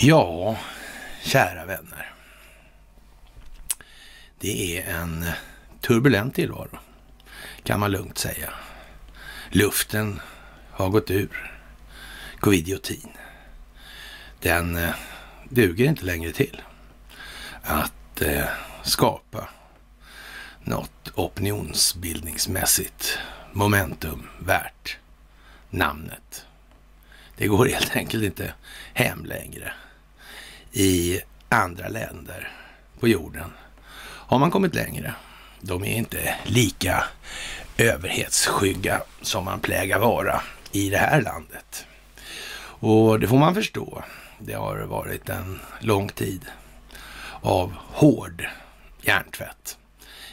Ja, kära vänner. Det är en turbulent tillvaro, kan man lugnt säga. Luften har gått ur covidiotin. Den eh, duger inte längre till att eh, skapa något opinionsbildningsmässigt momentum värt namnet. Det går helt enkelt inte hem längre. I andra länder på jorden har man kommit längre. De är inte lika överhetsskygga som man plägar vara i det här landet. Och det får man förstå. Det har varit en lång tid av hård hjärntvätt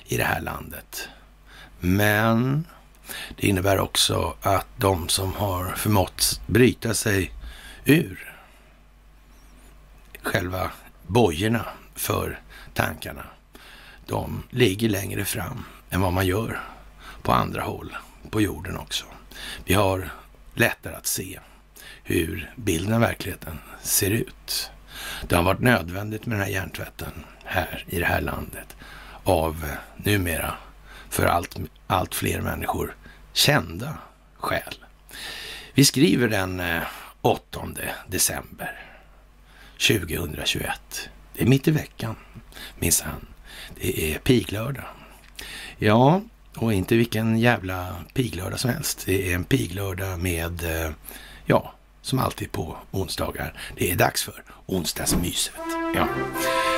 i det här landet. Men det innebär också att de som har förmått bryta sig ur själva bojorna för tankarna, de ligger längre fram än vad man gör på andra håll på jorden också. Vi har lättare att se hur bilden av verkligheten ser ut. Det har varit nödvändigt med den här hjärntvätten här i det här landet av numera för allt, allt fler människor kända skäl. Vi skriver den eh, 8 december 2021. Det är mitt i veckan, minsann. Det är piglördag. Ja, och inte vilken jävla piglördag som helst. Det är en piglördag med, eh, ja, som alltid på onsdagar. Det är dags för onsdagsmyset. Ja.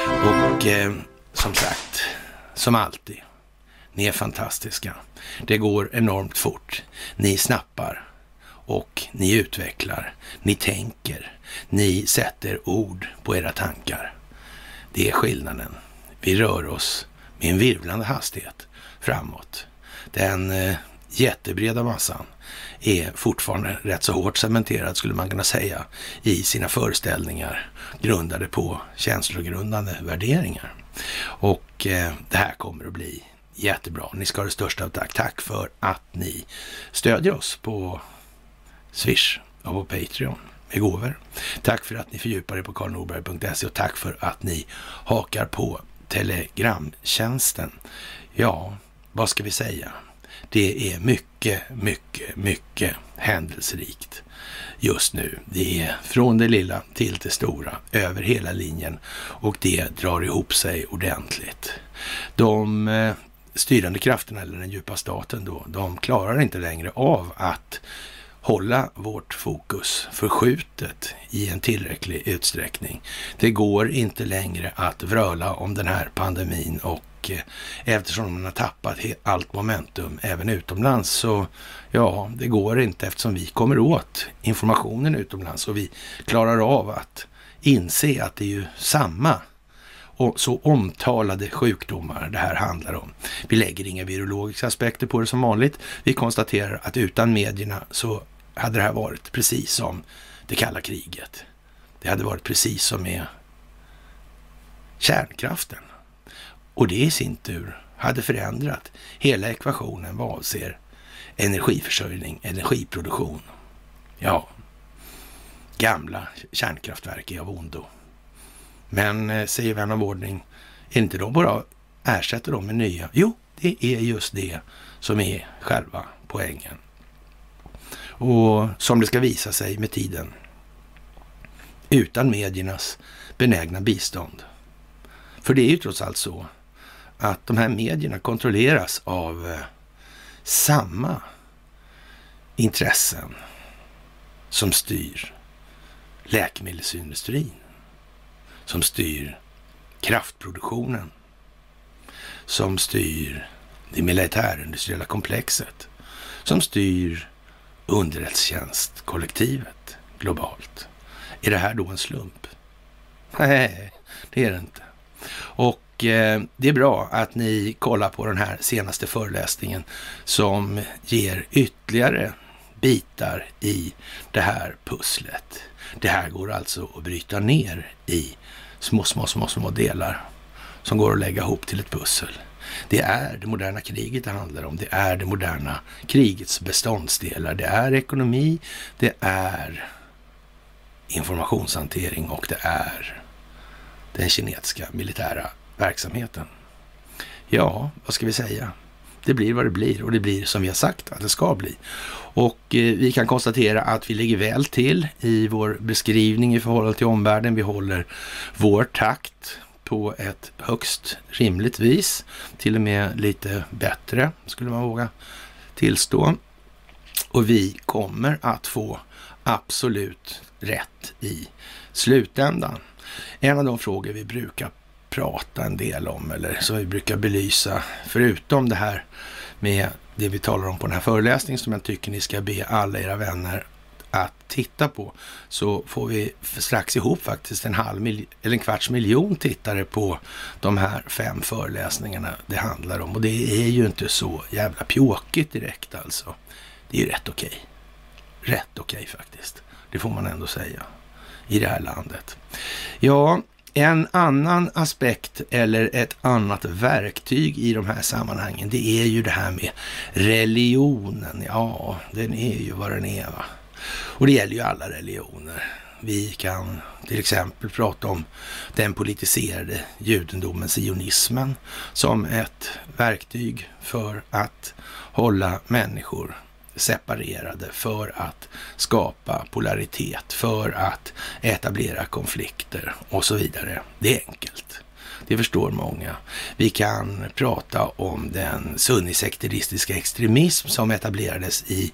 Och eh, som sagt, som alltid, ni är fantastiska. Det går enormt fort. Ni snappar och ni utvecklar. Ni tänker. Ni sätter ord på era tankar. Det är skillnaden. Vi rör oss med en virvlande hastighet framåt. Den eh, jättebreda massan är fortfarande rätt så hårt cementerad skulle man kunna säga i sina föreställningar grundade på känslogrundande värderingar. Och eh, det här kommer att bli jättebra. Ni ska ha det största av tack. Tack för att ni stödjer oss på Swish och på Patreon med gåvor. Tack för att ni fördjupar er på karlnorberg.se och tack för att ni hakar på Telegramtjänsten. Ja, vad ska vi säga? Det är mycket, mycket, mycket händelserikt just nu. Det är från det lilla till det stora över hela linjen och det drar ihop sig ordentligt. De eh, styrande krafterna, eller den djupa staten då, de klarar inte längre av att hålla vårt fokus förskjutet i en tillräcklig utsträckning. Det går inte längre att vröla om den här pandemin och eh, eftersom man har tappat allt momentum även utomlands så ja, det går inte eftersom vi kommer åt informationen utomlands och vi klarar av att inse att det är ju samma så omtalade sjukdomar det här handlar om. Vi lägger inga virologiska aspekter på det som vanligt. Vi konstaterar att utan medierna så hade det här varit precis som det kalla kriget. Det hade varit precis som med kärnkraften. Och det i sin tur hade förändrat hela ekvationen vad avser energiförsörjning, energiproduktion. Ja, gamla kärnkraftverk är av ondo. Men, eh, säger vän av ordning, är inte de bara ersätter dem med nya? Jo, det är just det som är själva poängen. Och som det ska visa sig med tiden. Utan mediernas benägna bistånd. För det är ju trots allt så att de här medierna kontrolleras av eh, samma intressen som styr läkemedelsindustrin, som styr kraftproduktionen, som styr det militärindustriella komplexet, som styr underrättelsetjänstkollektivet globalt. Är det här då en slump? Nej, det är det inte. Och eh, det är bra att ni kollar på den här senaste föreläsningen som ger ytterligare bitar i det här pusslet. Det här går alltså att bryta ner i små, små, små, små delar som går att lägga ihop till ett pussel. Det är det moderna kriget det handlar om. Det är det moderna krigets beståndsdelar. Det är ekonomi, det är informationshantering och det är den kinesiska militära verksamheten. Ja, vad ska vi säga? Det blir vad det blir och det blir som vi har sagt att det ska bli. Och eh, vi kan konstatera att vi ligger väl till i vår beskrivning i förhållande till omvärlden. Vi håller vår takt på ett högst rimligt vis. Till och med lite bättre skulle man våga tillstå. Och vi kommer att få absolut rätt i slutändan. En av de frågor vi brukar prata en del om eller som vi brukar belysa, förutom det här med det vi talar om på den här föreläsningen som jag tycker ni ska be alla era vänner att titta på så får vi strax ihop faktiskt en halv eller en kvarts miljon tittare på de här fem föreläsningarna det handlar om. Och det är ju inte så jävla pjåkigt direkt alltså. Det är ju rätt okej. Rätt okej faktiskt. Det får man ändå säga i det här landet. Ja, en annan aspekt eller ett annat verktyg i de här sammanhangen, det är ju det här med religionen. Ja, den är ju vad den är. Va? Och det gäller ju alla religioner. Vi kan till exempel prata om den politiserade judendomen, sionismen, som ett verktyg för att hålla människor separerade för att skapa polaritet, för att etablera konflikter och så vidare. Det är enkelt. Det förstår många. Vi kan prata om den sunnisekteristiska extremism som etablerades i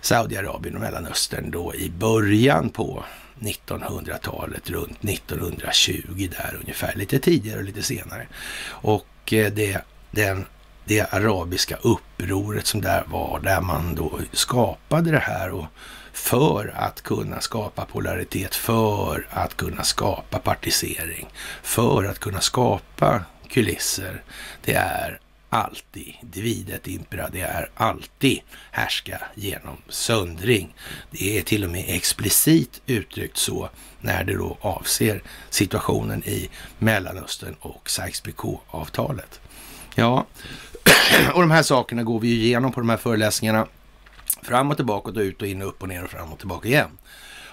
Saudiarabien och Mellanöstern då i början på 1900-talet, runt 1920 där ungefär, lite tidigare och lite senare. Och eh, det, den det arabiska upproret som där var, där man då skapade det här och för att kunna skapa polaritet, för att kunna skapa partisering, för att kunna skapa kulisser. Det är alltid dividet impera, det är alltid härska genom söndring. Det är till och med explicit uttryckt så när det då avser situationen i Mellanöstern och Sykes-Picot-avtalet. Ja, och de här sakerna går vi igenom på de här föreläsningarna. Fram och tillbaka och ut och in och upp och ner och fram och tillbaka igen.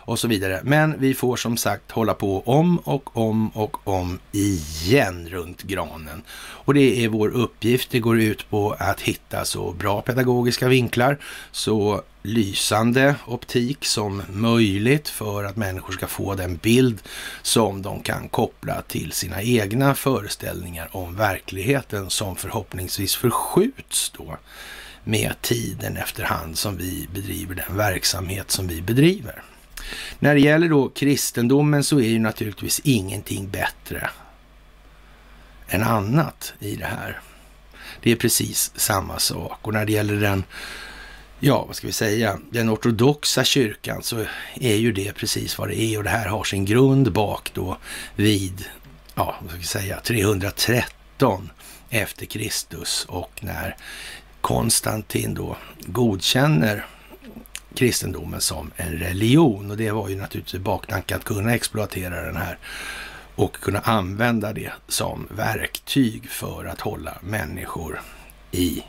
Och så vidare. Men vi får som sagt hålla på om och om och om igen runt granen. Och det är vår uppgift. Det går ut på att hitta så bra pedagogiska vinklar, så lysande optik som möjligt för att människor ska få den bild som de kan koppla till sina egna föreställningar om verkligheten som förhoppningsvis förskjuts då med tiden efterhand som vi bedriver den verksamhet som vi bedriver. När det gäller då kristendomen så är ju naturligtvis ingenting bättre än annat i det här. Det är precis samma sak. Och när det gäller den ja, vad ska vi säga, den ortodoxa kyrkan så är ju det precis vad det är. Och det här har sin grund bak då vid, ja, vad ska vi säga, 313 efter Kristus. Och när Konstantin då godkänner kristendomen som en religion och det var ju naturligtvis baktanke att kunna exploatera den här och kunna använda det som verktyg för att hålla människor i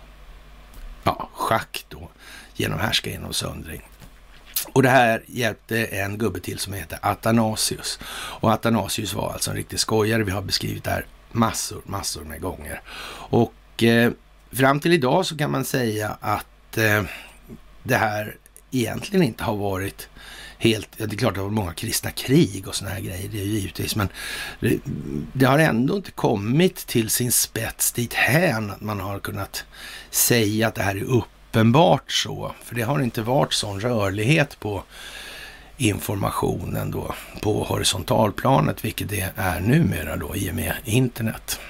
ja, schack då genom härska genom söndring. Och det här hjälpte en gubbe till som heter Athanasius. Och Athanasius var alltså en riktig skojare. Vi har beskrivit det här massor, massor med gånger. Och eh, fram till idag så kan man säga att eh, det här egentligen inte har varit helt, ja, det är klart att det har varit många kristna krig och sådana här grejer, det är ju givetvis, men det, det, har ändå inte kommit till sin spets dit hän att man har kunnat säga att det här är uppenbart så, för det har inte varit sån rörlighet på informationen då på horisontalplanet, vilket det är numera då i och med internet.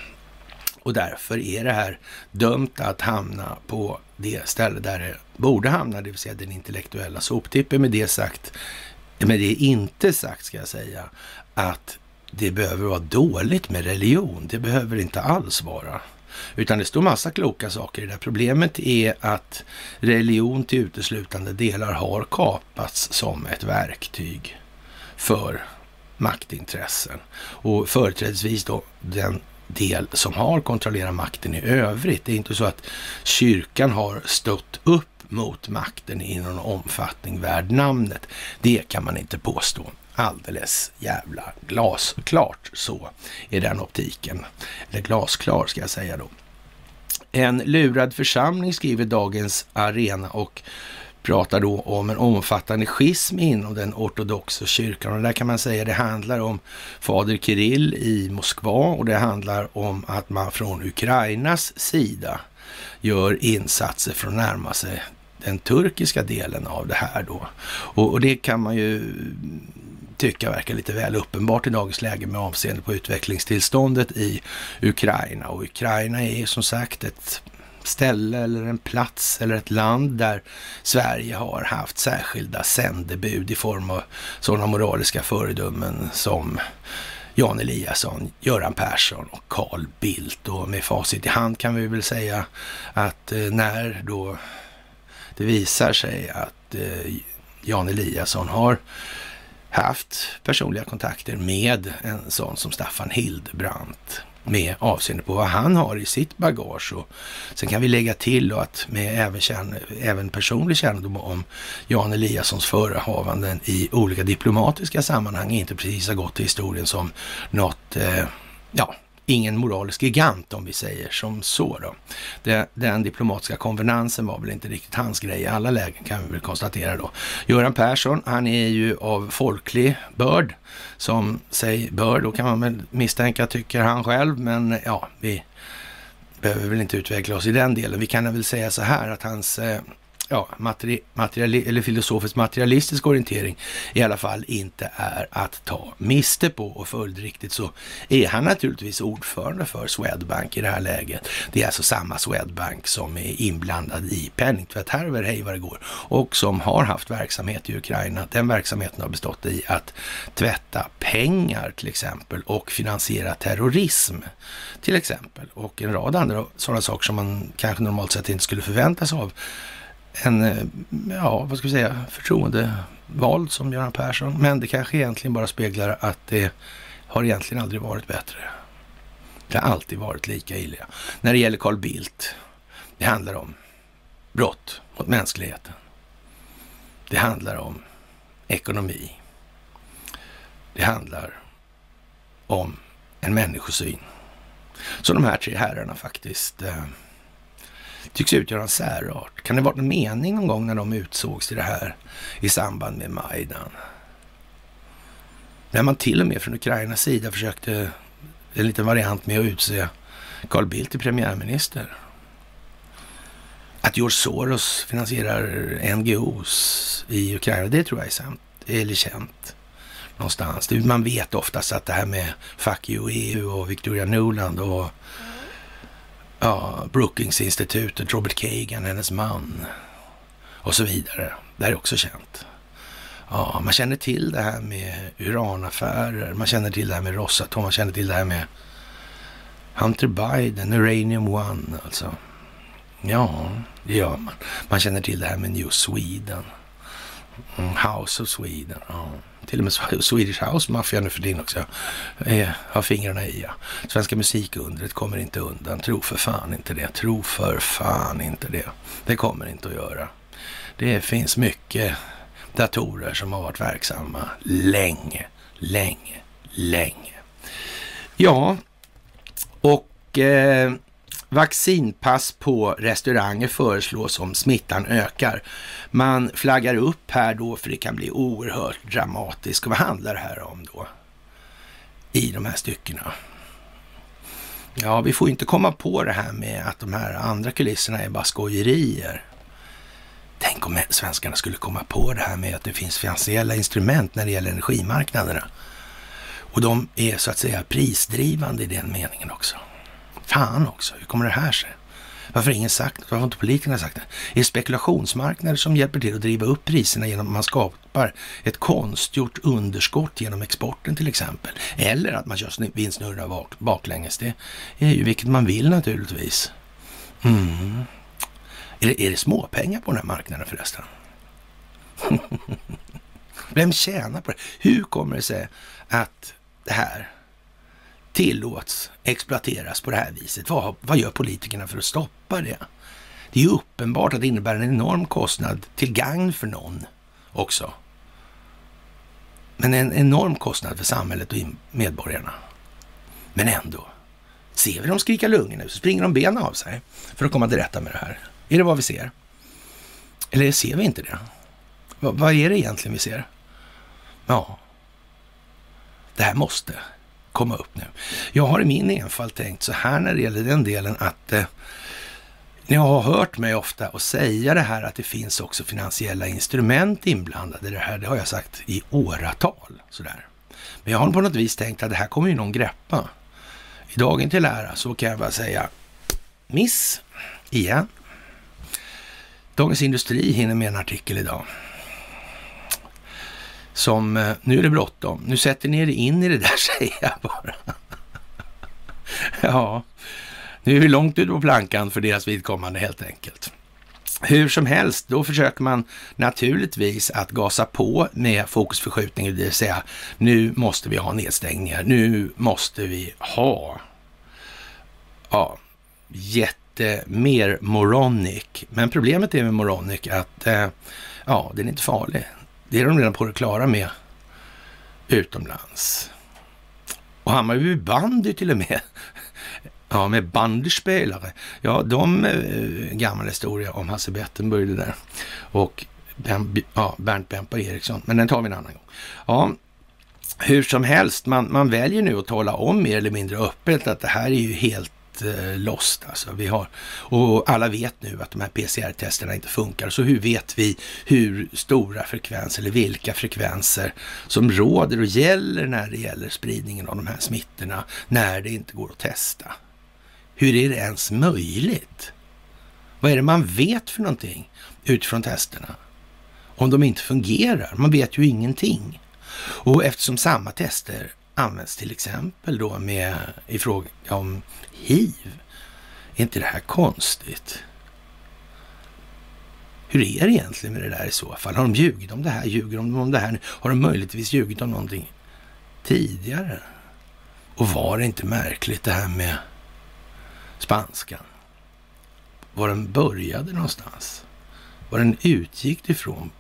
Och därför är det här dömt att hamna på det ställe där det borde hamna, det vill säga den intellektuella soptippen. Med det sagt, med det inte sagt ska jag säga, att det behöver vara dåligt med religion. Det behöver det inte alls vara. Utan det står massa kloka saker i det. här. Problemet är att religion till uteslutande delar har kapats som ett verktyg för maktintressen. Och företrädesvis då den del som har kontrollerat makten i övrigt. Det är inte så att kyrkan har stått upp mot makten i någon omfattning värd namnet. Det kan man inte påstå. Alldeles jävla glasklart så i den optiken. Eller glasklar ska jag säga då. En lurad församling skriver Dagens Arena och pratar då om en omfattande schism inom den ortodoxa kyrkan. Och där kan man säga det handlar om fader Kirill i Moskva och det handlar om att man från Ukrainas sida gör insatser för att närma sig den turkiska delen av det här då. Och, och det kan man ju tycka verkar lite väl uppenbart i dagens läge med avseende på utvecklingstillståndet i Ukraina. Och Ukraina är som sagt ett ställe eller en plats eller ett land där Sverige har haft särskilda sändebud i form av sådana moraliska föredömen som Jan Eliasson, Göran Persson och Carl Bildt. Och med facit i hand kan vi väl säga att eh, när då det visar sig att eh, Jan Eliasson har haft personliga kontakter med en sån som Staffan Hildebrandt med avseende på vad han har i sitt bagage. Och sen kan vi lägga till att med även, kärn, även personlig kännedom om Jan Eliassons förehavanden i olika diplomatiska sammanhang inte precis har gått till historien som något, eh, ja, ingen moralisk gigant om vi säger som så då. Den diplomatiska konvenansen var väl inte riktigt hans grej i alla lägen kan vi väl konstatera då. Göran Persson, han är ju av folklig börd som sig bör, då kan man väl misstänka tycker han själv, men ja, vi behöver väl inte utveckla oss i den delen. Vi kan väl säga så här att hans eh, ja, materi materiali eller filosofisk materialistisk orientering i alla fall inte är att ta miste på och följdriktigt så är han naturligtvis ordförande för Swedbank i det här läget. Det är alltså samma Swedbank som är inblandad i penningtvätthärvor, hej vad det går, och som har haft verksamhet i Ukraina. Den verksamheten har bestått i att tvätta pengar till exempel och finansiera terrorism till exempel och en rad andra sådana saker som man kanske normalt sett inte skulle förväntas av en, eh, ja, vad ska vi säga, förtroendevald som Göran Persson. Men det kanske egentligen bara speglar att det har egentligen aldrig varit bättre. Det har alltid varit lika illa. När det gäller Carl Bildt, det handlar om brott mot mänskligheten. Det handlar om ekonomi. Det handlar om en människosyn. Så de här tre herrarna faktiskt eh, tycks utgöra en särart. Kan det varit någon mening någon gång när de utsågs till det här i samband med Majdan? När man till och med från Ukrainas sida försökte en liten variant med att utse Carl Bildt till premiärminister. Att George Soros finansierar NGOs i Ukraina, det tror jag är sant, eller känt någonstans. Man vet oftast att det här med Fuck you EU och Victoria Nuland och ja, Brookingsinstitutet, Robert Kagan, hennes man och så vidare. Det här är också känt. Ja, man känner till det här med uranaffärer, man känner till det här med Rosatom, man känner till det här med Hunter Biden, Uranium One alltså. Ja, det gör man. Man känner till det här med New Sweden. Mm, House of Sweden. Ja. Till och med Swedish House Mafia nu för din också. Eh, har fingrarna i ja. Svenska musikundret kommer inte undan. Tro för fan inte det. Tro för fan inte det. Det kommer inte att göra. Det finns mycket datorer som har varit verksamma länge, länge, länge. Ja, och eh, Vaccinpass på restauranger föreslås om smittan ökar. Man flaggar upp här då för det kan bli oerhört dramatiskt. Och vad handlar det här om då? I de här styckena. Ja, vi får inte komma på det här med att de här andra kulisserna är bara skojerier. Tänk om svenskarna skulle komma på det här med att det finns finansiella instrument när det gäller energimarknaderna. Och de är så att säga prisdrivande i den meningen också. Fan också, hur kommer det här sig? Varför har ingen sagt Varför har inte politikerna sagt det? Är det spekulationsmarknader som hjälper till att driva upp priserna genom att man skapar ett konstgjort underskott genom exporten till exempel? Eller att man kör vindsnurra bak, baklänges. Det är ju vilket man vill naturligtvis. Mm. Är, det, är det småpengar på den här marknaden förresten? Vem tjänar på det? Hur kommer det sig att det här tillåts exploateras på det här viset. Vad, vad gör politikerna för att stoppa det? Det är ju uppenbart att det innebär en enorm kostnad till gagn för någon också. Men en enorm kostnad för samhället och medborgarna. Men ändå, ser vi dem skrika lungor nu så springer de benen av sig för att komma till rätta med det här. Är det vad vi ser? Eller ser vi inte det? V vad är det egentligen vi ser? Ja, det här måste komma upp nu. Jag har i min enfald tänkt så här när det gäller den delen att eh, ni har hört mig ofta och säga det här att det finns också finansiella instrument inblandade i det här. Det har jag sagt i åratal. Sådär. Men jag har på något vis tänkt att det här kommer ju någon greppa. I dagen till ära så kan jag bara säga miss igen. Dagens Industri hinner med en artikel idag. Som, eh, nu är det bråttom. Nu sätter ni er in i det där säger jag bara. ja, nu är vi långt ut på plankan för deras vidkommande helt enkelt. Hur som helst, då försöker man naturligtvis att gasa på med fokusförskjutning, det vill säga nu måste vi ha nedstängningar, nu måste vi ha ja, jätte mer moronic. Men problemet är med moronic att eh, ja, den är inte farlig. Det är de redan på det klara med utomlands. Och Hammarby bandy till och med. Ja, med bandyspelare. Ja, de eh, gammal historia om Hasse Bettenburg det där. Och ben, ja, Bernt Bempa Eriksson. Men den tar vi en annan gång. Ja, hur som helst, man, man väljer nu att tala om mer eller mindre öppet att det här är ju helt eh, lost. Alltså. Vi har, och alla vet nu att de här PCR-testerna inte funkar. Så hur vet vi hur stora frekvenser eller vilka frekvenser som råder och gäller när det gäller spridningen av de här smittorna när det inte går att testa? Hur är det ens möjligt? Vad är det man vet för någonting utifrån testerna? Om de inte fungerar? Man vet ju ingenting. Och eftersom samma tester används till exempel då med i fråga om hiv. Är inte det här konstigt? Hur är det egentligen med det där i så fall? Har de ljugit om det här? Ljuger de om det här? Har de möjligtvis ljugit om någonting tidigare? Och var det inte märkligt det här med spanskan? Var den började någonstans? Var den utgick ifrån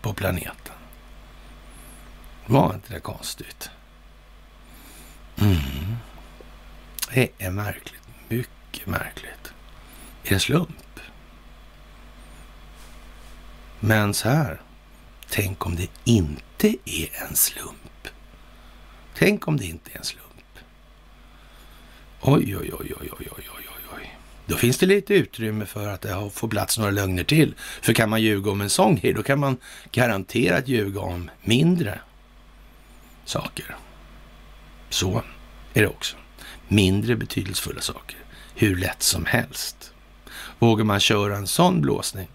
på planeten? Var inte det konstigt? Mm. Det är märkligt. Mycket märkligt. Är det en slump? Men så här. Tänk om det inte är en slump. Tänk om det inte är en slump. Oj, oj, oj, oj, oj, oj, oj, oj. Då finns det lite utrymme för att det får plats några lögner till. För kan man ljuga om en sån grej, då kan man garanterat ljuga om mindre saker. Så är det också. Mindre betydelsefulla saker. Hur lätt som helst. Vågar man köra en sån blåsning,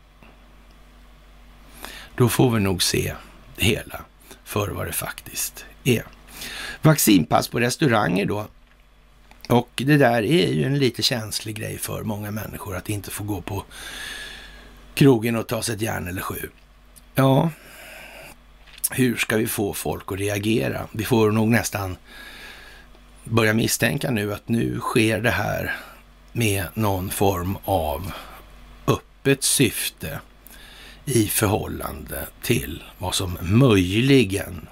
då får vi nog se det hela för vad det faktiskt är. Vaccinpass på restauranger då. Och det där är ju en lite känslig grej för många människor att inte få gå på krogen och ta sig ett järn eller sju. Ja, hur ska vi få folk att reagera? Vi får nog nästan börja misstänka nu att nu sker det här med någon form av öppet syfte i förhållande till vad som möjligen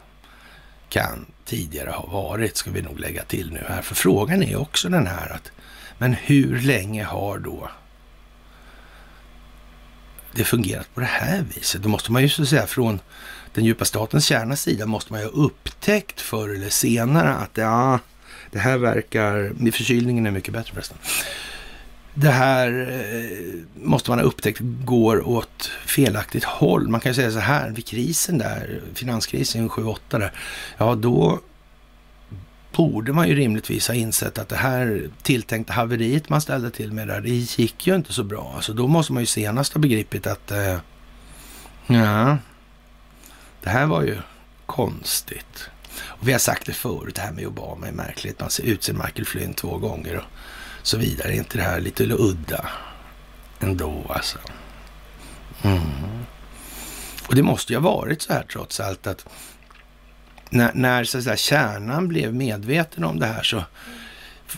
kan tidigare ha varit, ska vi nog lägga till nu här. För frågan är också den här att, men hur länge har då det fungerat på det här viset? Då måste man ju så att säga från den djupa statens kärnas sida måste man ju ha upptäckt förr eller senare att ja, det här verkar, förkylningen är mycket bättre förresten. Det här eh, måste man ha upptäckt går åt felaktigt håll. Man kan ju säga så här, vid krisen där, finanskrisen 7-8 där, ja då borde man ju rimligtvis ha insett att det här tilltänkta haveriet man ställde till med där, det gick ju inte så bra. Alltså då måste man ju senast ha begripit att, eh, ja, det här var ju konstigt. Och vi har sagt det förut, det här med Obama är märkligt. Man utser Michael Flynn två gånger och så vidare. Är inte det här lite udda ändå alltså? Mm. Och det måste ju ha varit så här trots allt att när, när så att säga, kärnan blev medveten om det här så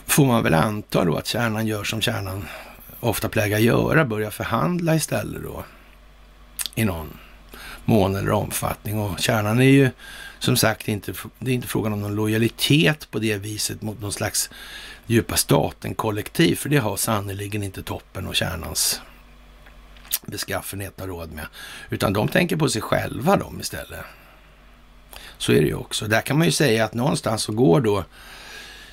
får man väl anta då att kärnan gör som kärnan ofta plägar göra, börjar förhandla istället då i någon mån eller omfattning. Och kärnan är ju som sagt inte, det är inte frågan om någon lojalitet på det viset mot någon slags djupa staten-kollektiv, för det har sannerligen inte toppen och kärnans beskaffenhet har råd med. Utan de tänker på sig själva de istället. Så är det ju också. Där kan man ju säga att någonstans så går då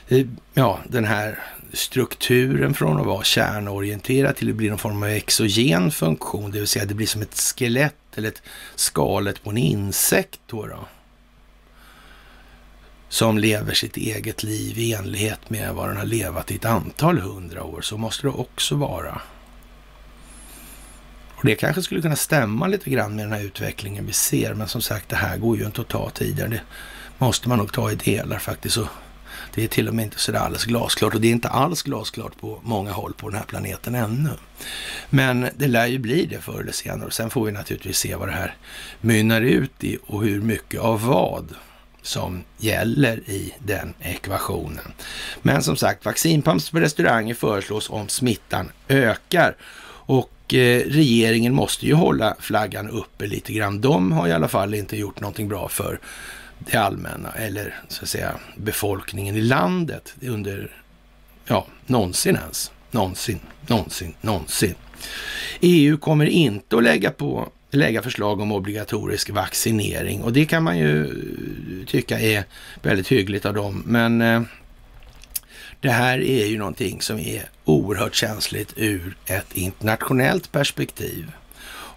eh, ja, den här strukturen från att vara kärnorienterad till att bli någon form av exogen funktion, det vill säga det blir som ett skelett eller ett skalet på en insekt då. då som lever sitt eget liv i enlighet med vad den har levat i ett antal hundra år. Så måste det också vara. Och Det kanske skulle kunna stämma lite grann med den här utvecklingen vi ser. Men som sagt, det här går ju inte att ta tidigare. Det måste man nog ta i delar faktiskt. Och det är till och med inte sådär alldeles glasklart. Och det är inte alls glasklart på många håll på den här planeten ännu. Men det lär ju bli det förr eller senare. Och sen får vi naturligtvis se vad det här mynnar ut i och hur mycket av vad som gäller i den ekvationen. Men som sagt, vaccinpumps på restauranger föreslås om smittan ökar. Och eh, regeringen måste ju hålla flaggan uppe lite grann. De har i alla fall inte gjort någonting bra för det allmänna eller så att säga befolkningen i landet under, ja, någonsin ens. Någonsin, någonsin, någonsin. EU kommer inte att lägga på lägga förslag om obligatorisk vaccinering och det kan man ju tycka är väldigt hyggligt av dem. Men eh, det här är ju någonting som är oerhört känsligt ur ett internationellt perspektiv.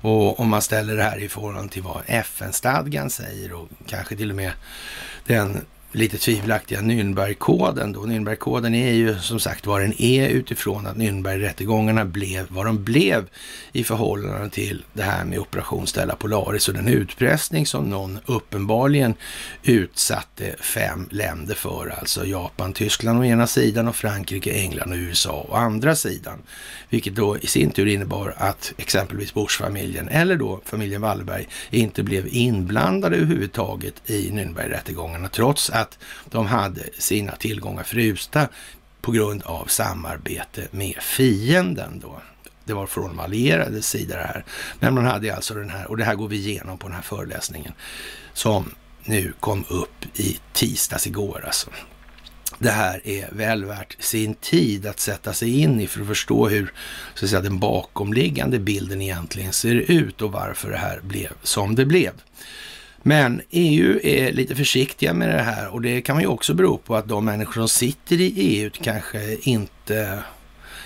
Och om man ställer det här i förhållande till vad FN-stadgan säger och kanske till och med den lite tvivelaktiga Nürnbergkoden då. Nürnbergkoden är ju som sagt vad den är utifrån att Nürnbergrättegångarna blev vad de blev i förhållande till det här med operation Stella Polaris och den utpressning som någon uppenbarligen utsatte fem länder för, alltså Japan, Tyskland å ena sidan och Frankrike, England och USA å andra sidan. Vilket då i sin tur innebar att exempelvis Bush-familjen eller då familjen Wallenberg inte blev inblandade överhuvudtaget i Nürnbergrättegångarna trots att de hade sina tillgångar frusta på grund av samarbete med fienden då. Det var från de allierade sida det här. Men man hade alltså den här, och det här går vi igenom på den här föreläsningen, som nu kom upp i tisdags igår alltså. Det här är väl värt sin tid att sätta sig in i för att förstå hur så att säga, den bakomliggande bilden egentligen ser ut och varför det här blev som det blev. Men EU är lite försiktiga med det här och det kan man ju också bero på att de människor som sitter i EU kanske inte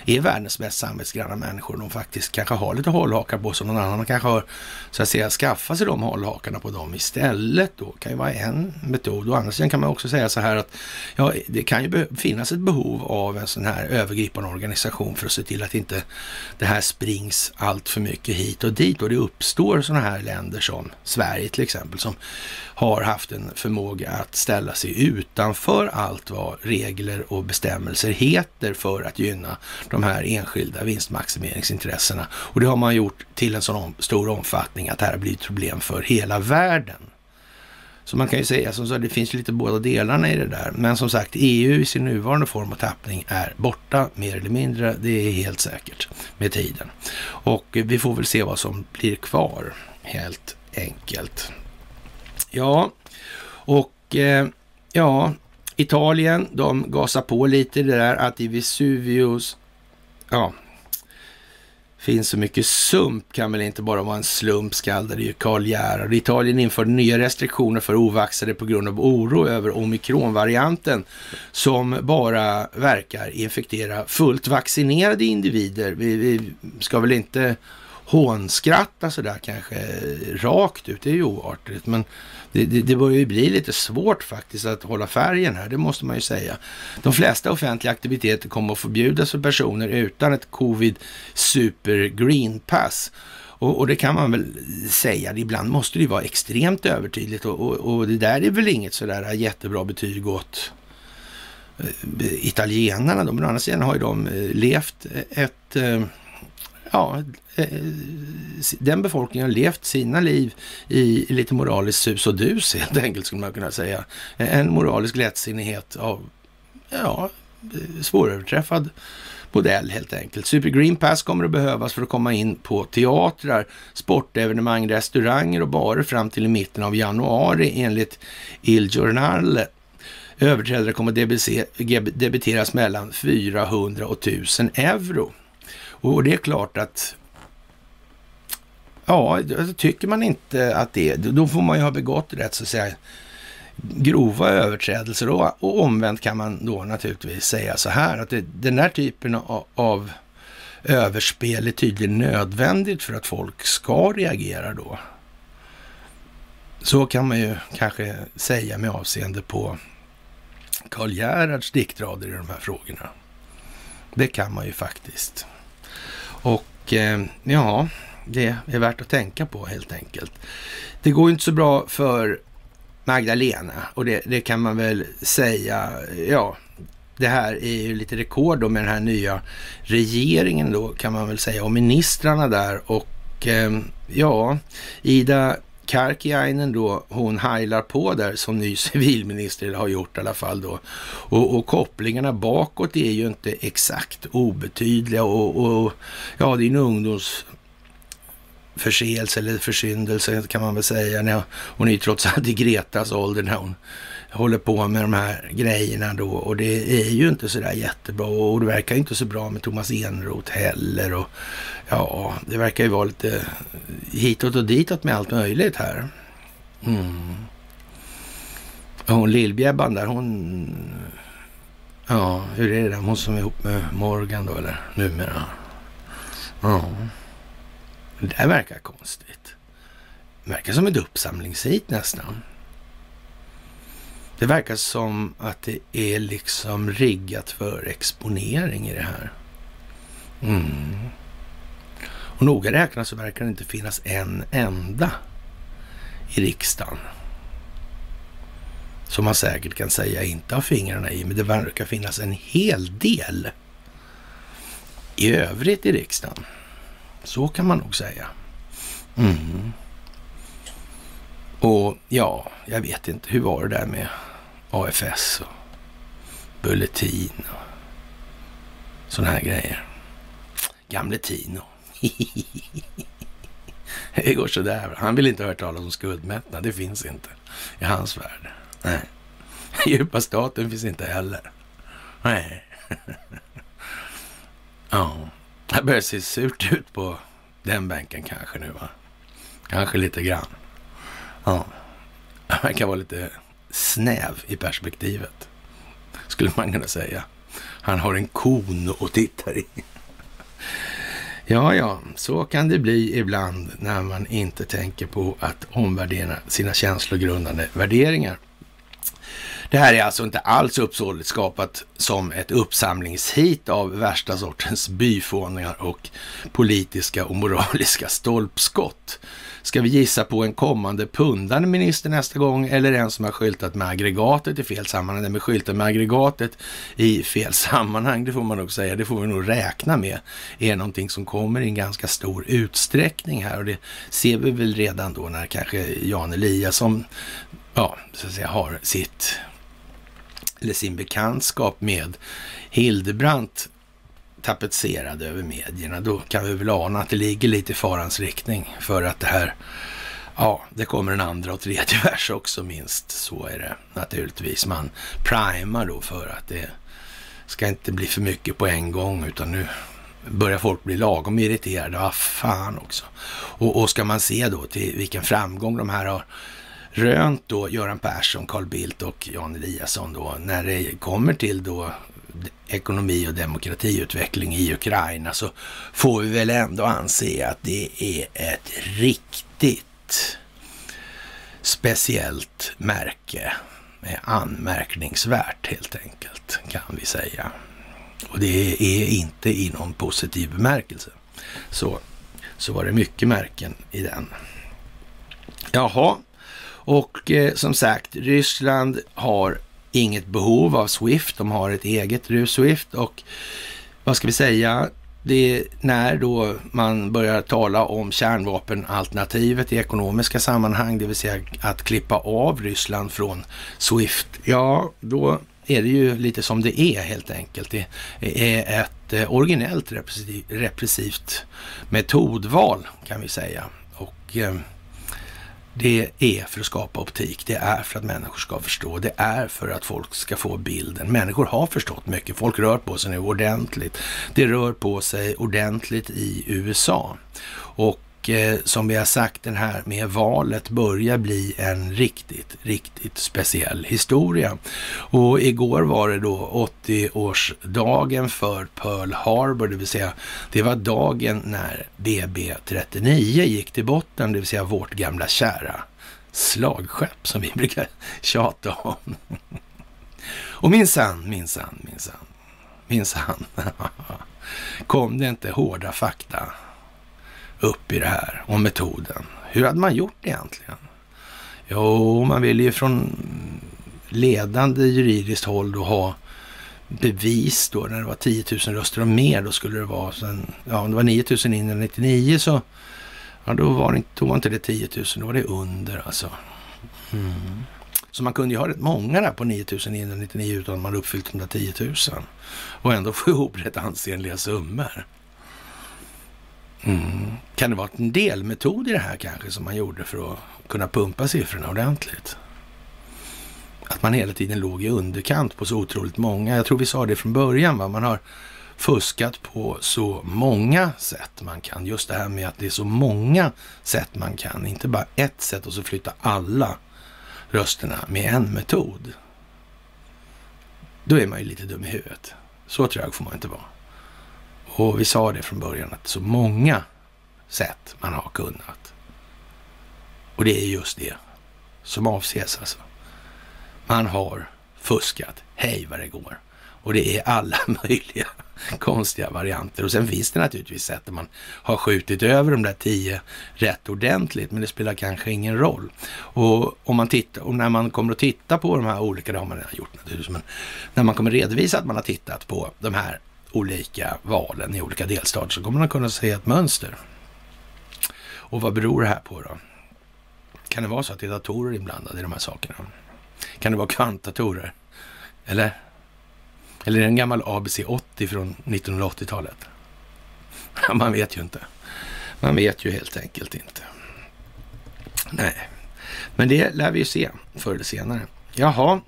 är världens mest samvetsgranna människor. De faktiskt kanske har lite hållhakar på sig. Någon annan kanske har så att säga skaffat sig de hållhakarna på dem istället. Då kan ju vara en metod. Å andra sidan kan man också säga så här att ja, det kan ju finnas ett behov av en sån här övergripande organisation för att se till att inte det här springs allt för mycket hit och dit och det uppstår sådana här länder som Sverige till exempel som har haft en förmåga att ställa sig utanför allt vad regler och bestämmelser heter för att gynna de här enskilda vinstmaximeringsintressena. Och det har man gjort till en sån stor omfattning att det här har blivit problem för hela världen. Så man kan ju säga som så, det finns lite båda delarna i det där. Men som sagt, EU i sin nuvarande form och tappning är borta mer eller mindre. Det är helt säkert med tiden. Och vi får väl se vad som blir kvar helt enkelt. Ja, och eh, ja, Italien, de gasar på lite det där att i Vesuvius, ja, finns så mycket sump kan väl inte bara vara en slump, skaldade ju Karl Gerhard. Italien införde nya restriktioner för ovaxade på grund av oro över omikronvarianten som bara verkar infektera fullt vaccinerade individer. Vi, vi ska väl inte hånskratta sådär kanske rakt ut, det är ju oartigt, men det, det, det börjar ju bli lite svårt faktiskt att hålla färgen här, det måste man ju säga. De flesta offentliga aktiviteter kommer att förbjudas för personer utan ett covid super green pass. Och, och, det kan man väl säga, ibland måste det ju vara extremt övertydligt och, och, och det där är väl inget sådär jättebra betyg åt eh, italienarna. De, Men å andra sidan har ju de eh, levt ett eh, ja, eh, den befolkningen har levt sina liv i lite moraliskt sus och dus helt enkelt skulle man kunna säga. Eh, en moralisk lättsinnighet av, ja, eh, svåröverträffad modell helt enkelt. Super Green Pass kommer att behövas för att komma in på teatrar, sportevenemang, restauranger och barer fram till i mitten av januari enligt Il Giornale. Överträdare kommer debiteras mellan 400 och 1000 euro. Och det är klart att Ja, alltså, tycker man inte att det, då får man ju ha begått rätt så att säga grova överträdelser. Och, och omvänt kan man då naturligtvis säga så här att det, den här typen av, av överspel är tydligen nödvändigt för att folk ska reagera då. Så kan man ju kanske säga med avseende på Karl Gerhards diktrader i de här frågorna. Det kan man ju faktiskt. Och eh, ja, det är värt att tänka på helt enkelt. Det går ju inte så bra för Magdalena och det, det kan man väl säga, ja, det här är ju lite rekord då med den här nya regeringen då kan man väl säga och ministrarna där och eh, ja, Ida Karkiainen då, hon heilar på där som ny civilminister, eller har gjort i alla fall då. Och, och kopplingarna bakåt är ju inte exakt obetydliga och, och ja, det är en ungdomsförseelse eller försyndelse kan man väl säga. Hon är ju trots allt i Gretas ålder när hon håller på med de här grejerna då och det är ju inte så där jättebra och det verkar inte så bra med Thomas Enroth heller och ja, det verkar ju vara lite hitåt och ditåt med allt möjligt här. Mm. Hon Lillbjäbban där, hon... Ja, hur är det? Hon som är ihop med Morgan då eller numera? Ja. Det där verkar konstigt. Det verkar som ett uppsamlingshit nästan. Det verkar som att det är liksom riggat för exponering i det här. Mm. Och noga räknat så verkar det inte finnas en enda i riksdagen som man säkert kan säga inte har fingrarna i, men det verkar finnas en hel del i övrigt i riksdagen. Så kan man nog säga. Mm. Och ja, jag vet inte, hur var det där med AFS och Bulletin och sådana här grejer. Gamle Tino. det går sådär. Han vill inte höra talas om skuldmättnad. Det finns inte i hans värld. Nej. Djupa staten finns inte heller. Nej. ja, det börjar se surt ut på den bänken kanske nu va? Kanske lite grann. Ja, det verkar vara lite snäv i perspektivet, skulle man kunna säga. Han har en kon och tittar i. Ja, ja, så kan det bli ibland när man inte tänker på att omvärdera sina känslogrundande värderingar. Det här är alltså inte alls uppsåtligt skapat som ett uppsamlingshit av värsta sortens byfåningar och politiska och moraliska stolpskott. Ska vi gissa på en kommande pundande minister nästa gång eller en som har skyltat med aggregatet i fel sammanhang? Nej, men skyltat med aggregatet i fel sammanhang, det får man nog säga. Det får vi nog räkna med är någonting som kommer i en ganska stor utsträckning här och det ser vi väl redan då när kanske Jan Eliasson ja, så att säga, har sitt eller sin bekantskap med Hildebrandt tapetserad över medierna, då kan vi väl ana att det ligger lite i farans riktning för att det här, ja, det kommer en andra och tredje vers också minst. Så är det naturligtvis. Man primar då för att det ska inte bli för mycket på en gång, utan nu börjar folk bli lagom irriterade. Vad fan också. Och, och ska man se då till vilken framgång de här har rönt då Göran Persson, Carl Bildt och Jan Eliasson då när det kommer till då ekonomi och demokratiutveckling i Ukraina så får vi väl ändå anse att det är ett riktigt speciellt märke. Anmärkningsvärt helt enkelt kan vi säga. Och det är inte i någon positiv bemärkelse. Så, så var det mycket märken i den. Jaha, och eh, som sagt, Ryssland har inget behov av Swift. De har ett eget Swift och vad ska vi säga? det är när då man börjar tala om kärnvapenalternativet i ekonomiska sammanhang, det vill säga att klippa av Ryssland från Swift, ja, då är det ju lite som det är helt enkelt. Det är ett eh, originellt repressivt metodval kan vi säga. Och eh, det är för att skapa optik, det är för att människor ska förstå, det är för att folk ska få bilden. Människor har förstått mycket, folk rör på sig nu ordentligt. Det rör på sig ordentligt i USA. Och och eh, som vi har sagt, den här med valet börjar bli en riktigt, riktigt speciell historia. Och igår var det då 80-årsdagen för Pearl Harbor, det vill säga det var dagen när BB39 gick till botten, det vill säga vårt gamla kära slagskepp som vi brukar tjata om. Och minsann, minsann, minsann, minsann kom det inte hårda fakta upp i det här om metoden. Hur hade man gjort egentligen? Jo, man ville ju från ledande juridiskt håll då ha bevis då när det var 10 000 röster och mer. Då skulle det vara, sen, ja om det var 9 999 så ja, då var det, då var inte det 10 000, då var det under alltså. Mm. Så man kunde ju ha rätt många där på 9 999 utan att man uppfyllt de där 10 000 och ändå få ihop rätt ansenliga summor. Mm. Kan det vara en delmetod i det här kanske som man gjorde för att kunna pumpa siffrorna ordentligt? Att man hela tiden låg i underkant på så otroligt många. Jag tror vi sa det från början, va? man har fuskat på så många sätt man kan. Just det här med att det är så många sätt man kan, inte bara ett sätt och så flytta alla rösterna med en metod. Då är man ju lite dum i huvudet. Så trög får man inte vara. Och vi sa det från början att så många sätt man har kunnat. Och det är just det som avses alltså. Man har fuskat, hej vad det går. Och det är alla möjliga konstiga varianter. Och sen finns det naturligtvis sätt där man har skjutit över de där tio rätt ordentligt, men det spelar kanske ingen roll. Och om man tittar, och när man kommer att titta på de här olika, det har man redan gjort naturligtvis, men när man kommer redovisa att man har tittat på de här olika valen i olika delstater så kommer man kunna se ett mönster. Och vad beror det här på då? Kan det vara så att det är datorer inblandade i de här sakerna? Kan det vara kvantdatorer? Eller? Eller är det en gammal ABC 80 från 1980-talet? man vet ju inte. Man vet ju helt enkelt inte. Nej, men det lär vi ju se förr eller senare. Jaha,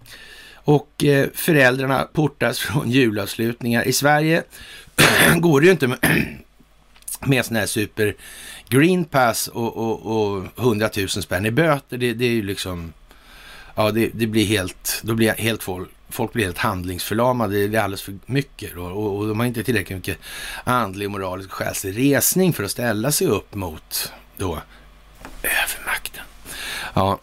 och eh, föräldrarna portas från julavslutningar. I Sverige går det ju inte med, med sån här super green pass och, och, och 100 000 spänn i böter. Det, det är ju liksom, ja det, det, blir helt, då blir helt folk, folk blir helt handlingsförlamade. Det är alldeles för mycket då, och, och de har inte tillräckligt mycket andlig, och moralisk och själslig resning för att ställa sig upp mot då övermakten. Ja,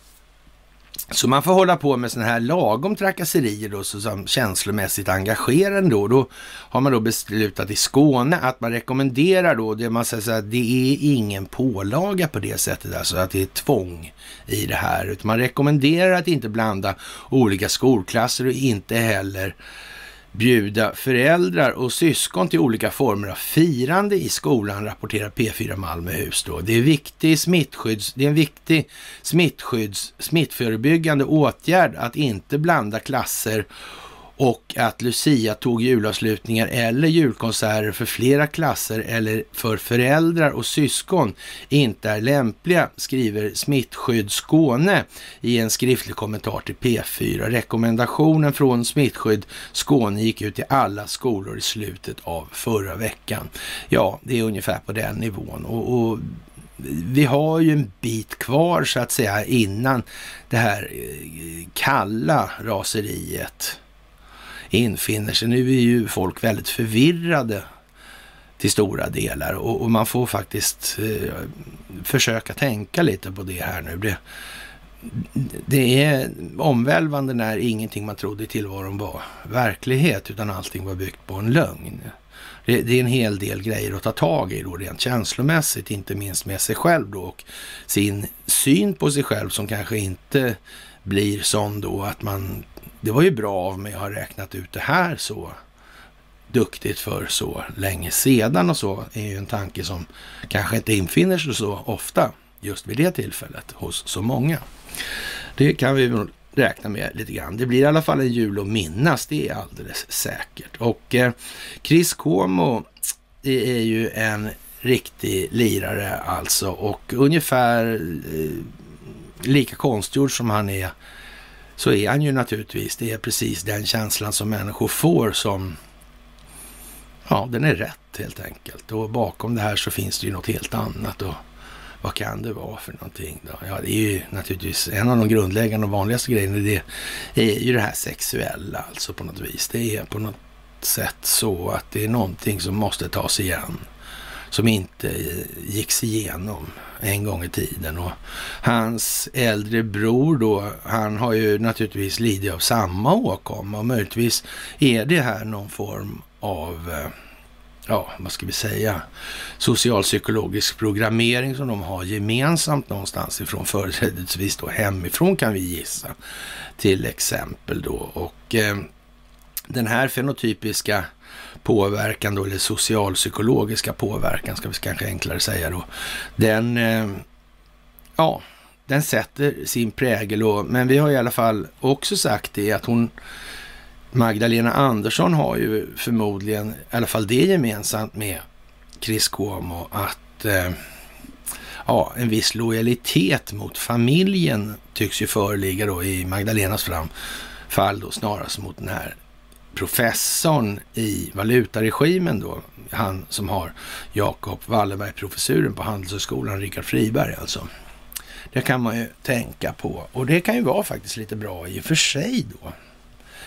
så man får hålla på med sådana här lagom trakasserier då, som känslomässigt engagerande ändå. Då har man då beslutat i Skåne att man rekommenderar då, det man säger så här, det är ingen pålaga på det sättet, alltså att det är tvång i det här, utan man rekommenderar att inte blanda olika skolklasser och inte heller bjuda föräldrar och syskon till olika former av firande i skolan, rapporterar P4 Malmöhus. Då. Det, är viktig smittskydds, det är en viktig smittskydds, smittförebyggande åtgärd att inte blanda klasser och att Lucia tog julavslutningar eller julkonserter för flera klasser eller för föräldrar och syskon inte är lämpliga, skriver Smittskydd Skåne i en skriftlig kommentar till P4. Rekommendationen från Smittskydd Skåne gick ut till alla skolor i slutet av förra veckan. Ja, det är ungefär på den nivån. och, och vi har ju en bit kvar så att säga innan det här eh, kalla raseriet infinner sig. Nu är ju folk väldigt förvirrade till stora delar och, och man får faktiskt eh, försöka tänka lite på det här nu. Det, det är omvälvande när ingenting man trodde i tillvaron var verklighet utan allting var byggt på en lögn. Det, det, är en hel del grejer att ta tag i då rent känslomässigt, inte minst med sig själv då och sin syn på sig själv som kanske inte blir sån då att man det var ju bra av mig att ha räknat ut det här så. duktigt för så länge sedan och så är ju en tanke som kanske inte infinner sig så ofta just vid det tillfället hos så många. Det kan vi räkna med lite grann. Det blir i alla fall en jul att minnas, det är alldeles säkert. Och eh, Chris Cuomo det är ju en riktig lirare alltså och ungefär eh, lika konstgjord som han är så är han ju naturligtvis. Det är precis den känslan som människor får som Ja, den är rätt helt enkelt. Och bakom det här så finns det ju något helt annat. Och vad kan det vara för någonting då? Ja, det är ju naturligtvis en av de grundläggande och vanligaste grejerna. Det är ju det här sexuella alltså på något vis. Det är på något sätt så att det är någonting som måste tas igen. Som inte gicks igenom en gång i tiden. Och hans äldre bror då, han har ju naturligtvis lidit av samma åkomma. Och möjligtvis är det här någon form av eh, ja, vad ska vi säga, socialpsykologisk programmering som de har gemensamt någonstans ifrån, företrädesvis då hemifrån kan vi gissa, till exempel då. Och eh, den här fenotypiska påverkan då, eller socialpsykologiska påverkan ska vi kanske enklare säga då, den, eh, ja, den sätter sin prägel och, men vi har i alla fall också sagt det att hon Magdalena Andersson har ju förmodligen, i alla fall det gemensamt med Chris Cuomo, att eh, ja, en viss lojalitet mot familjen tycks ju föreligga då i Magdalenas fram, fall då snarast mot den här professorn i valutaregimen då, han som har Jakob Wallenberg-professuren på Handelshögskolan, Richard Friberg alltså. Det kan man ju tänka på och det kan ju vara faktiskt lite bra i och för sig då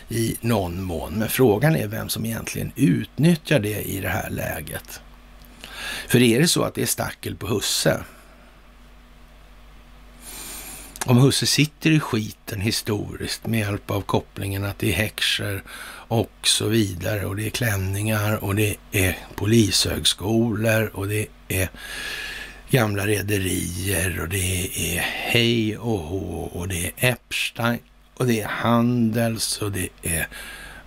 i någon mån. Men frågan är vem som egentligen utnyttjar det i det här läget. För är det så att det är stackel på husse, om husse sitter i skiten historiskt med hjälp av kopplingen att det är häxor och så vidare. Och det är klänningar och det är polishögskolor och det är gamla rederier och det är hej och hå och det är Epstein och det är Handels och det är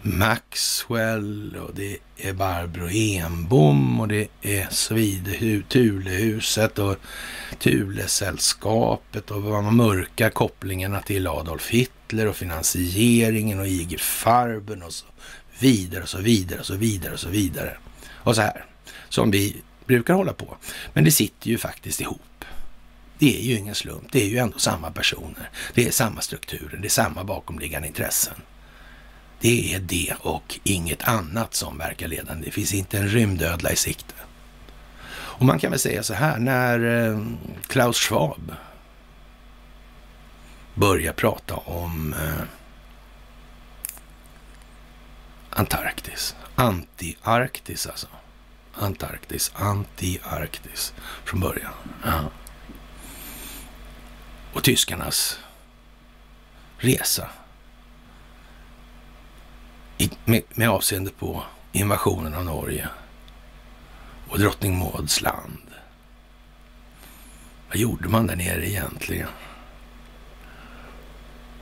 Maxwell och det är Barbro Enbom och det är Svide, Tulehuset och Tulesällskapet och de man mörkar kopplingarna till Adolf Hitler och finansieringen och IG Farben och så vidare och så vidare och så vidare och så vidare. Och så här, som vi brukar hålla på. Men det sitter ju faktiskt ihop. Det är ju ingen slump. Det är ju ändå samma personer. Det är samma strukturer. Det är samma bakomliggande intressen. Det är det och inget annat som verkar ledande. Det finns inte en rymdödla i sikte. Och man kan väl säga så här, när eh, Klaus Schwab börjar prata om eh, Antarktis, anti-Arktis alltså. Antarktis, anti-Arktis från början. Ja och tyskarnas resa i, med, med avseende på invasionen av Norge och drottning Mauds land. Vad gjorde man där nere egentligen?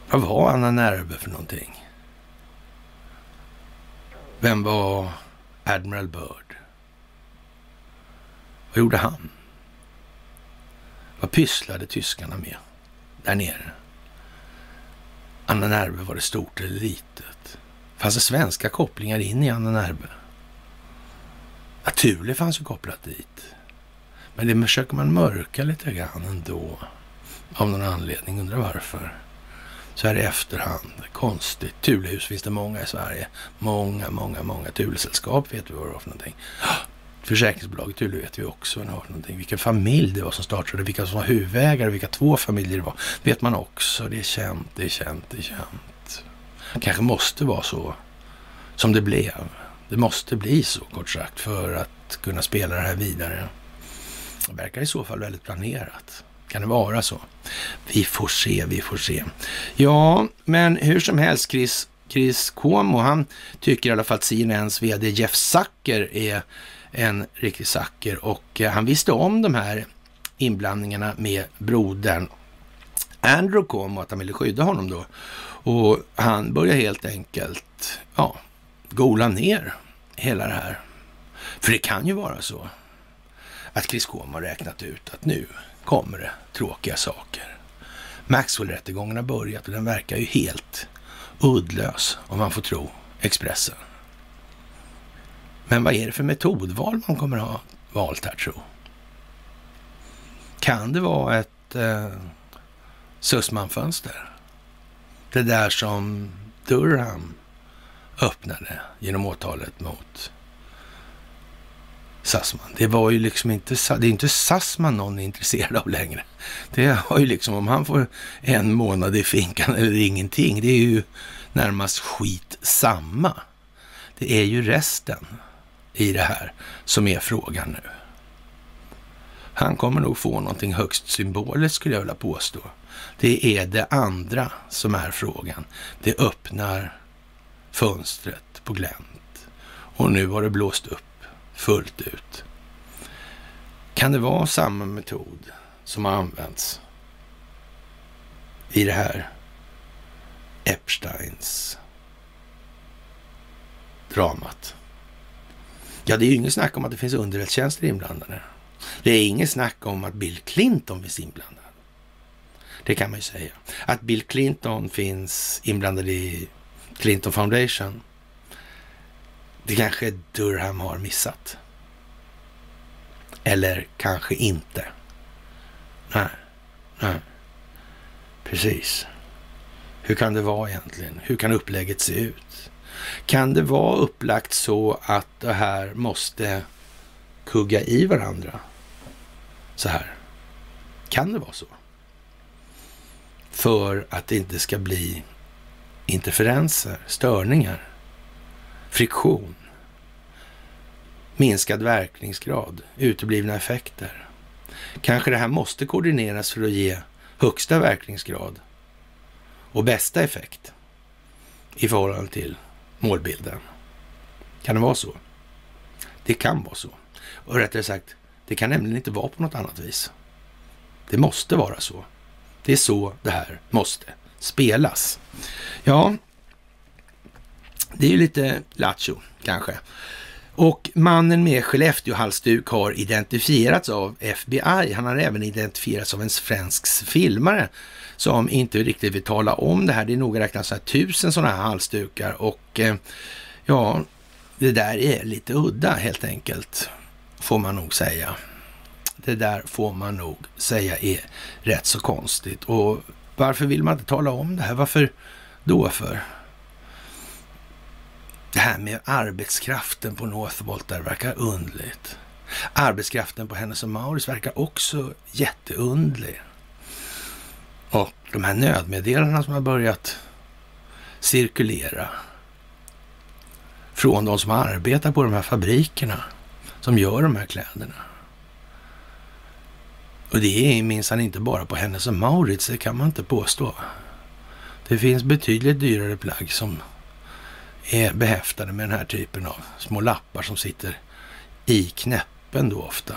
Vad var Anna Nerbe för någonting? Vem var Admiral Byrd? Vad gjorde han? Vad pysslade tyskarna med? där nere. Anna Närbe, var det stort eller litet? Fanns det svenska kopplingar in i Anna Närbe? Ja, fanns ju kopplat dit. Men det försöker man mörka lite grann ändå. Av någon anledning, undrar varför. Så här i efterhand, konstigt. Tulhus finns det många i Sverige. Många, många, många. Tulesällskap vet vi vad det var för någonting. Försäkringsbolaget Thule vet vi också vad det var för någonting. Vilken familj det var som startade, vilka som var huvudägare, vilka två familjer det var. vet man också. Det är känt, det är känt, det är känt. Det kanske måste vara så som det blev. Det måste bli så kort sagt för att kunna spela det här vidare. Det verkar i så fall väldigt planerat. Kan det vara så? Vi får se, vi får se. Ja, men hur som helst, Chris, Chris Cuomo, han tycker i alla fall att CNNs vd Jeff Zucker är en riktig Zucker och eh, han visste om de här inblandningarna med brodern Andrew Cuomo, att han ville skydda honom då. Och han började helt enkelt, ja, gola ner hela det här. För det kan ju vara så att Chris Cuomo har räknat ut att nu kommer det tråkiga saker. Maxwell-rättegången har börjat och den verkar ju helt uddlös om man får tro Expressen. Men vad är det för metodval man kommer ha valt här tro? Kan det vara ett eh, Sussman-fönster? Det där som Durham öppnade genom åtalet mot Sassman. Det var ju liksom inte, det är inte Sassman någon är intresserad av längre. Det har ju liksom, om han får en månad i finkan eller ingenting, det är ju närmast skit samma. Det är ju resten i det här som är frågan nu. Han kommer nog få någonting högst symboliskt skulle jag vilja påstå. Det är det andra som är frågan. Det öppnar fönstret på glänt och nu har det blåst upp fullt ut. Kan det vara samma metod som har använts i det här Epsteins dramat? Ja, det är ju inget snack om att det finns underrättelsetjänster inblandade. Det är inget snack om att Bill Clinton finns inblandad. Det kan man ju säga. Att Bill Clinton finns inblandad i Clinton Foundation. Det kanske Durham har missat. Eller kanske inte. Nej, nej. Precis. Hur kan det vara egentligen? Hur kan upplägget se ut? Kan det vara upplagt så att det här måste kugga i varandra? Så här. Kan det vara så? För att det inte ska bli interferenser, störningar, friktion, minskad verkningsgrad, uteblivna effekter. Kanske det här måste koordineras för att ge högsta verkningsgrad och bästa effekt i förhållande till målbilden. Kan det vara så? Det kan vara så. Och rättare sagt, det kan nämligen inte vara på något annat vis. Det måste vara så. Det är så det här måste spelas. Ja, det är ju lite lattjo kanske. Och mannen med Skellefteåhalsduk har identifierats av FBI. Han har även identifierats av en svensk filmare som inte riktigt vill tala om det här. Det är nog räknat så här tusen sådana här halsdukar och eh, ja, det där är lite udda helt enkelt, får man nog säga. Det där får man nog säga är rätt så konstigt. Och varför vill man inte tala om det här? Varför då för? Det här med arbetskraften på Northvolt där verkar undligt. Arbetskraften på Hennes och Mauritz verkar också jätteundlig. Och de här nödmeddelandena som har börjat cirkulera från de som arbetar på de här fabrikerna som gör de här kläderna. Och det är minsann inte bara på Hennes och Mauritz, det kan man inte påstå. Det finns betydligt dyrare plagg som är behäftade med den här typen av små lappar som sitter i knäppen då ofta.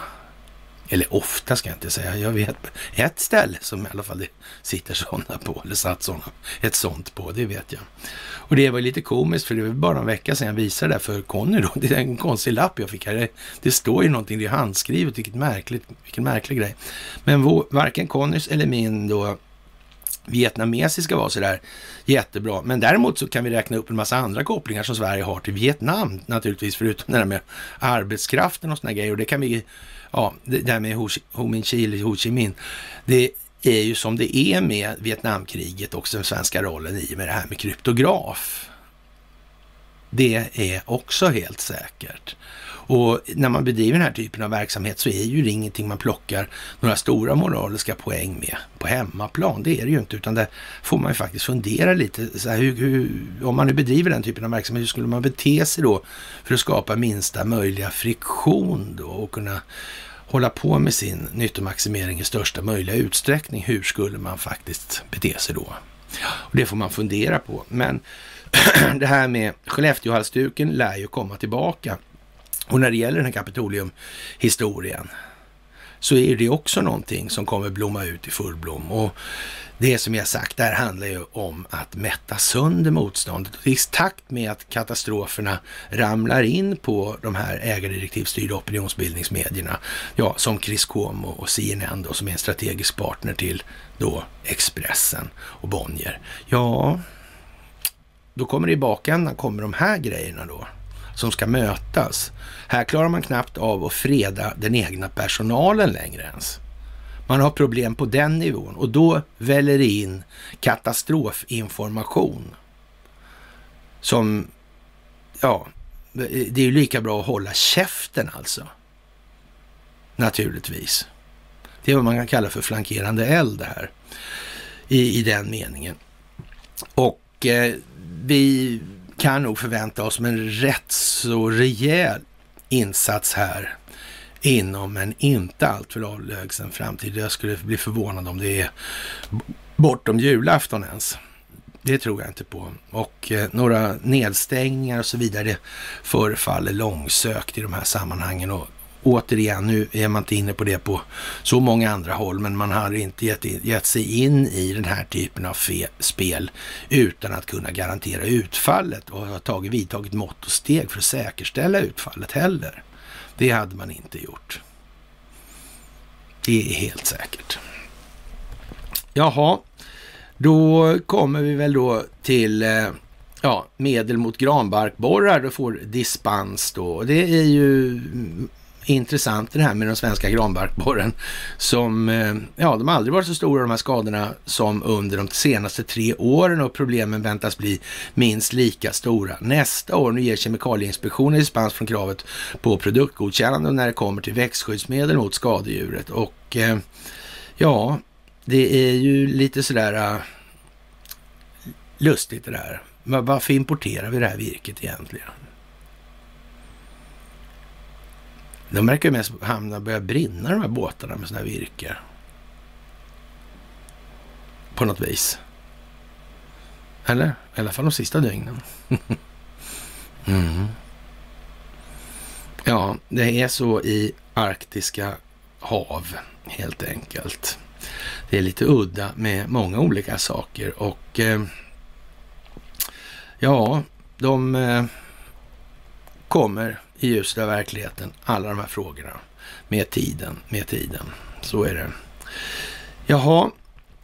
Eller ofta ska jag inte säga. Jag vet ett ställe som i alla fall det sitter sådana på, eller satt sådana, ett sånt på, det vet jag. Och det var lite komiskt för det var bara en vecka sedan jag visade det för Conny då. Det är en konstig lapp jag fick här. Det, det står ju någonting, det är handskrivet, vilket märkligt, vilken märklig grej. Men vår, varken Connys eller min då vietnamesiska var sådär jättebra. Men däremot så kan vi räkna upp en massa andra kopplingar som Sverige har till Vietnam naturligtvis, förutom det där med arbetskraften och sådana grejer. Och det kan vi, ja, det där med Ho, Ho Minh Chi Ho Chi Minh, det är ju som det är med Vietnamkriget och den svenska rollen i med det här med kryptograf. Det är också helt säkert. Och när man bedriver den här typen av verksamhet så är ju det ingenting man plockar några stora moraliska poäng med på hemmaplan. Det är det ju inte, utan det får man ju faktiskt fundera lite. Så här, hur, hur, om man nu bedriver den typen av verksamhet, hur skulle man bete sig då för att skapa minsta möjliga friktion då och kunna hålla på med sin nyttomaximering i största möjliga utsträckning. Hur skulle man faktiskt bete sig då? Och det får man fundera på. Men det här med Skellefteåhalsduken lär ju komma tillbaka. Och när det gäller den här Kapitolium-historien, så är det också någonting som kommer blomma ut i full blom. Och det som jag sagt, där handlar ju om att mätta sönder motståndet. I takt med att katastroferna ramlar in på de här ägardirektivstyrda opinionsbildningsmedierna, ja, som Chris Cuomo och CNN då, som är en strategisk partner till då Expressen och Bonnier. Ja, då kommer det i bakändan kommer de här grejerna då som ska mötas. Här klarar man knappt av att freda den egna personalen längre ens. Man har problem på den nivån och då väller det in katastrofinformation. Som, ja, det är ju lika bra att hålla käften alltså. Naturligtvis. Det är vad man kan kalla för flankerande eld det här. I, i den meningen. Och eh, vi kan nog förvänta oss en rätt så rejäl insats här inom en inte alltför avlägsen framtid. Jag skulle bli förvånad om det är bortom julafton ens. Det tror jag inte på. Och eh, några nedstängningar och så vidare förefaller långsökt i de här sammanhangen. Och återigen, nu är man inte inne på det på så många andra håll, men man har inte gett, gett sig in i den här typen av spel utan att kunna garantera utfallet och har tagit, vidtagit mått och steg för att säkerställa utfallet heller. Det hade man inte gjort. Det är helt säkert. Jaha, då kommer vi väl då till eh, ja, medel mot granbarkborrar. Då får dispens då. Det är ju intressant det här med den svenska granbarkborren som, eh, ja, de har aldrig varit så stora de här skadorna som under de senaste tre åren och problemen väntas bli minst lika stora nästa år. Nu ger Kemikalieinspektionen dispens från kravet på produktgodkännande när det kommer till växtskyddsmedel mot skadedjuret och eh, ja, det är ju lite sådär eh, lustigt det där. Varför importerar vi det här virket egentligen? De verkar mest hamna börja brinna de här båtarna med sådana här virke. På något vis. Eller? I alla fall de sista dygnen. mm. Ja, det är så i arktiska hav helt enkelt. Det är lite udda med många olika saker och eh, ja, de eh, kommer i ljuset av verkligheten, alla de här frågorna. Med tiden, med tiden. Så är det. Jaha,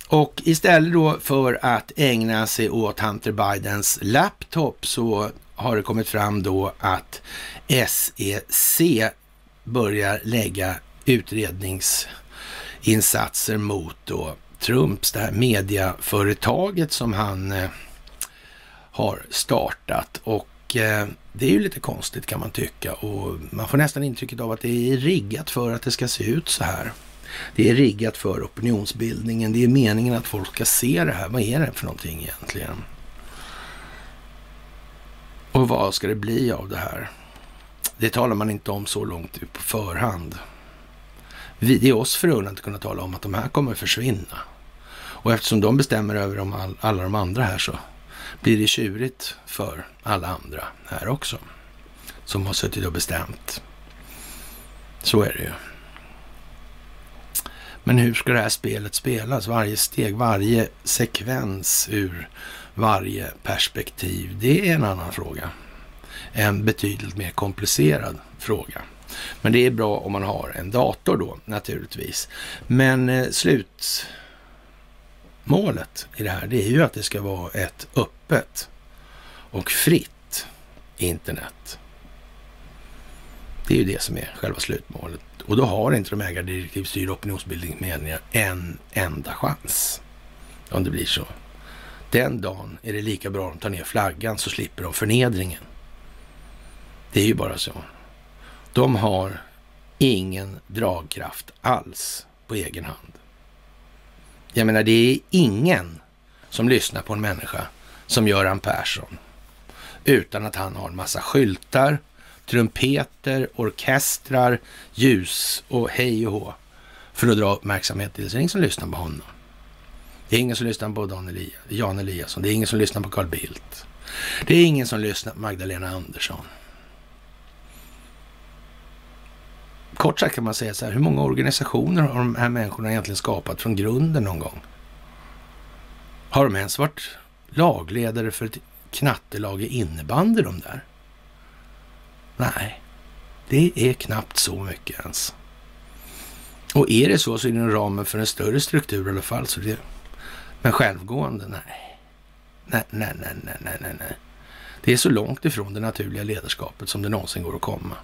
och istället då för att ägna sig åt Hunter Bidens laptop så har det kommit fram då att SEC börjar lägga utredningsinsatser mot då Trumps, det här mediaföretaget som han eh, har startat och eh, det är ju lite konstigt kan man tycka och man får nästan intrycket av att det är riggat för att det ska se ut så här. Det är riggat för opinionsbildningen. Det är meningen att folk ska se det här. Vad är det för någonting egentligen? Och vad ska det bli av det här? Det talar man inte om så långt på förhand. Vi, det är oss förunnat att kunna tala om att de här kommer försvinna. Och eftersom de bestämmer över de all, alla de andra här så blir det tjurigt för alla andra här också. Som har suttit och bestämt. Så är det ju. Men hur ska det här spelet spelas? Varje steg, varje sekvens ur varje perspektiv. Det är en annan fråga. En betydligt mer komplicerad fråga. Men det är bra om man har en dator då naturligtvis. Men eh, slut målet i det här, det är ju att det ska vara ett öppet och fritt internet. Det är ju det som är själva slutmålet. Och då har inte de ägardirektivstyrda opinionsbildningsmedierna en enda chans. Om det blir så. Den dagen är det lika bra att de tar ner flaggan så slipper de förnedringen. Det är ju bara så. De har ingen dragkraft alls på egen hand. Jag menar, det är ingen som lyssnar på en människa som Göran Persson utan att han har en massa skyltar, trumpeter, orkestrar, ljus och hej och hå för att dra uppmärksamhet till. Så det är ingen som lyssnar på honom. Det är ingen som lyssnar på Dan Elia, Jan Eliasson. Det är ingen som lyssnar på Carl Bildt. Det är ingen som lyssnar på Magdalena Andersson. Kort sagt kan man säga så här, hur många organisationer har de här människorna egentligen skapat från grunden någon gång? Har de ens varit lagledare för ett knattelag i innebandy de där? Nej, det är knappt så mycket ens. Och är det så så är det inom ramen för en större struktur i alla fall. Så det, men självgående, nej. Nej, nej, nej, nej, nej, nej. Det är så långt ifrån det naturliga ledarskapet som det någonsin går att komma.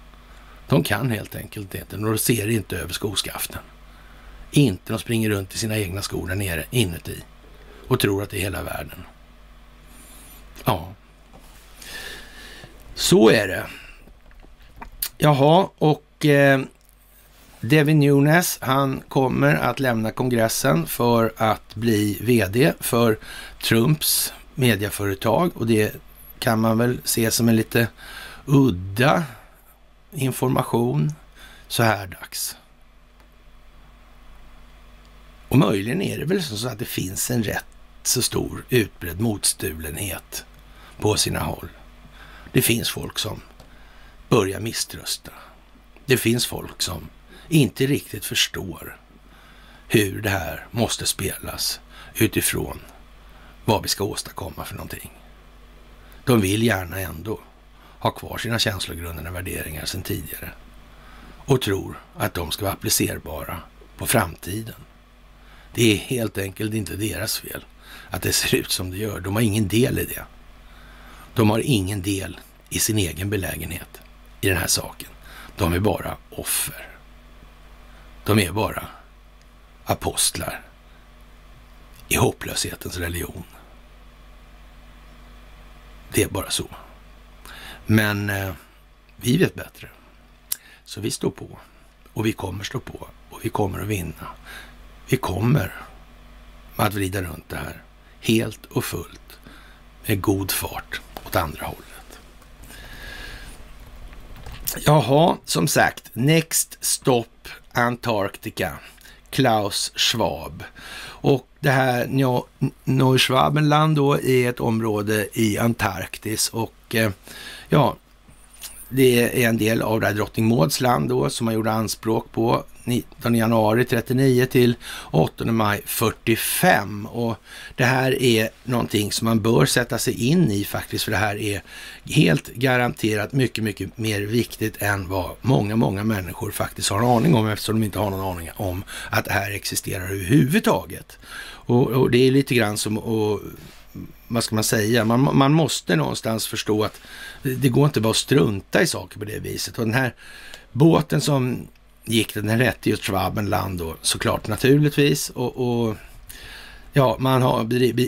De kan helt enkelt inte. De ser inte över skoskaften. Inte de springer runt i sina egna skor där nere inuti och tror att det är hela världen. Ja, så är det. Jaha, och eh, Devin Nunes, han kommer att lämna kongressen för att bli vd för Trumps mediaföretag och det kan man väl se som en lite udda information så här dags. Och möjligen är det väl så att det finns en rätt så stor utbredd motstulenhet på sina håll. Det finns folk som börjar misströsta. Det finns folk som inte riktigt förstår hur det här måste spelas utifrån vad vi ska åstadkomma för någonting. De vill gärna ändå har kvar sina känslogrundande värderingar sedan tidigare och tror att de ska vara applicerbara på framtiden. Det är helt enkelt inte deras fel att det ser ut som det gör. De har ingen del i det. De har ingen del i sin egen belägenhet i den här saken. De är bara offer. De är bara apostlar i hopplöshetens religion. Det är bara så. Men eh, vi vet bättre. Så vi står på och vi kommer stå på och vi kommer att vinna. Vi kommer att vrida runt det här helt och fullt med god fart åt andra hållet. Jaha, som sagt, Next Stop Antarctica, Klaus Schwab. Och det här Neuschwabenland då är ett område i Antarktis och eh, ja, det är en del av det här drottning Mauds land då som man gjorde anspråk på 19 januari 39 till 8 maj 45. Och det här är någonting som man bör sätta sig in i faktiskt, för det här är helt garanterat mycket, mycket mer viktigt än vad många, många människor faktiskt har en aning om eftersom de inte har någon aning om att det här existerar överhuvudtaget. Och, och det är lite grann som att vad ska man säga, man, man måste någonstans förstå att det går inte bara att strunta i saker på det viset. Och den här båten som gick den rätte just Schwabenland då såklart naturligtvis. Och, och ja, man har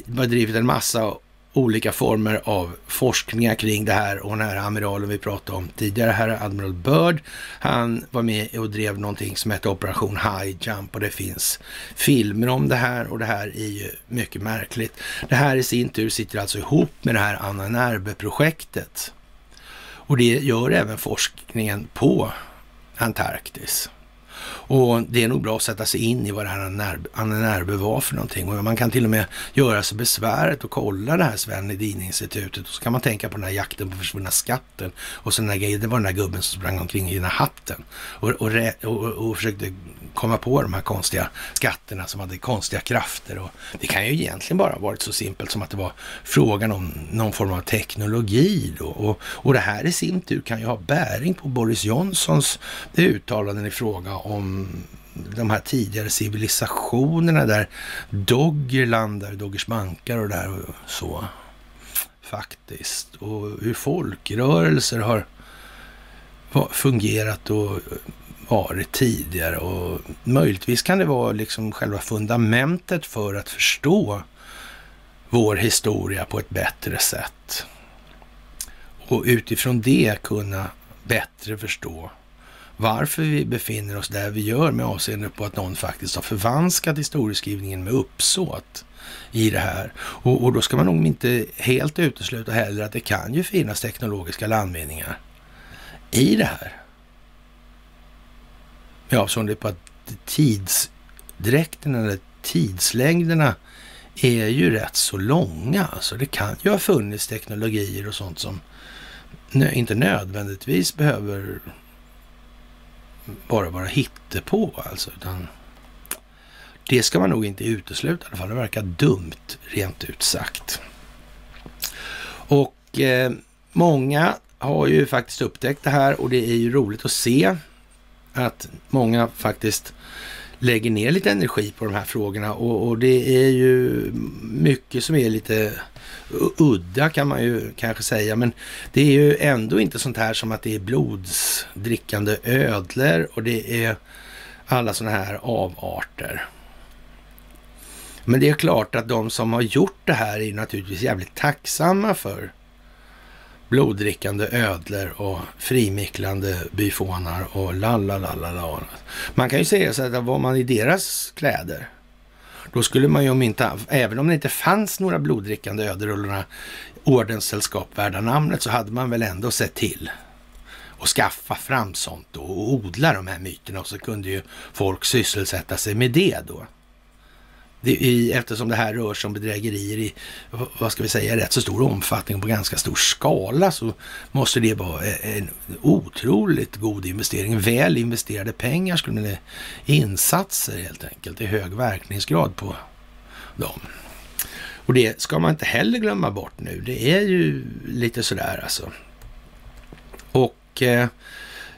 bedrivit en massa olika former av forskningar kring det här och den här amiralen vi pratade om tidigare, här Admiral Byrd, han var med och drev någonting som hette Operation High Jump och det finns filmer om det här och det här är ju mycket märkligt. Det här i sin tur sitter alltså ihop med det här Anna Nerbe-projektet och det gör även forskningen på Antarktis. Och det är nog bra att sätta sig in i vad det här Anna var för någonting. Och man kan till och med göra sig besväret och kolla det här Sven Hedin-institutet. Och så kan man tänka på den här jakten på försvunna skatten. Och så den här, det var den där gubben som sprang omkring i den här hatten. Och, och, och, och försökte komma på de här konstiga skatterna som hade konstiga krafter. Och det kan ju egentligen bara varit så simpelt som att det var frågan om någon form av teknologi. Då. Och, och det här i sin tur kan ju ha bäring på Boris Johnsons uttalanden i fråga om de här tidigare civilisationerna där Doggerland, där Doggers bankar och det där och så. Faktiskt. Och hur folkrörelser har fungerat och varit tidigare och möjligtvis kan det vara liksom själva fundamentet för att förstå vår historia på ett bättre sätt. Och utifrån det kunna bättre förstå varför vi befinner oss där vi gör med avseende på att någon faktiskt har förvanskat historieskrivningen med uppsåt i det här. Och, och, då ska man nog inte helt utesluta heller att det kan ju finnas teknologiska landvinningar i det här. Ja, Med avseende på att tidsdräkten eller tidslängderna är ju rätt så långa. Alltså det kan ju ha funnits teknologier och sånt som inte nödvändigtvis behöver bara vara hittepå alltså. Utan det ska man nog inte utesluta i alla fall. Det verkar dumt, rent ut sagt. Och eh, många har ju faktiskt upptäckt det här och det är ju roligt att se att många faktiskt lägger ner lite energi på de här frågorna och, och, det är ju mycket som är lite udda kan man ju kanske säga, men det är ju ändå inte sånt här som att det är blodsdrickande ödlor och det är alla sådana här avarter. Men det är klart att de som har gjort det här är naturligtvis jävligt tacksamma för bloddrickande ödlor och frimicklande byfånar och lalalala. Man kan ju säga så att var man i deras kläder, då skulle man ju om inte, även om det inte fanns några bloddrickande ödlor och några ordenssällskap värda namnet, så hade man väl ändå sett till och skaffa fram sånt och odla de här myterna och så kunde ju folk sysselsätta sig med det då i, eftersom det här rör sig om bedrägerier i, vad ska vi säga, rätt så stor omfattning och på ganska stor skala så måste det vara e- en otroligt god investering. Väl investerade pengar skulle det, insatser helt enkelt i hög verkningsgrad på dem. Och det ska man inte heller glömma bort nu. Det är ju lite sådär alltså. Och eh,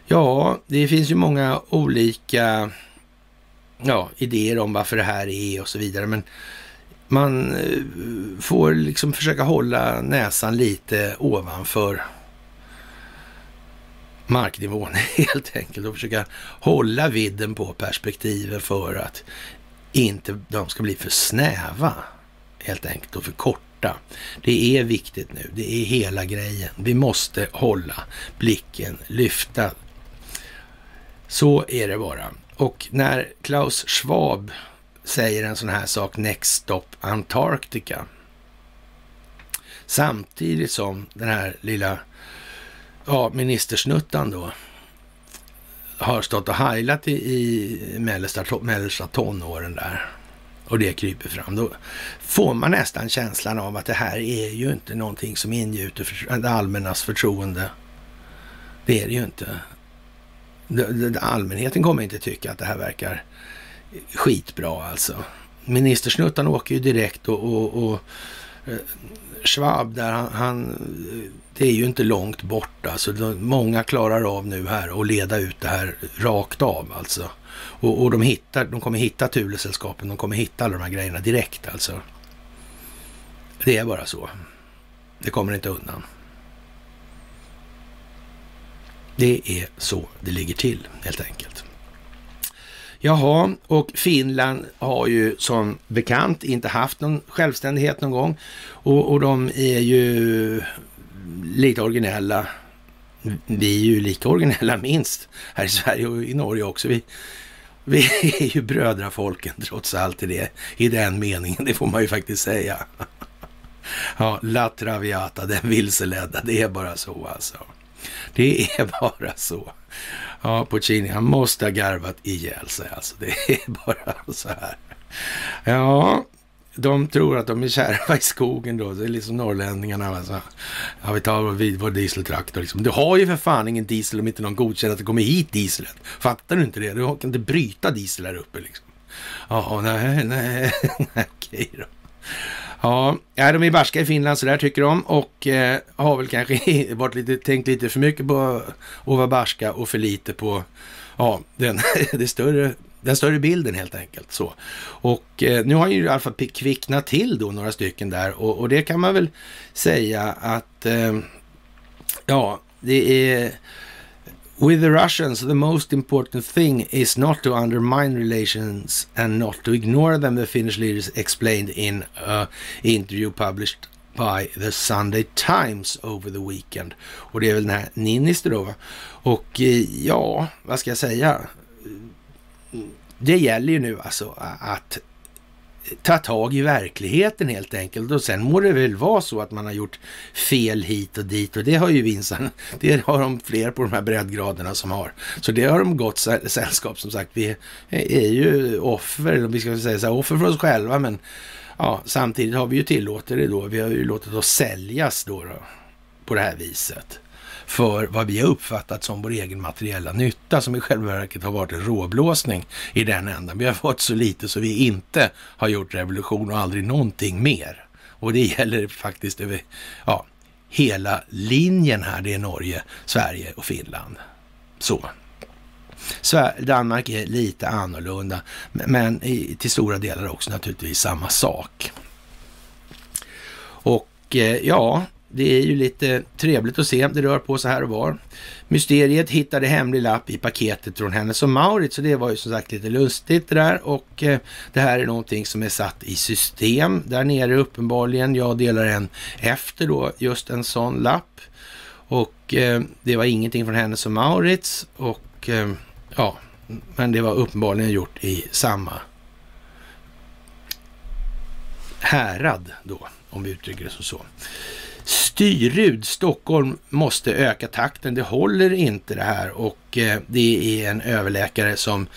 ja, det finns ju många olika ja, idéer om varför det här är och så vidare. Men man eh, får liksom försöka hålla näsan lite ovanför marknivån helt enkelt och försöka hålla vidden på perspektiven för att inte de ska bli för snäva helt enkelt och för korta. Det är viktigt nu. Det är hela grejen. Vi måste hålla blicken, lyfta. Så är det bara. Och när Klaus Schwab säger en sån här sak, Next Stop Antarktika, samtidigt som den här lilla ja, ministersnuttan då har stått och heilat i, i mellersta, mellersta tonåren där och det kryper fram, då får man nästan känslan av att det här är ju inte någonting som ingjuter för, det allmännas förtroende. Det är det ju inte allmänheten kommer inte tycka att det här verkar skitbra alltså. Ministersnuttan åker ju direkt och, och, och eh, Schwab där, han, han, det är ju inte långt bort alltså. Många klarar av nu här att leda ut det här rakt av alltså. Och, och de, hittar, de kommer hitta Thulesällskapen, de kommer hitta alla de här grejerna direkt alltså. Det är bara så. Det kommer inte undan. Det är så det ligger till helt enkelt. Jaha, och Finland har ju som bekant inte haft någon självständighet någon gång och, och de är ju lite originella. Vi är ju lika originella minst här i Sverige och i Norge också. Vi, vi är ju brödrafolken trots allt i, det, i den meningen, det får man ju faktiskt säga. Ja, La Traviata, den vilseledda, det är bara så alltså. Det är bara så. Ja, Puccini, han måste ha garvat ihjäl sig alltså. Det är bara så här. Ja, de tror att de är kärva i skogen då. Det är liksom norrlänningarna. Alltså. Ja, vi tar vid vår dieseltraktor. Liksom. Du har ju för fan ingen diesel om inte någon godkänner att det kommer hit dieselet. Fattar du inte det? Du kan inte bryta diesel här uppe liksom. Ja, nej, nej, okej då. Ja, de är barska i Finland, så där tycker de. Och eh, har väl kanske varit lite, tänkt lite för mycket på att vara barska och för lite på ja, den, det större, den större bilden helt enkelt. Så. Och eh, nu har ju i alla fall kvicknat till då några stycken där och, och det kan man väl säga att eh, ja, det är With the Russians, the most important thing is not to undermine relations and not to ignore them, the Finnish leaders explained in an interview published by the Sunday Times over the weekend. Och det är väl den här Niinistö då. Va? Och eh, ja, vad ska jag säga? Det gäller ju nu alltså att ta tag i verkligheten helt enkelt. Och sen må det väl vara så att man har gjort fel hit och dit och det har ju Vinsan, det har de fler på de här breddgraderna som har. Så det har de gott sällskap som sagt. Vi är ju offer, vi ska säga så här, offer för oss själva men ja, samtidigt har vi ju tillåtit det då. Vi har ju låtit oss säljas då, då på det här viset för vad vi har uppfattat som vår egen materiella nytta, som i själva verket har varit en råblåsning i den ändan. Vi har fått så lite så vi inte har gjort revolution och aldrig någonting mer. Och det gäller faktiskt över ja, hela linjen här. Det är Norge, Sverige och Finland. Så. Danmark är lite annorlunda, men till stora delar också naturligtvis samma sak. Och eh, ja, det är ju lite trevligt att se. Det rör på sig här och var. Mysteriet hittade hemlig lapp i paketet från Hennes och Mauritz, så det var ju som sagt lite lustigt det där. Och eh, det här är någonting som är satt i system där nere uppenbarligen. Jag delar en efter då just en sån lapp. Och eh, det var ingenting från Hennes och Mauritz och eh, ja, men det var uppenbarligen gjort i samma härad då, om vi uttrycker det som så. Styrud, Stockholm måste öka takten. Det håller inte det här och eh, det är en överläkare som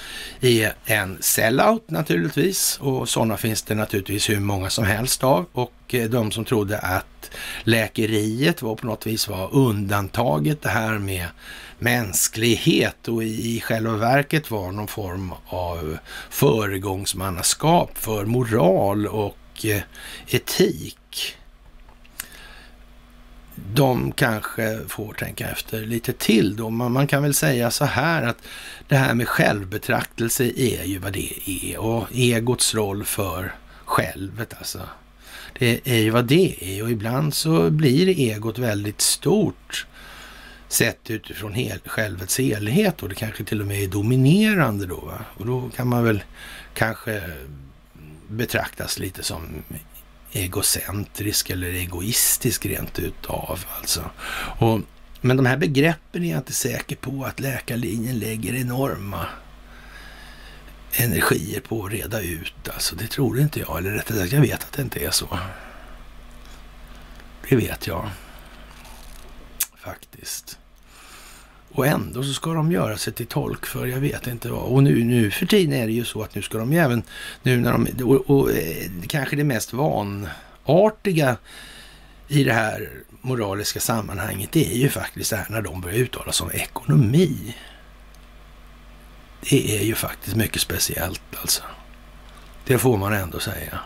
är en sellout naturligtvis och sådana finns det naturligtvis hur många som helst av och eh, de som trodde att läkeriet var på något vis var undantaget det här med mänsklighet och i själva verket var någon form av föregångsmannaskap för moral och eh, etik de kanske får tänka efter lite till då. Man, kan väl säga så här att det här med självbetraktelse är ju vad det är och egots roll för självet alltså. Det är ju vad det är och ibland så blir egot väldigt stort sett utifrån hel, självets helhet och det kanske till och med är dominerande då. Va? Och då kan man väl kanske betraktas lite som egocentrisk eller egoistisk rent utav. Alltså. Och, men de här begreppen är jag inte säker på att läkarlinjen lägger enorma energier på att reda ut. Alltså, det tror inte jag. Eller rättare sagt, jag vet att det inte är så. Det vet jag. Faktiskt. Och ändå så ska de göra sig till tolk för jag vet inte vad. Och nu, nu för tiden är det ju så att nu ska de ju även, nu när de, och, och eh, kanske det mest vanartiga i det här moraliska sammanhanget, det är ju faktiskt det här när de börjar uttala sig om ekonomi. Det är ju faktiskt mycket speciellt alltså. Det får man ändå säga.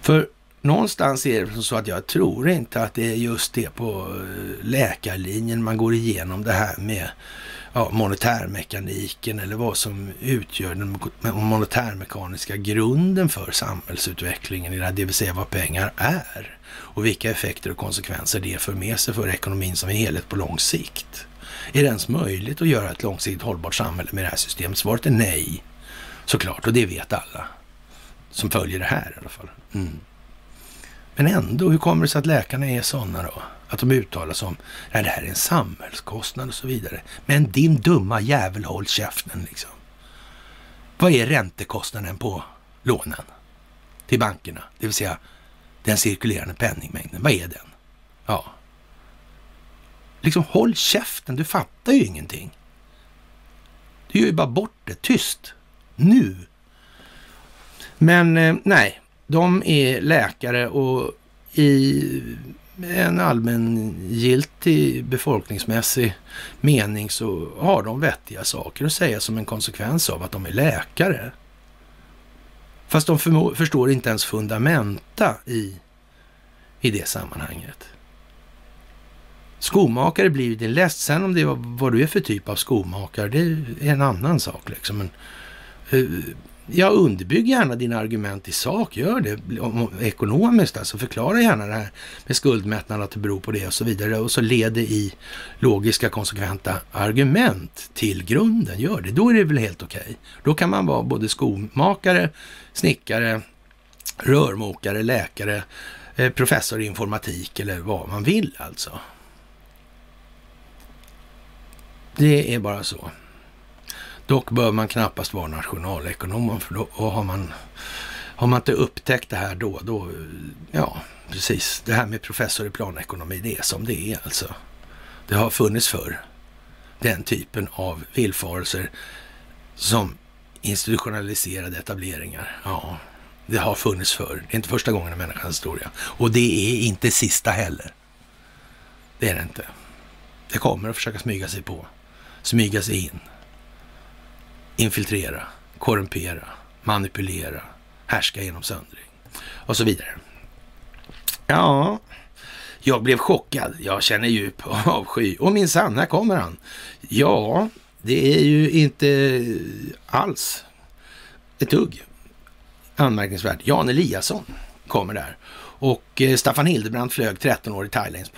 För någonstans är det så att jag tror inte att det är just det på eh, läkarlinjen man går igenom det här med ja, monetärmekaniken eller vad som utgör den monetärmekaniska grunden för samhällsutvecklingen, det vill säga vad pengar är och vilka effekter och konsekvenser det för med sig för ekonomin som helhet på lång sikt. Är det ens möjligt att göra ett långsiktigt hållbart samhälle med det här systemet? Svaret är nej, såklart, och det vet alla som följer det här i alla fall. Mm. Men ändå, hur kommer det sig att läkarna är sådana då? Att de uttalar sig om att det här är en samhällskostnad och så vidare. Men din dumma jävel, håll käften liksom. Vad är räntekostnaden på lånen till bankerna? Det vill säga den cirkulerande penningmängden. Vad är den? Ja. Liksom håll käften, du fattar ju ingenting. Du gör ju bara bort det, tyst, nu. Men eh, nej, de är läkare och i en allmängiltig befolkningsmässig mening så har de vettiga saker att säga som en konsekvens av att de är läkare. Fast de förstår inte ens fundamenta i, i det sammanhanget. Skomakare blir ju din läst. Sen om det är vad du är för typ av skomakare, det är en annan sak. Liksom. Men, uh, Ja, underbygg gärna dina argument i sak. Gör det ekonomiskt. Alltså förklara gärna det här med skuldmättnad, att det beror på det och så vidare. Och så leder i logiska, konsekventa argument till grunden. Gör det. Då är det väl helt okej. Okay. Då kan man vara både skomakare, snickare, rörmokare, läkare, eh, professor i informatik eller vad man vill alltså. Det är bara så. Dock bör man knappast vara nationalekonom, för då har man, har man inte upptäckt det här då, då, ja, precis. Det här med professor i planekonomi, det är som det är alltså. Det har funnits förr. Den typen av villfarelser som institutionaliserade etableringar. Ja, det har funnits förr. Det är inte första gången i människans historia. Och det är inte sista heller. Det är det inte. Det kommer att försöka smyga sig på. Smyga sig in. Infiltrera, korrumpera, manipulera, härska genom söndring och så vidare. Ja, jag blev chockad. Jag känner djup avsky. Och min sanna kommer han. Ja, det är ju inte alls ett dugg anmärkningsvärt. Jan Eliasson kommer där. Och eh, Staffan Hildebrandt flög 13 år i thailändsk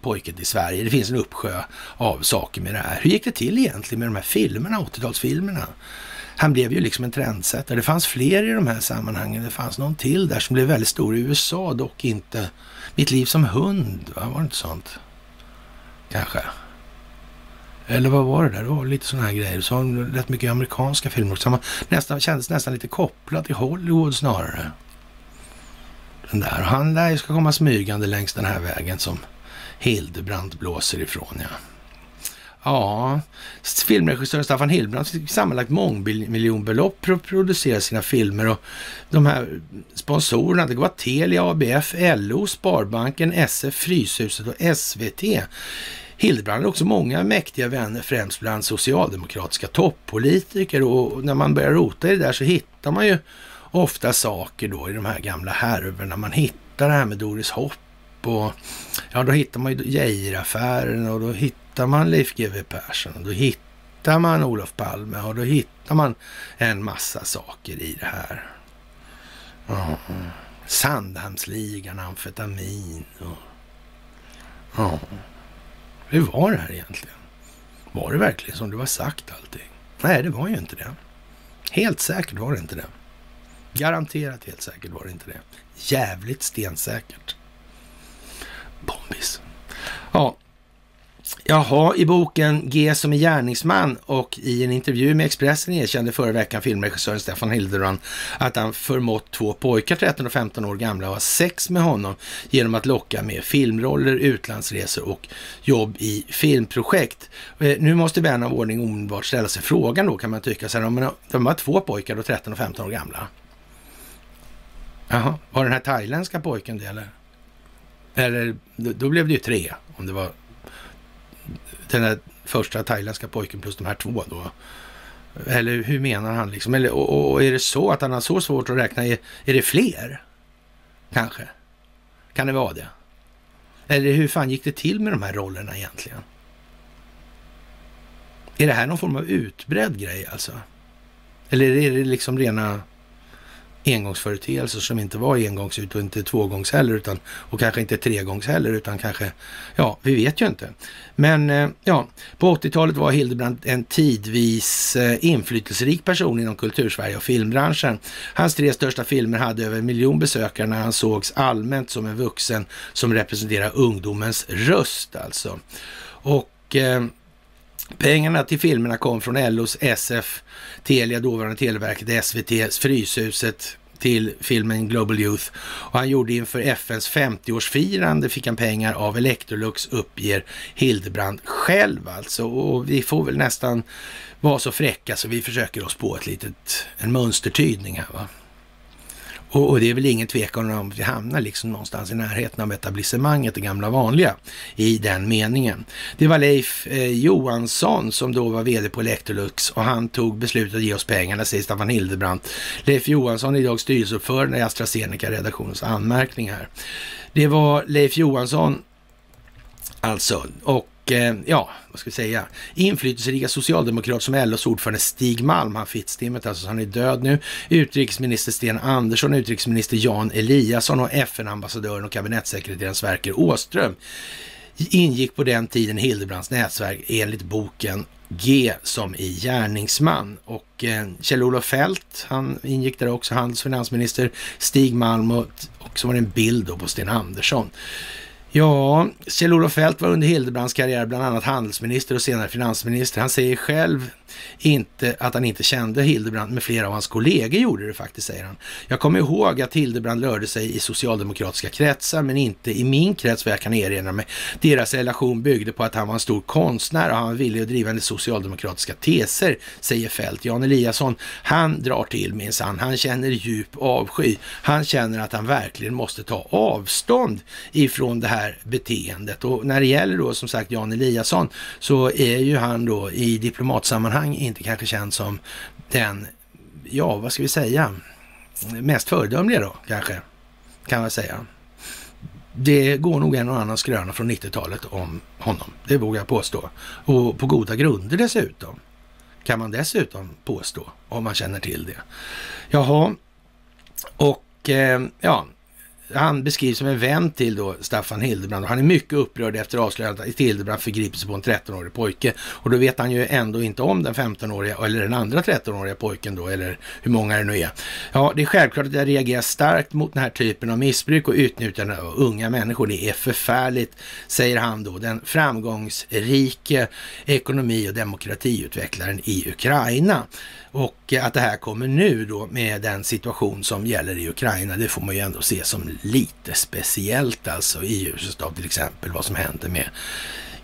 pojke till Sverige. Det finns en uppsjö av saker med det här. Hur gick det till egentligen med de här filmerna, 80-talsfilmerna? Han blev ju liksom en trendsättare. Det fanns fler i de här sammanhangen. Det fanns någon till där som blev väldigt stor i USA, dock inte Mitt liv som hund, va? var det inte sånt? Kanske. Eller vad var det där? Det var lite sådana här grejer. Så rätt mycket amerikanska filmer också. Nästan, kändes nästan lite kopplad till Hollywood snarare. Den där. Han han ju ska komma smygande längs den här vägen som Hildebrand blåser ifrån, ja. Ja, filmregissören Staffan Hildebrandt fick sammanlagt mångmiljonbelopp för att producera sina filmer och de här sponsorerna, det var Telia, ABF, LO, Sparbanken, SF, Fryshuset och SVT. Hildebrand hade också många mäktiga vänner, främst bland socialdemokratiska toppolitiker och när man börjar rota i det där så hittar man ju ofta saker då i de här gamla härvorna. Man hittar det här med Doris Hopp och ja, då hittar man ju Geijeraffären och då hittar man Leif GW Persson och då hittar man Olof Palme och då hittar man en massa saker i det här. Ja. Sandhamnsligan, amfetamin och... Ja. Hur var det här egentligen? Var det verkligen som det var sagt allting? Nej, det var ju inte det. Helt säkert var det inte det. Garanterat helt säkert var det inte det. Jävligt stensäkert. Bombis. Ja, Jaha, i boken G som är gärningsman och i en intervju med Expressen erkände förra veckan filmregissören Stefan Hildebrand att han förmått två pojkar, 13 och 15 år gamla, att ha sex med honom genom att locka med filmroller, utlandsresor och jobb i filmprojekt. Eh, nu måste vän av ordning omedelbart ställa sig frågan då kan man tycka, så här, om de var två pojkar och 13 och 15 år gamla. Jaha, var den här thailändska pojken det eller? Eller då blev det ju tre om det var den där första thailändska pojken plus de här två då. Eller hur menar han liksom? Eller, och, och är det så att han har så svårt att räkna? Är, är det fler? Kanske? Kan det vara det? Eller hur fan gick det till med de här rollerna egentligen? Är det här någon form av utbredd grej alltså? Eller är det liksom rena engångsföreteelser som inte var engångs och inte tvågångs heller utan, och kanske inte tregångs heller utan kanske, ja, vi vet ju inte. Men eh, ja, på 80-talet var Hildebrand en tidvis eh, inflytelserik person inom kultursverige och filmbranschen. Hans tre största filmer hade över en miljon besökare när han sågs allmänt som en vuxen som representerar ungdomens röst alltså. Och eh, Pengarna till filmerna kom från LOs SF, Telia, dåvarande Televerket, SVT, Fryshuset till filmen Global Youth. Och han gjorde inför FNs 50-årsfirande fick han pengar av Electrolux uppger Hildebrand själv alltså. Och vi får väl nästan vara så fräcka så vi försöker oss på ett litet, en mönstertydning här va. Och, och, det är väl ingen tvekan om att vi hamnar liksom någonstans i närheten av etablissemanget, det gamla vanliga, i den meningen. Det var Leif eh, Johansson som då var vd på Electrolux och han tog beslutet att ge oss pengarna, säger Staffan Hildebrandt. Leif Johansson är idag styrelseordförande i AstraZeneca-redaktionens anmärkningar. Det var Leif Johansson alltså, och Eh, ja, vad ska vi säga, inflytelserika socialdemokrat som LOs ordförande Stig Malm, han fittstimmet alltså, han är död nu, utrikesminister Sten Andersson, utrikesminister Jan Eliasson och FN-ambassadören och kabinettssekreteraren Sverker Åström ingick på den tiden Hildebrands nätverk enligt boken G som i gärningsman. Och eh, Kjell-Olof Fält, han ingick där också, handelsfinansminister Stig Malm och, och så var det en bild då på Sten Andersson. Ja, Kjell-Olof Feldt var under Hildebrands karriär bland annat handelsminister och senare finansminister. Han säger själv inte, att han inte kände Hildebrand, men flera av hans kollegor gjorde det faktiskt, säger han. Jag kommer ihåg att Hildebrand rörde sig i socialdemokratiska kretsar, men inte i min krets vad jag kan erinra mig. Deras relation byggde på att han var en stor konstnär och han var villig att driva socialdemokratiska teser, säger Fält. Jan Eliasson, han drar till minsann. Han känner djup avsky. Han känner att han verkligen måste ta avstånd ifrån det här beteendet. Och när det gäller då som sagt Jan Eliasson så är ju han då i diplomatsammanhang inte kanske känd som den, ja vad ska vi säga, mest föredömliga då kanske, kan man säga. Det går nog en och annan skröna från 90-talet om honom, det vågar jag påstå. Och på goda grunder dessutom, kan man dessutom påstå, om man känner till det. Jaha, och eh, ja, han beskrivs som en vän till då Staffan Hildebrand han är mycket upprörd efter avslöjandet att Hildebrand förgriper sig på en 13-årig pojke. Och då vet han ju ändå inte om den 15-åriga eller den andra 13-åriga pojken då, eller hur många det nu är. Ja, det är självklart att jag reagerar starkt mot den här typen av missbruk och utnyttjande av unga människor. Det är förfärligt, säger han då, den framgångsrike ekonomi och demokratiutvecklaren i Ukraina. Och att det här kommer nu då med den situation som gäller i Ukraina, det får man ju ändå se som lite speciellt alltså i ljuset av till exempel vad som händer med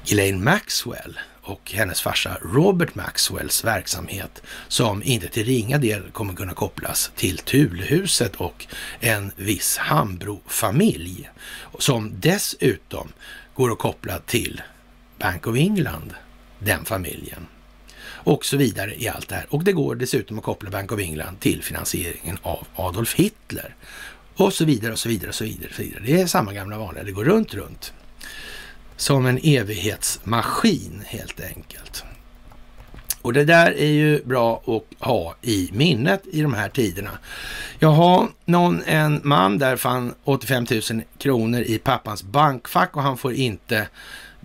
Ghislaine Maxwell och hennes farsa Robert Maxwells verksamhet som inte till ringa del kommer kunna kopplas till Tulehuset och en viss Hambro-familj som dessutom går att koppla till Bank of England, den familjen och så vidare i allt det här. Och det går dessutom att koppla Bank of England till finansieringen av Adolf Hitler och så vidare och så vidare och så vidare. Och så vidare. Det är samma gamla vanliga, det går runt, runt. Som en evighetsmaskin helt enkelt. Och det där är ju bra att ha i minnet i de här tiderna. Jaha, någon, en man där fann 85 000 kronor i pappans bankfack och han får inte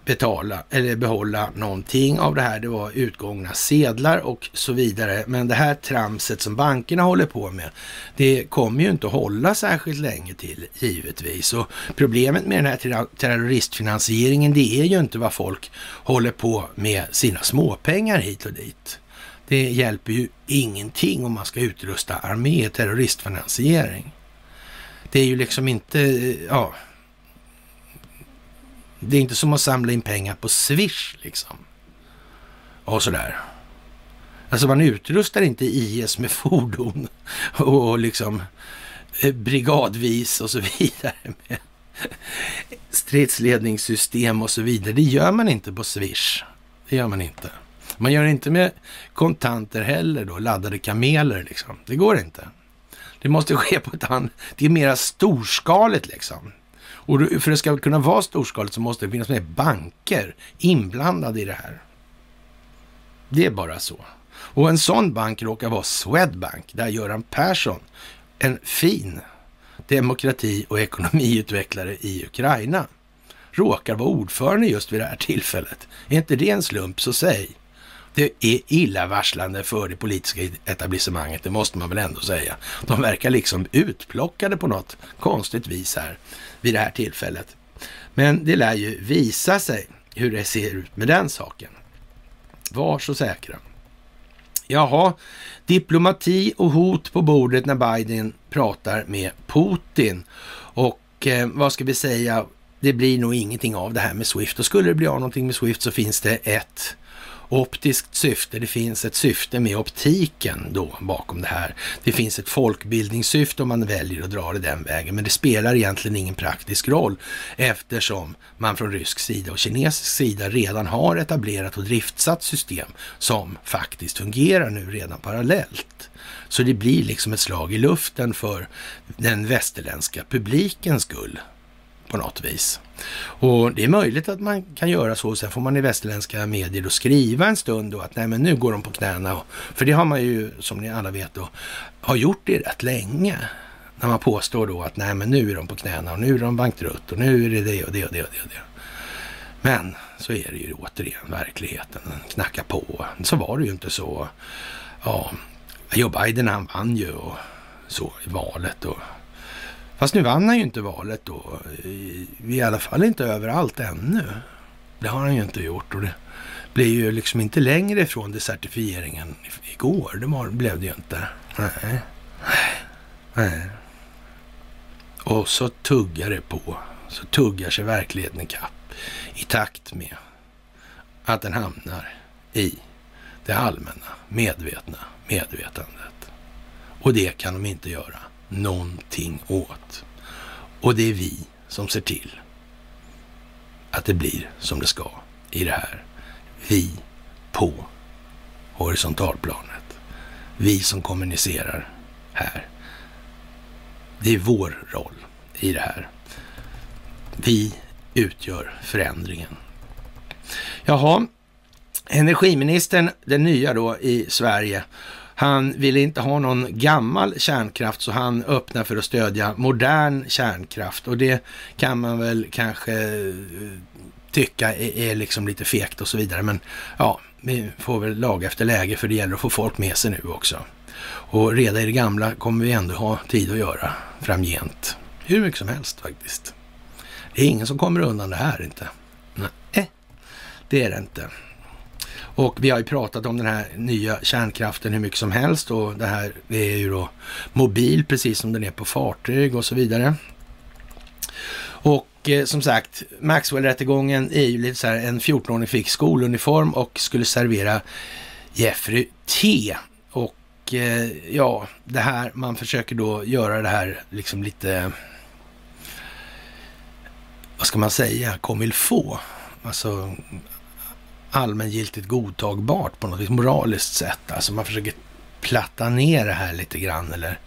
betala eller behålla någonting av det här. Det var utgångna sedlar och så vidare. Men det här tramset som bankerna håller på med, det kommer ju inte att hålla särskilt länge till givetvis. Och problemet med den här terroristfinansieringen, det är ju inte vad folk håller på med sina småpengar hit och dit. Det hjälper ju ingenting om man ska utrusta armé terroristfinansiering. Det är ju liksom inte, ja, det är inte som att samla in pengar på Swish liksom. Och sådär. Alltså man utrustar inte IS med fordon och liksom eh, brigadvis och så vidare med stridsledningssystem och så vidare. Det gör man inte på Swish. Det gör man inte. Man gör det inte med kontanter heller då, laddade kameler liksom. Det går inte. Det måste ske på ett annat, det är mera storskaligt liksom. Och för att det ska kunna vara storskaligt så måste det finnas med banker inblandade i det här. Det är bara så. Och en sån bank råkar vara Swedbank, där Göran Persson, en fin demokrati och ekonomiutvecklare i Ukraina, råkar vara ordförande just vid det här tillfället. Är inte det en slump, så säg. Det är illavarslande för det politiska etablissemanget, det måste man väl ändå säga. De verkar liksom utplockade på något konstigt vis här vid det här tillfället. Men det lär ju visa sig hur det ser ut med den saken. Var så säkra. Jaha, diplomati och hot på bordet när Biden pratar med Putin. Och eh, vad ska vi säga, det blir nog ingenting av det här med Swift. Och skulle det bli av någonting med Swift så finns det ett optiskt syfte. Det finns ett syfte med optiken då bakom det här. Det finns ett folkbildningssyfte om man väljer att dra det den vägen, men det spelar egentligen ingen praktisk roll eftersom man från rysk sida och kinesisk sida redan har etablerat och driftsatt system som faktiskt fungerar nu redan parallellt. Så det blir liksom ett slag i luften för den västerländska publikens skull på något vis. Och det är möjligt att man kan göra så. Sen får man i västerländska medier då skriva en stund då att nej men nu går de på knäna. För det har man ju som ni alla vet då har gjort det rätt länge. När man påstår då att nej men nu är de på knäna och nu är de bankrutt och nu är det det och det och det och det. Och det. Men så är det ju återigen verkligheten. Den knackar på. Så var det ju inte så. Ja, Joe Biden han vann ju och så i valet och Fast nu vann han ju inte valet då. I alla fall inte överallt ännu. Det har han ju inte gjort. Och det blir ju liksom inte längre ifrån desertifieringen igår. Det var, blev det ju inte. Nej. Nej. Och så tuggar det på. Så tuggar sig verkligheten i kapp i takt med att den hamnar i det allmänna medvetna medvetandet. Och det kan de inte göra någonting åt. Och det är vi som ser till att det blir som det ska i det här. Vi på horisontalplanet. Vi som kommunicerar här. Det är vår roll i det här. Vi utgör förändringen. Jaha, energiministern, den nya då i Sverige, han ville inte ha någon gammal kärnkraft så han öppnar för att stödja modern kärnkraft och det kan man väl kanske eh, tycka är, liksom lite fegt och så vidare. Men ja, vi får väl laga efter läge för det gäller att få folk med sig nu också. Och reda i det gamla kommer vi ändå ha tid att göra framgent. Hur mycket som helst faktiskt. Det är ingen som kommer undan det här inte. Nej, det är det inte. Och vi har ju pratat om den här nya kärnkraften hur mycket som helst och det här det är ju då mobil precis som den är på fartyg och så vidare. Och eh, som sagt, Maxwell-rättegången är ju lite så här, en 14-åring fick skoluniform och skulle servera Jeffrey te. Och eh, ja, det här, man försöker då göra det här liksom lite, vad ska man säga, comme il faut. Alltså allmängiltigt godtagbart på något vis moraliskt sätt. Alltså man försöker platta ner det här lite grann eller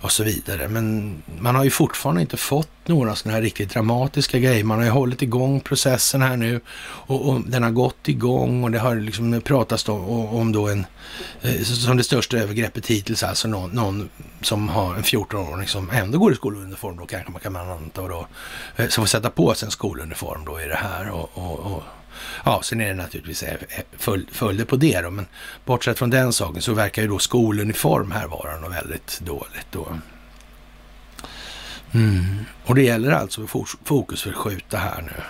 och så vidare. Men man har ju fortfarande inte fått några sådana här riktigt dramatiska grejer. Man har ju hållit igång processen här nu och, och den har gått igång och det har liksom pratats om, om då en, eh, som det största övergreppet hittills, alltså någon, någon som har en 14-åring som ändå går i skoluniform då kanske man kan anta då, eh, som får sätta på sig en skoluniform då i det här och, och, och Ja, sen är det naturligtvis eh, eh, följder på det då, men bortsett från den saken så verkar ju då skoluniform här vara något väldigt dåligt då. Mm. Och det gäller alltså att fokusförskjuta här nu.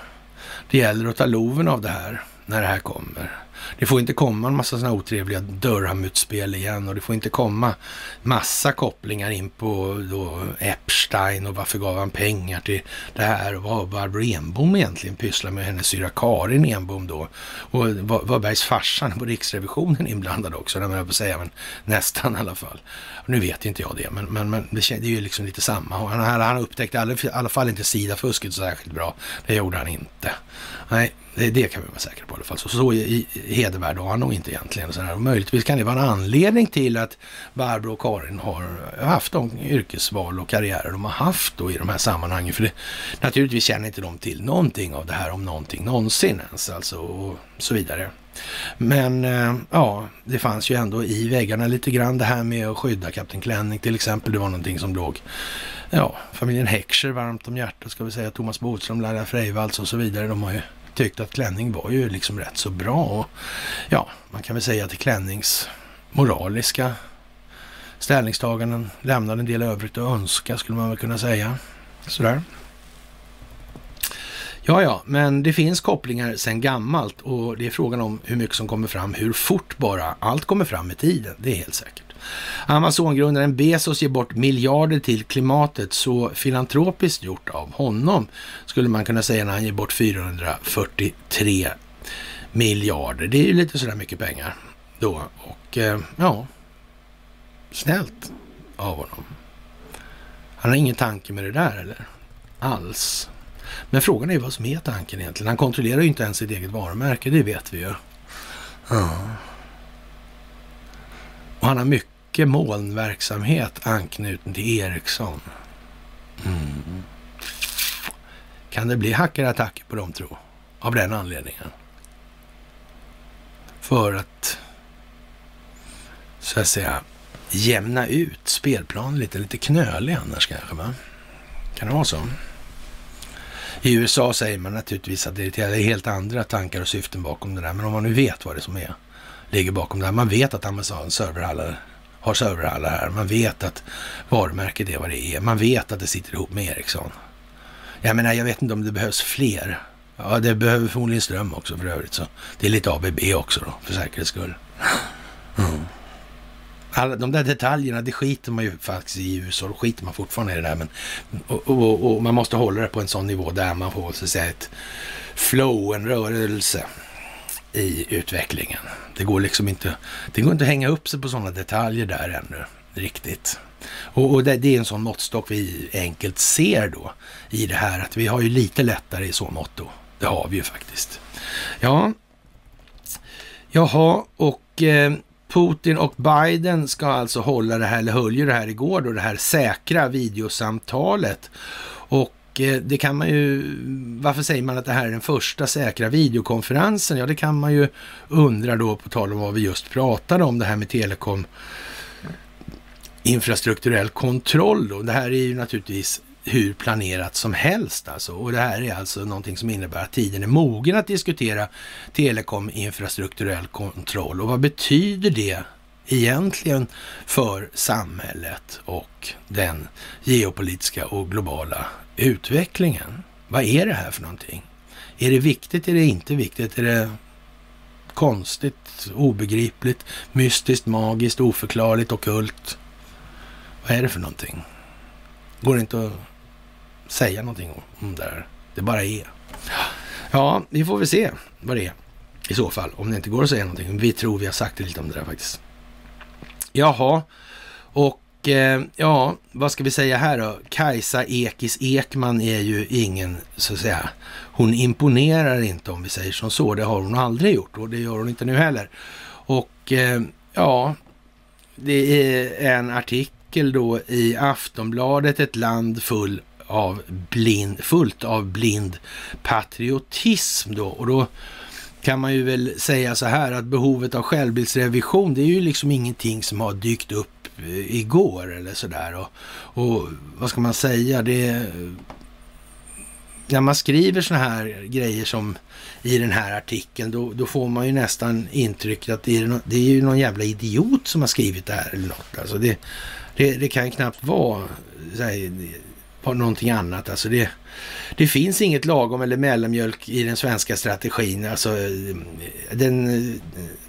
Det gäller att ta loven av det här när det här kommer. Det får inte komma en massa sådana otrevliga Durham-utspel igen och det får inte komma massa kopplingar in på då Epstein och varför gav han pengar till det här och vad Barbro Enbom egentligen pysslar med hennes syra Karin Enbom då. Och var Bergs farsan på Riksrevisionen inblandad också, när man på säga, men nästan i alla fall. Nu vet inte jag det, men, men, men det, är ju liksom lite samma. Han, han upptäckte i alla fall inte Sida-fusket särskilt bra. Det gjorde han inte. Nej, det, det kan vi vara säkra på i alla fall. Så, så i, hedervärd och han nog inte egentligen. Så här. Möjligtvis kan det vara en anledning till att Barbro och Karin har haft de yrkesval och karriärer de har haft då i de här sammanhangen. För det, naturligtvis känner inte de till någonting av det här om någonting någonsin ens alltså och så vidare. Men eh, ja, det fanns ju ändå i väggarna lite grann det här med att skydda Kapten Klänning till exempel. Det var någonting som låg ja, familjen Heckscher varmt om hjärtat ska vi säga. Thomas Bodström, Laila Freivalds och så vidare. De har ju tyckt att klänning var ju liksom rätt så bra. Och ja, man kan väl säga att Klännings moraliska ställningstaganden lämnade en del övrigt att önska skulle man väl kunna säga. Sådär. Ja, ja, men det finns kopplingar sedan gammalt och det är frågan om hur mycket som kommer fram, hur fort bara. Allt kommer fram med tiden, det är helt säkert. Amazongrundaren Bezos ger bort miljarder till klimatet, så filantropiskt gjort av honom, skulle man kunna säga när han ger bort 443 miljarder. Det är ju lite sådär mycket pengar då och eh, ja, snällt av honom. Han har ingen tanke med det där eller? Alls. Men frågan är vad som är tanken egentligen. Han kontrollerar ju inte ens sitt eget varumärke, det vet vi ju. Ja. Och han har mycket mycket molnverksamhet anknuten till Ericsson. Mm. Kan det bli hackerattacker på dem tro? Av den anledningen. För att så att säga jämna ut spelplanen lite, lite knölig annars kanske va? Kan det vara så? I USA säger man naturligtvis att det är helt andra tankar och syften bakom det där. Men om man nu vet vad det är som är, ligger bakom det här. Man vet att Amazon serverhallar har serverhallar här. Man vet att varumärket är vad det är. Man vet att det sitter ihop med Ericsson. Jag menar, jag vet inte om det behövs fler Ja, det behöver förmodligen ström också för övrigt. Så det är lite ABB också då, för säkerhets skull. Mm. Alla de där detaljerna, det skiter man ju faktiskt i USA. Då skiter man fortfarande i det där. Men, och, och, och man måste hålla det på en sån nivå där man får så att säga ett flow, en rörelse i utvecklingen. Det går liksom inte, det går inte att hänga upp sig på sådana detaljer där ännu riktigt. Och, och det, det, är en sån måttstock vi enkelt ser då i det här att vi har ju lite lättare i så mått då. Det har vi ju faktiskt. Ja, jaha, och eh, Putin och Biden ska alltså hålla det här, eller höll ju det här igår då, det här säkra videosamtalet. Och Eh, det kan man ju, varför säger man att det här är den första säkra videokonferensen? Ja, det kan man ju undra då på tal om vad vi just pratade om, det här med telekom infrastrukturell kontroll. Då. Det här är ju naturligtvis hur planerat som helst alltså. Och det här är alltså någonting som innebär att tiden är mogen att diskutera telekom infrastrukturell kontroll. Och vad betyder det egentligen för samhället och den geopolitiska och globala utvecklingen? Vad är det här för någonting? Är det viktigt? Är det inte viktigt? Är det konstigt, obegripligt, mystiskt, magiskt, oförklarligt, okult? Vad är det för någonting? Går det inte att säga någonting om det här? Det bara är. Ja, vi får väl se vad det är i så fall. Om det inte går att säga någonting. Vi tror vi har sagt lite om det där faktiskt. Jaha, och eh, ja, vad ska vi säga här då? Kajsa Ekis Ekman är ju ingen, så att säga, hon imponerar inte om vi säger som så. Det har hon aldrig gjort och det gör hon inte nu heller. Och eh, ja, det är en artikel då i Aftonbladet, ett land full av blind, fullt av blind patriotism då. Och då kan man ju väl säga så här att behovet av självbildsrevision, det är ju liksom ingenting som har dykt upp Eh, igår eller sådär. Och, och vad ska man säga, det... När man skriver sådana här grejer som i den här artikeln, då, då får man ju nästan intrycket att det är, det är ju någon jävla idiot som har skrivit det här eller något. Alltså det, det, det kan knappt vara här, någonting annat. Alltså det, det finns inget lagom eller mellanmjölk i den svenska strategin. Alltså, eh, den eh,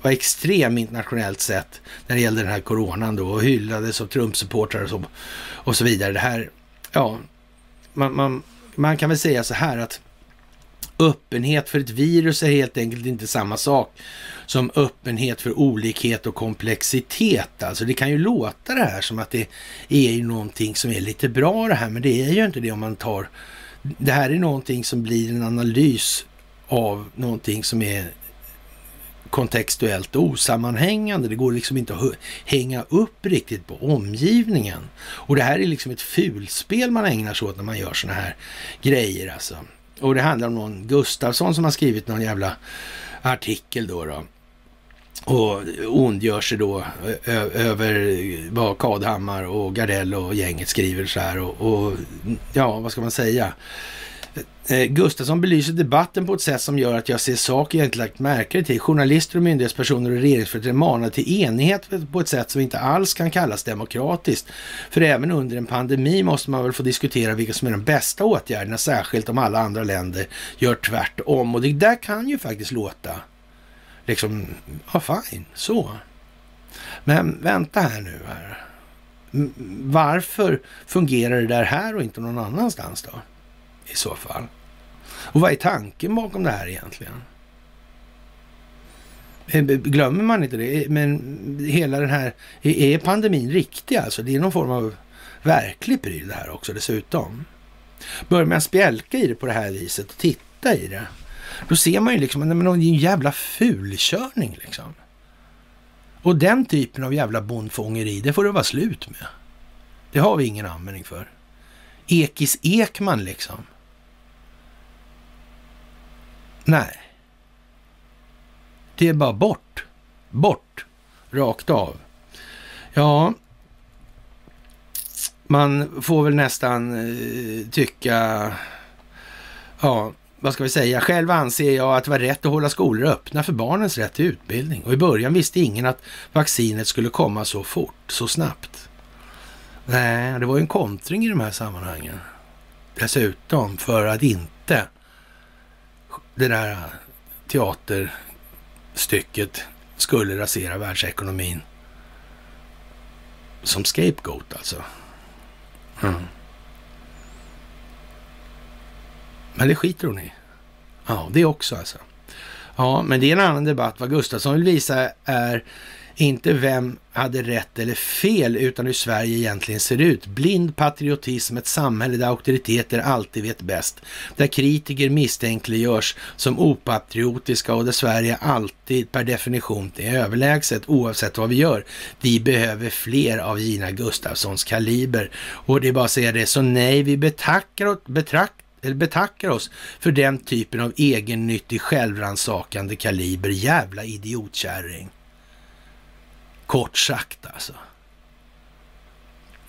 var extrem internationellt sett när det gällde den här coronan då och hyllades av Trump-supportrar och så, och så vidare. Det här, ja, man, man, man kan väl säga så här att öppenhet för ett virus är helt enkelt inte samma sak som öppenhet för olikhet och komplexitet. Alltså det kan ju låta det här som att det är ju någonting som är lite bra det här, men det är ju inte det om man tar... Det här är någonting som blir en analys av någonting som är kontextuellt osammanhängande. Det går liksom inte att hänga upp riktigt på omgivningen. Och det här är liksom ett fulspel man ägnar sig åt när man gör sådana här grejer alltså. Och det handlar om någon Gustafsson som har skrivit någon jävla artikel då. då och ondgör sig då över vad Kadhammar och Gardell och gänget skriver så här och, och ja, vad ska man säga? Eh, Gustafsson belyser debatten på ett sätt som gör att jag ser saker jag inte lagt märke till. Journalister och myndighetspersoner och regeringsföreträdare manar till enighet på ett sätt som inte alls kan kallas demokratiskt. För även under en pandemi måste man väl få diskutera vilka som är de bästa åtgärderna, särskilt om alla andra länder gör tvärtom. Och det där kan ju faktiskt låta liksom, ja fine, så. Men vänta här nu här. Varför fungerar det där här och inte någon annanstans då? I så fall. Och vad är tanken bakom det här egentligen? Eh, glömmer man inte det? Eh, men hela den här, är pandemin riktig alltså? Det är någon form av verklig pryl det här också dessutom. Börjar man spjälka i det på det här viset och titta i det, då ser man ju liksom att det är en jävla fulkörning liksom. Och den typen av jävla bondfångeri, det får det vara slut med. Det har vi ingen användning för. Ekis Ekman liksom. Nej. Det är bara bort. Bort. Rakt av. Ja, man får väl nästan eh, tycka, ja, vad ska vi säga, själv anser jag att det var rätt att hålla skolor öppna för barnens rätt till utbildning. Och i början visste ingen att vaccinet skulle komma så fort, så snabbt. Nej, det var ju en kontring i de här sammanhangen. Dessutom för att inte det där teaterstycket skulle rasera världsekonomin som scapegoat alltså. Mm. Men det skiter hon i. Ja, det också alltså. Ja, men det är en annan debatt. Vad Gustafsson vill visa är inte vem hade rätt eller fel, utan hur Sverige egentligen ser ut. Blind patriotism, ett samhälle där auktoriteter alltid vet bäst. Där kritiker misstänkliggörs som opatriotiska och där Sverige alltid per definition är överlägset oavsett vad vi gör. Vi behöver fler av Gina Gustafssons kaliber. Och det är bara att säga det, så nej, vi betackar, och betraktar eller betackar oss för den typen av egennyttig självransakande kaliber. Jävla idiotkärring. Kort sagt alltså.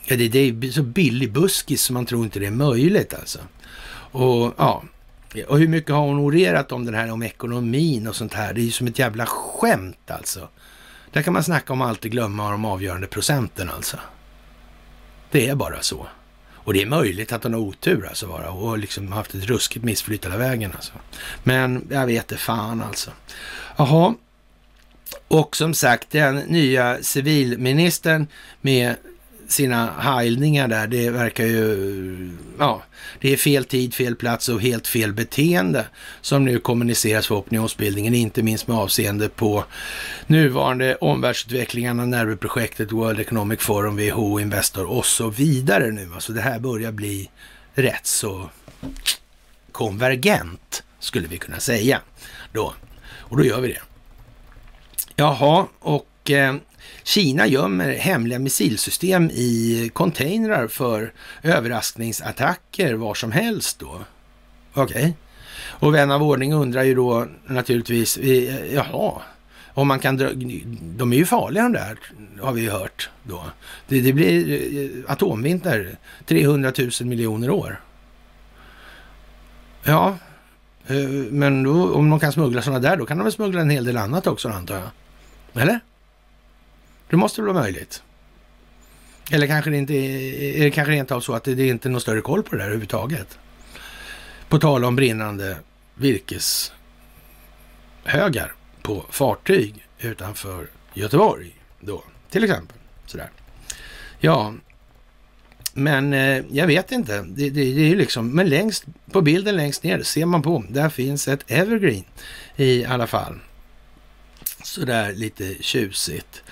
Ja, det, det är så billig buskis så man tror inte det är möjligt alltså. Och ja, och hur mycket har hon orerat om den här om ekonomin och sånt här? Det är ju som ett jävla skämt alltså. Där kan man snacka om allt och glömma de avgörande procenten alltså. Det är bara så. Och det är möjligt att hon har otur alltså bara och liksom haft ett ruskigt missflyt hela vägen alltså. Men jag vet det fan alltså. Jaha, och som sagt, den nya civilministern med sina heilningar där, det verkar ju, ja, det är fel tid, fel plats och helt fel beteende som nu kommuniceras för opinionsbildningen, inte minst med avseende på nuvarande omvärldsutvecklingarna, Nerveprojektet, World Economic Forum, WHO, Investor och så vidare nu. Alltså det här börjar bli rätt så konvergent, skulle vi kunna säga då. Och då gör vi det. Jaha, och eh, Kina gömmer hemliga missilsystem i containrar för överraskningsattacker var som helst då. Okej. Okay. Och vän av ordning undrar ju då naturligtvis, eh, jaha, om man kan dra, de är ju farliga de där, har vi ju hört då. Det, det blir atomvinter, 300 000 miljoner år. Ja, eh, men då, om de kan smuggla sådana där, då kan de väl smuggla en hel del annat också antar jag. Eller? Det måste väl vara möjligt? Eller kanske det inte är, är det kanske rent av så att det, det är inte är någon större koll på det där överhuvudtaget. På tal om brinnande virkeshögar på fartyg utanför Göteborg då, till exempel. Sådär. Ja, men eh, jag vet inte. Det, det, det är ju liksom, men längst på bilden längst ner ser man på, där finns ett evergreen i alla fall sådär lite tjusigt.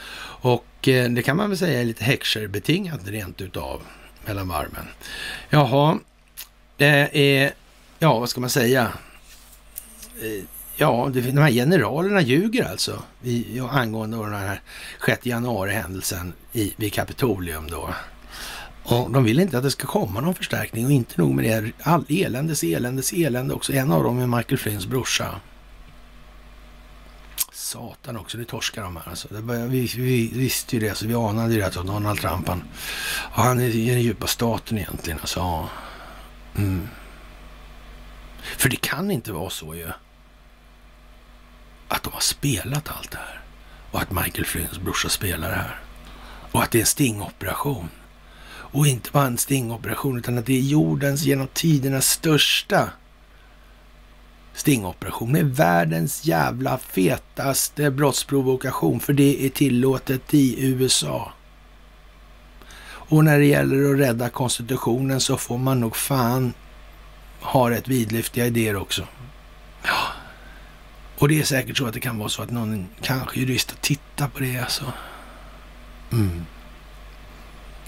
Och eh, det kan man väl säga är lite Heckscher-betingat rent utav mellan varven. Jaha, det är, ja vad ska man säga? Eh, ja, det, de här generalerna ljuger alltså i, angående den här 6 januari-händelsen vid Kapitolium då. Och de vill inte att det ska komma någon förstärkning och inte nog med det, all eländes eländes elände också. En av dem är Michael Flynns brorsa. Satan också, nu torskar de här. Alltså, det började, vi, vi visste ju det, så vi anade ju det att Donald Trump, han, han är i den djupa staten egentligen. Alltså, mm. För det kan inte vara så ju. Att de har spelat allt det här. Och att Michael Flynns brorsa spelar det här. Och att det är en stingoperation. Och inte bara en stingoperation, utan att det är jordens genom tiderna största stingoperation med världens jävla fetaste brottsprovokation, för det är tillåtet i USA. Och när det gäller att rädda konstitutionen så får man nog fan ha rätt vidlyftiga idéer också. Ja. Och det är säkert så att det kan vara så att någon kanske jurist har tittat på det alltså. Mm.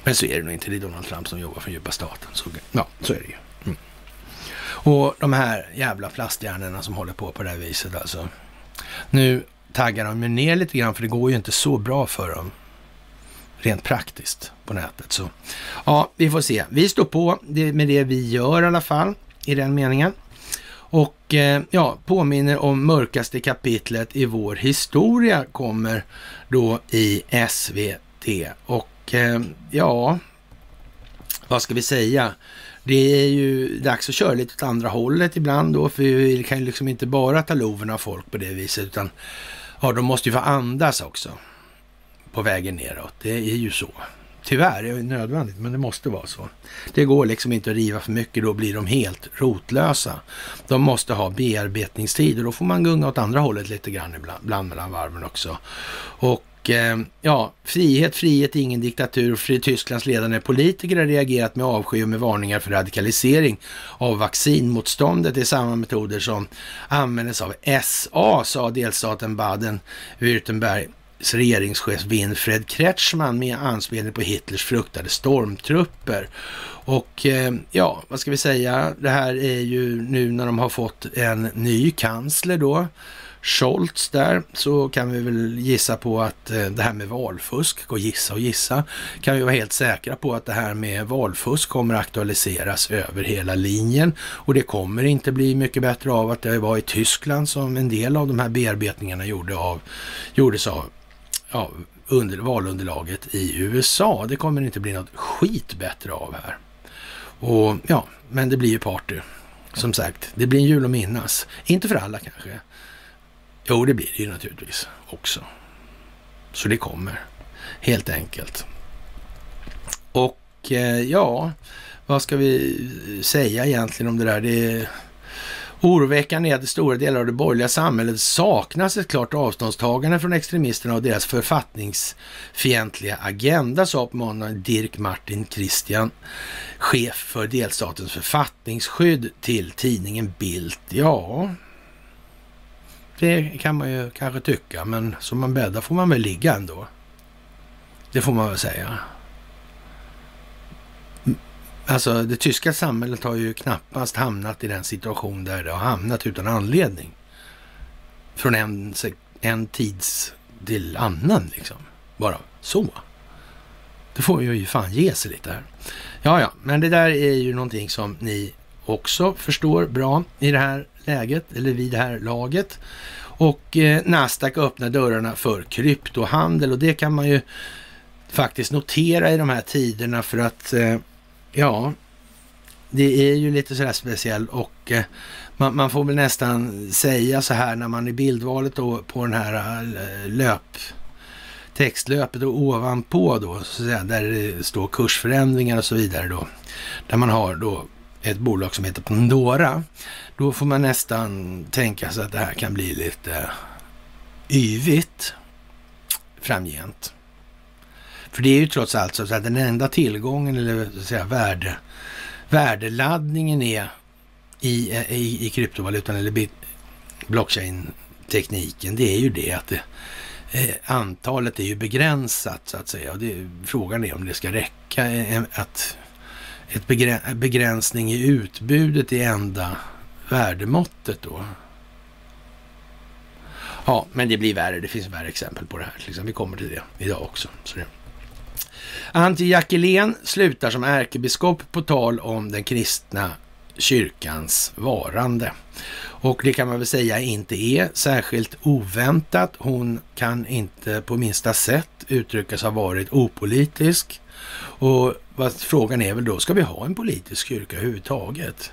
Men så är det nog inte. Det är Donald Trump som jobbar för djupa staten. Så, ja, så är det ju. Och de här jävla plasthjärnorna som håller på på det här viset alltså. Nu taggar de ju ner lite grann för det går ju inte så bra för dem rent praktiskt på nätet. Så ja, vi får se. Vi står på med det vi gör i alla fall i den meningen. Och eh, ja, påminner om mörkaste kapitlet i vår historia kommer då i SVT. Och eh, ja, vad ska vi säga? Det är ju dags att köra lite åt andra hållet ibland då, för vi kan ju liksom inte bara ta loven av folk på det viset, utan ja, de måste ju få andas också på vägen neråt. Det är ju så, Tyvärr det är nödvändigt, men det måste vara så. Det går liksom inte att riva för mycket, då blir de helt rotlösa. De måste ha bearbetningstid och då får man gunga åt andra hållet lite grann ibland mellan varven också. Och Eh, ja, frihet, frihet, ingen diktatur. Fri Tysklands ledande politiker har reagerat med avsky och med varningar för radikalisering av vaccinmotståndet. Det är samma metoder som användes av SA, sa delstaten Baden-Württemberg regeringschef Winfred Kretschmann med anspelning på Hitlers fruktade stormtrupper. Och eh, ja, vad ska vi säga? Det här är ju nu när de har fått en ny kansler då Scholz där så kan vi väl gissa på att eh, det här med valfusk, gå gissa och gissa, kan vi vara helt säkra på att det här med valfusk kommer aktualiseras över hela linjen och det kommer inte bli mycket bättre av att det var i Tyskland som en del av de här bearbetningarna gjorde av, gjordes av ja, under, valunderlaget i USA. Det kommer inte bli något skit bättre av här. Och ja, men det blir ju party. Som sagt, det blir en jul att minnas. Inte för alla kanske. Jo, det blir det ju naturligtvis också. Så det kommer, helt enkelt. Och eh, ja, vad ska vi säga egentligen om det där? Det är oroväckande är att i stora delar av det borgerliga samhället saknas ett klart avståndstagande från extremisterna och deras författningsfientliga agenda, sa på måndagen Dirk Martin Christian, chef för delstatens författningsskydd till tidningen Bildt. Ja, det kan man ju kanske tycka, men som man bäddar får man väl ligga ändå. Det får man väl säga. Mm. Alltså det tyska samhället har ju knappast hamnat i den situation där det har hamnat utan anledning. Från en, en tids till annan liksom. Bara så. Det får ju fan ge sig lite här. Ja, ja, men det där är ju någonting som ni också förstår bra i det här läget, eller vid det här laget. Och eh, Nasdaq öppnar dörrarna för kryptohandel och det kan man ju faktiskt notera i de här tiderna för att eh, ja, det är ju lite sådär speciellt och eh, man, man, får väl nästan säga så här när man i bildvalet då på den här eh, löp textlöpet och ovanpå då, så att säga, där det står kursförändringar och så vidare då, där man har då ett bolag som heter Pandora, då får man nästan tänka sig att det här kan bli lite yvigt framgent. För det är ju trots allt så att den enda tillgången eller så att säga, värde, värdeladdningen är i, i, i kryptovalutan eller blockchain-tekniken, det är ju det att det, eh, antalet är ju begränsat så att säga. Och det, frågan är om det ska räcka eh, att ett begränsning i utbudet är enda värdemåttet då. Ja, men det blir värre. Det finns värre exempel på det här. Liksom. Vi kommer till det idag också. Så det. Antti Jackelén slutar som ärkebiskop på tal om den kristna kyrkans varande. Och det kan man väl säga inte är särskilt oväntat. Hon kan inte på minsta sätt uttryckas ha varit opolitisk. Och vad, frågan är väl då, ska vi ha en politisk kyrka överhuvudtaget?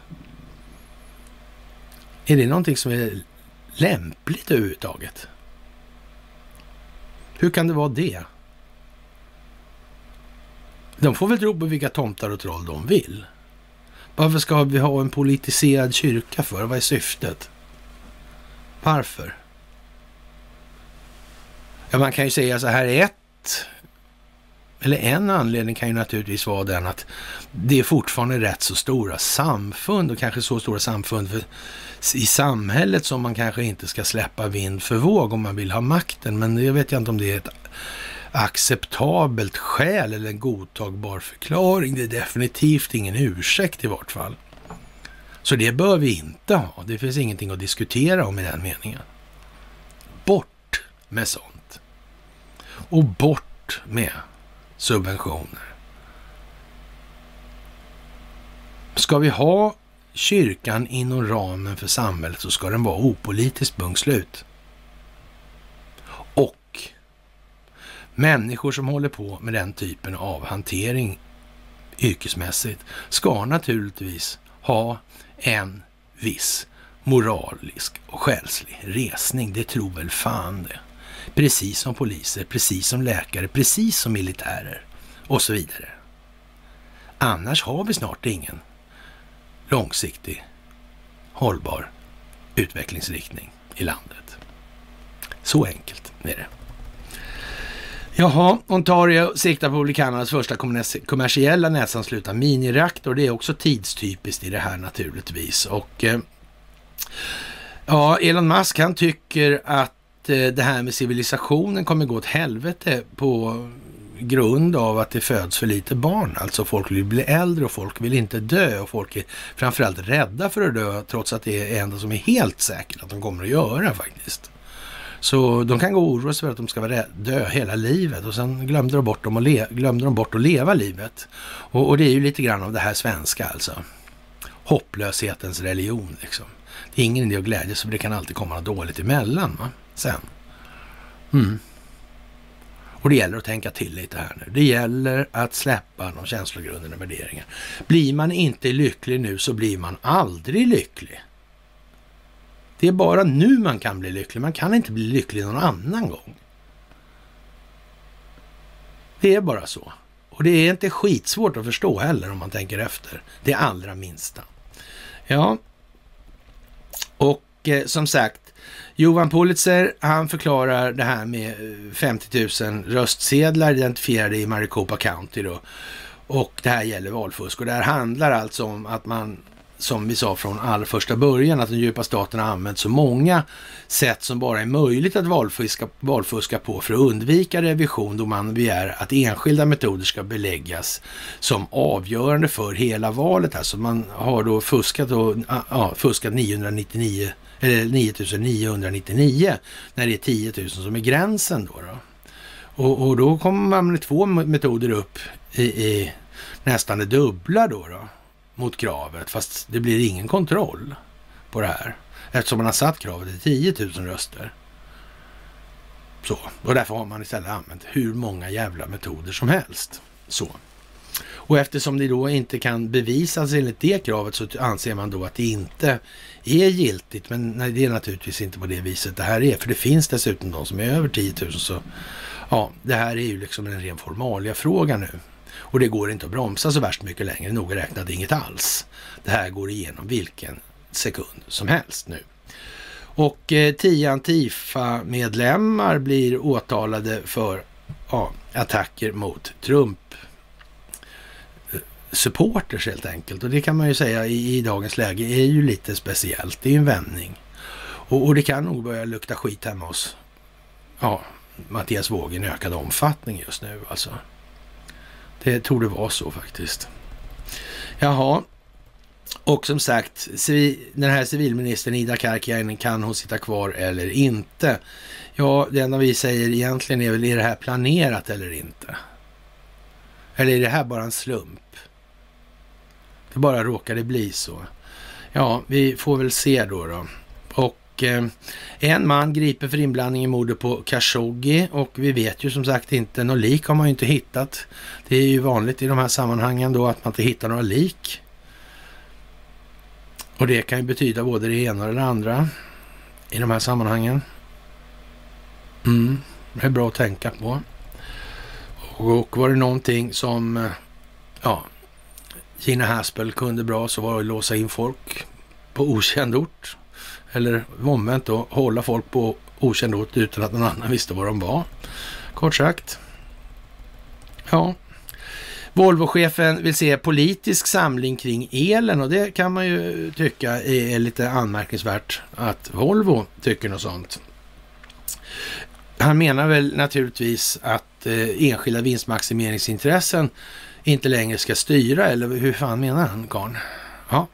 Är det någonting som är lämpligt överhuvudtaget? Hur kan det vara det? De får väl tro på vilka tomtar och troll de vill. Varför ska vi ha en politiserad kyrka för? Vad är syftet? Varför? Ja, man kan ju säga så här, ett eller en anledning kan ju naturligtvis vara den att det är fortfarande rätt så stora samfund och kanske så stora samfund för, i samhället som man kanske inte ska släppa vind för våg om man vill ha makten. Men jag vet jag inte om det är ett acceptabelt skäl eller en godtagbar förklaring. Det är definitivt ingen ursäkt i vart fall. Så det bör vi inte ha. Det finns ingenting att diskutera om i den meningen. Bort med sånt. Och bort med subventioner. Ska vi ha kyrkan inom ramen för samhället så ska den vara opolitisk, punkt slut. Och människor som håller på med den typen av hantering yrkesmässigt ska naturligtvis ha en viss moralisk och själslig resning. Det tror väl fan det. Precis som poliser, precis som läkare, precis som militärer och så vidare. Annars har vi snart ingen långsiktig hållbar utvecklingsriktning i landet. Så enkelt är det. Jaha, Ontario siktar på att bli Kanadas första kommersiella nätsanslutna minireaktor. Det är också tidstypiskt i det här naturligtvis. Och eh, ja, Elon Musk han tycker att eh, det här med civilisationen kommer gå åt helvete på grund av att det föds för lite barn. Alltså folk vill bli äldre och folk vill inte dö och folk är framförallt rädda för att dö trots att det är det enda som är helt säkert att de kommer att göra faktiskt. Så de kan gå och oroa sig för att de ska vara dö hela livet och sen glömde de bort, dem och le, glömde de bort att leva livet. Och, och, det är ju lite grann av det här svenska alltså. Hopplöshetens religion liksom. Det är ingen idé att glädjas för det kan alltid komma något dåligt emellan va? sen. Mm. Och det gäller att tänka till lite här nu. Det gäller att släppa de känslogrunderna värderingarna. Blir man inte lycklig nu så blir man aldrig lycklig. Det är bara nu man kan bli lycklig. Man kan inte bli lycklig någon annan gång. Det är bara så. Och det är inte skitsvårt att förstå heller om man tänker efter. Det allra minsta. Ja, och eh, som sagt, Johan Pulitzer, han förklarar det här med eh, 50 000 röstsedlar identifierade i Maricopa County då. Och det här gäller valfusk och det här handlar alltså om att man som vi sa från allra första början, att den djupa staten har använt så många sätt som bara är möjligt att valfuska, valfuska på för att undvika revision då man begär att enskilda metoder ska beläggas som avgörande för hela valet. Alltså man har då fuskat, och, ja, fuskat 999 eller 9999 när det är 10 000 som är gränsen då. då. Och, och, då kommer man med två metoder upp i, i nästan det dubbla då, då mot kravet, fast det blir ingen kontroll på det här eftersom man har satt kravet till 10 000 röster. Så, och därför har man istället använt hur många jävla metoder som helst. Så. Och eftersom det då inte kan bevisas enligt det kravet så anser man då att det inte är giltigt. Men nej, det är naturligtvis inte på det viset det här är. För det finns dessutom de som är över 10 000. Så ja, det här är ju liksom en ren formalia fråga nu. Och det går inte att bromsa så värst mycket längre, noga räknat inget alls. Det här går igenom vilken sekund som helst nu. Och eh, tio Antifa-medlemmar blir åtalade för ja, attacker mot Trump supporters helt enkelt. Och det kan man ju säga i, i dagens läge är ju lite speciellt. Det är ju en vändning. Och, och, det kan nog börja lukta skit hemma hos ja, Mattias Våg i en ökad omfattning just nu alltså. Det tror det vara så faktiskt. Jaha, och som sagt, den här civilministern Ida Karkiainen, kan hon sitta kvar eller inte? Ja, det enda vi säger egentligen är väl, är det här planerat eller inte? Eller är det här bara en slump? Det bara råkade bli så. Ja, vi får väl se då. då. Och eh, en man griper för inblandning i mordet på Khashoggi och vi vet ju som sagt inte, något lik har man ju inte hittat. Det är ju vanligt i de här sammanhangen då att man inte hittar några lik. Och det kan ju betyda både det ena och det andra i de här sammanhangen. Mm, det är bra att tänka på. Och var det någonting som, eh, ja, Gina Haspel kunde bra så var det att låsa in folk på okänd ort. Eller omvänt då, hålla folk på okänd ort utan att någon annan visste var de var. Kort sagt. Ja. Volvochefen vill se politisk samling kring elen och det kan man ju tycka är lite anmärkningsvärt att Volvo tycker något sånt. Han menar väl naturligtvis att eh, enskilda vinstmaximeringsintressen inte längre ska styra, eller hur fan menar han, karln? Ja,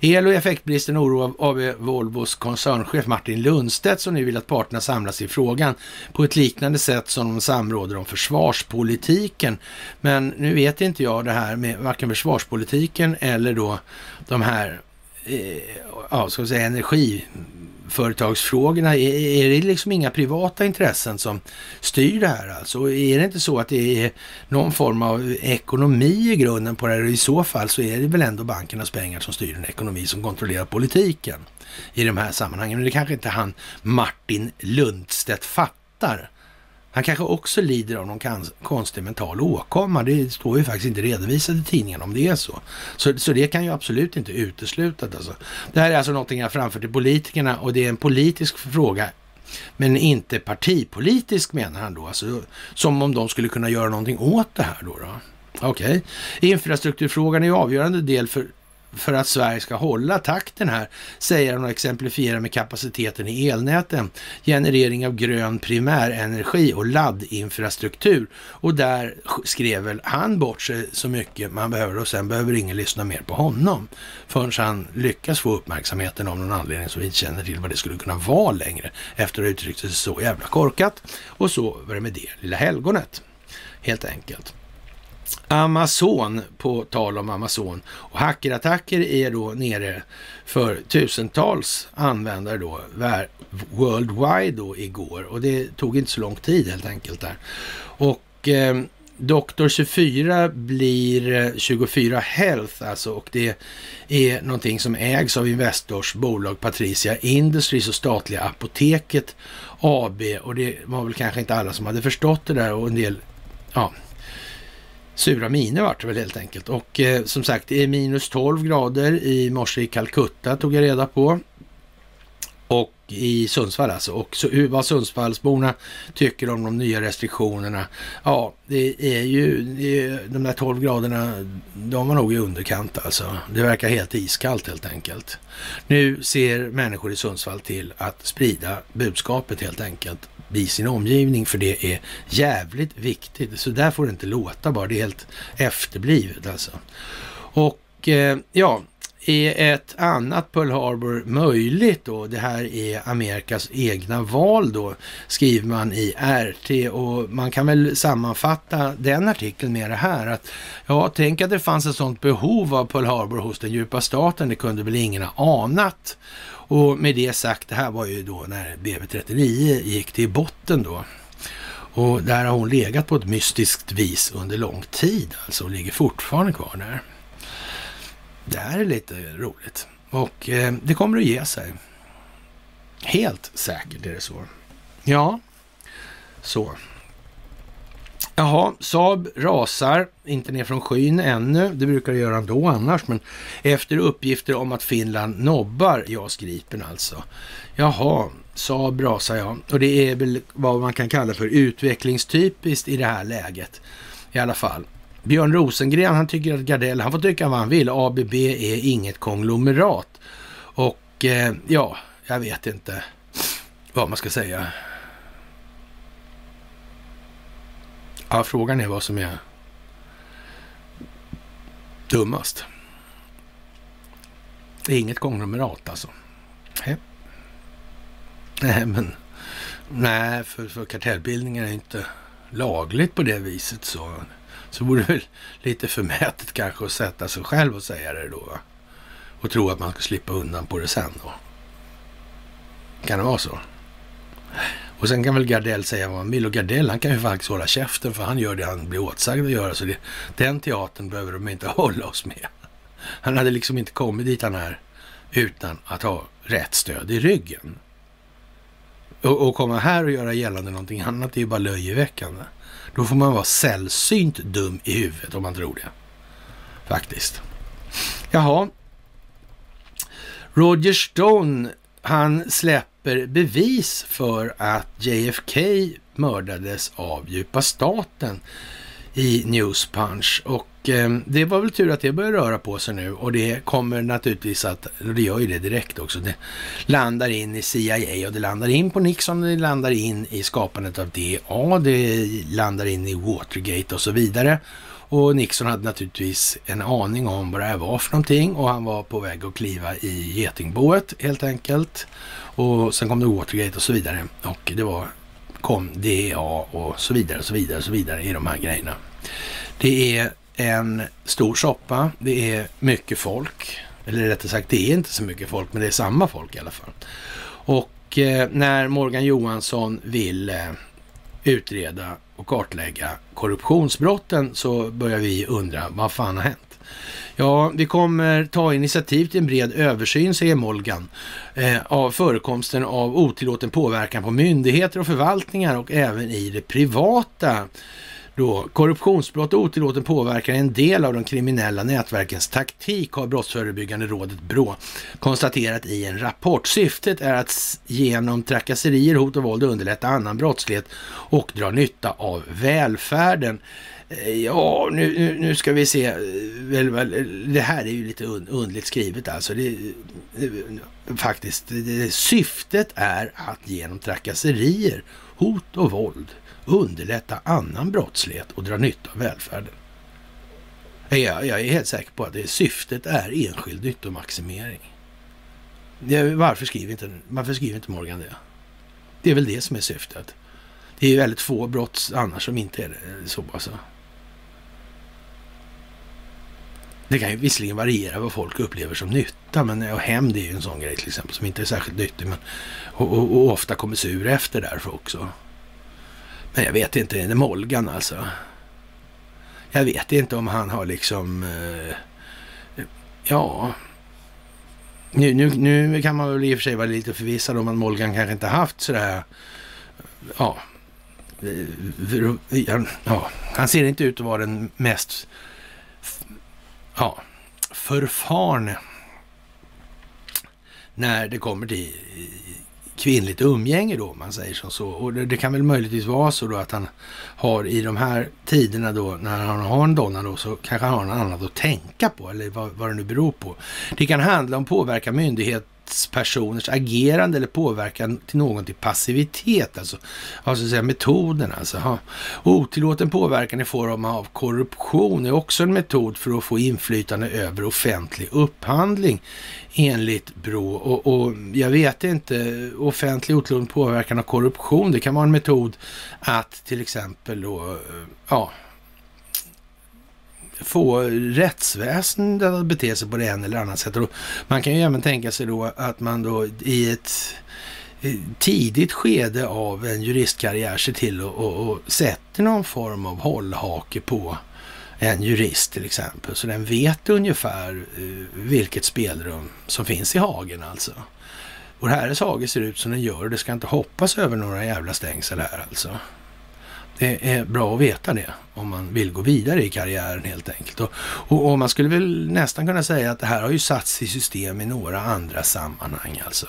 El och effektbristen oroar AB Volvos koncernchef Martin Lundstedt som nu vill att parterna samlas i frågan på ett liknande sätt som de samråder om försvarspolitiken. Men nu vet inte jag det här med varken försvarspolitiken eller då de här eh, ja, ska säga, energi företagsfrågorna, är, är det liksom inga privata intressen som styr det här alltså? Är det inte så att det är någon form av ekonomi i grunden på det här? I så fall så är det väl ändå bankernas pengar som styr en ekonomi som kontrollerar politiken i de här sammanhangen. Men det kanske inte han Martin Lundstedt fattar han kanske också lider av någon konstig mental åkomma. Det står ju faktiskt inte redovisat i tidningen om det är så. Så, så det kan ju absolut inte uteslutas. Alltså. Det här är alltså någonting jag framför till politikerna och det är en politisk fråga men inte partipolitisk menar han då. Alltså, som om de skulle kunna göra någonting åt det här då. då. Okej. Okay. Infrastrukturfrågan är ju avgörande del för för att Sverige ska hålla takten här, säger han och exemplifierar med kapaciteten i elnäten, generering av grön primärenergi och laddinfrastruktur. Och där skrev väl han bort sig så mycket man behöver och sen behöver ingen lyssna mer på honom förrän han lyckas få uppmärksamheten av någon anledning som vi inte känner till vad det skulle kunna vara längre efter att ha uttryckt sig så jävla korkat. Och så var det med det lilla helgonet, helt enkelt. Amazon, på tal om Amazon. Och hackerattacker är då nere för tusentals användare då, worldwide då igår. Och det tog inte så lång tid helt enkelt där. Och eh, Doktor 24 blir eh, 24 Health alltså och det är någonting som ägs av Investors bolag Patricia Industries och statliga Apoteket AB och det var väl kanske inte alla som hade förstått det där och en del, ja, sura miner vart det väl helt enkelt. Och eh, som sagt, det är minus 12 grader i morse i Calcutta tog jag reda på. Och i Sundsvall alltså. Och så, vad Sundsvallsborna tycker om de nya restriktionerna. Ja, det är ju de där 12 graderna, de var nog i underkant alltså. Det verkar helt iskallt helt enkelt. Nu ser människor i Sundsvall till att sprida budskapet helt enkelt i sin omgivning för det är jävligt viktigt. Så där får det inte låta bara, det är helt efterblivet alltså. Och eh, ja, är ett annat Pearl Harbor möjligt då? Det här är Amerikas egna val då, skriver man i RT och man kan väl sammanfatta den artikeln med det här att ja, tänk att det fanns ett sådant behov av Pearl Harbor hos den djupa staten, det kunde väl ingen ha anat. Och med det sagt, det här var ju då när BB39 gick till botten då. Och där har hon legat på ett mystiskt vis under lång tid, alltså och ligger fortfarande kvar där. Det här är lite roligt och eh, det kommer att ge sig. Helt säkert är det så. Ja, så. Jaha, Saab rasar, inte ner från skyn ännu. Det brukar det göra ändå annars, men efter uppgifter om att Finland nobbar JAS Gripen alltså. Jaha, Saab rasar ja. Och det är väl vad man kan kalla för utvecklingstypiskt i det här läget. I alla fall. Björn Rosengren, han tycker att Gardell, han får tycka vad han vill. ABB är inget konglomerat. Och eh, ja, jag vet inte vad man ska säga. Ja, frågan är vad som är dummast. Det är inget konglomerat alltså. Nej, nej men nej, för, för kartellbildningen är inte lagligt på det viset så, så vore det väl lite förmätet kanske att sätta sig själv och säga det då. Och tro att man ska slippa undan på det sen då. Kan det vara så? Och sen kan väl Gardell säga vad han vill. Och Gardell han kan ju faktiskt hålla käften för han gör det han blir åtsagd att göra. Så det, den teatern behöver de inte hålla oss med. Han hade liksom inte kommit dit han är utan att ha rätt stöd i ryggen. Och, och komma här och göra gällande någonting annat är ju bara löjeväckande. Då får man vara sällsynt dum i huvudet om man tror det. Faktiskt. Jaha. Roger Stone, han släpper släpper bevis för att JFK mördades av djupa staten i Newspunch. Och eh, det var väl tur att det börjar röra på sig nu och det kommer naturligtvis att, och det gör ju det direkt också, det landar in i CIA och det landar in på Nixon och det landar in i skapandet av DA, det landar in i Watergate och så vidare. Och Nixon hade naturligtvis en aning om vad det här var för någonting och han var på väg att kliva i getingboet helt enkelt. Och sen kom det Watergate och så vidare. Och det var, kom DEA och så vidare och så vidare och så vidare i de här grejerna. Det är en stor soppa. Det är mycket folk. Eller rättare sagt, det är inte så mycket folk, men det är samma folk i alla fall. Och eh, när Morgan Johansson vill eh, utreda och kartlägga korruptionsbrotten så börjar vi undra vad fan har hänt? Ja, vi kommer ta initiativ till en bred översyn, säger Molgan, eh, av förekomsten av otillåten påverkan på myndigheter och förvaltningar och även i det privata. Då, korruptionsbrott och otillåten påverkan är en del av de kriminella nätverkens taktik, har Brottsförebyggande rådet Brå konstaterat i en rapport. Syftet är att genom trakasserier, hot och våld underlätta annan brottslighet och dra nytta av välfärden. Eh, ja, nu, nu, ska vi se. Eh, det här är ju lite undligt skrivet alltså. Det, eh, faktiskt, syftet är att genom trakasserier, hot och våld underlätta annan brottslighet och dra nytta av välfärden. Jag, jag är helt säker på att det syftet är enskild nyttomaximering. Det, varför, skriver inte, varför skriver inte Morgan det? Det är väl det som är syftet. Det är väldigt få brott annars som inte är så. Alltså. Det kan ju visserligen variera vad folk upplever som nytta, men och hämnd är ju en sån grej till exempel som inte är särskilt nyttig men, och, och, och ofta kommer sur efter därför också. Men jag vet inte, är det Molgan alltså? Jag vet inte om han har liksom, eh, ja, nu, nu, nu kan man väl i och för sig vara lite förvissad om att Molgan kanske inte haft sådär, eh, ja, ja, han ser inte ut att vara den mest ja, förfarne när det kommer till kvinnligt umgänge då, om man säger som så. Och det, det, kan väl möjligtvis vara så då att han har i de här tiderna då, när han har en donna då, så kanske han har något annat att tänka på, eller vad, vad det nu beror på. Det kan handla om påverka myndighet personers agerande eller påverkan till någon till passivitet, alltså, alltså säga metoden alltså. Ha. Otillåten påverkan i form av korruption är också en metod för att få inflytande över offentlig upphandling enligt Brå. Och, och jag vet inte, offentlig otillåten påverkan av korruption, det kan vara en metod att till exempel då, ja, få rättsväsendet att bete sig på det ena eller annat sätt. Och man kan ju även tänka sig då att man då i ett tidigt skede av en juristkarriär ser till och, och, och sätter någon form av hållhake på en jurist till exempel. Så den vet ungefär eh, vilket spelrum som finns i hagen alltså. Vår herres hage ser ut som den gör. Det ska inte hoppas över några jävla stängsel här alltså. Det är bra att veta det om man vill gå vidare i karriären helt enkelt. Och, och, och, man skulle väl nästan kunna säga att det här har ju satts i system i några andra sammanhang alltså.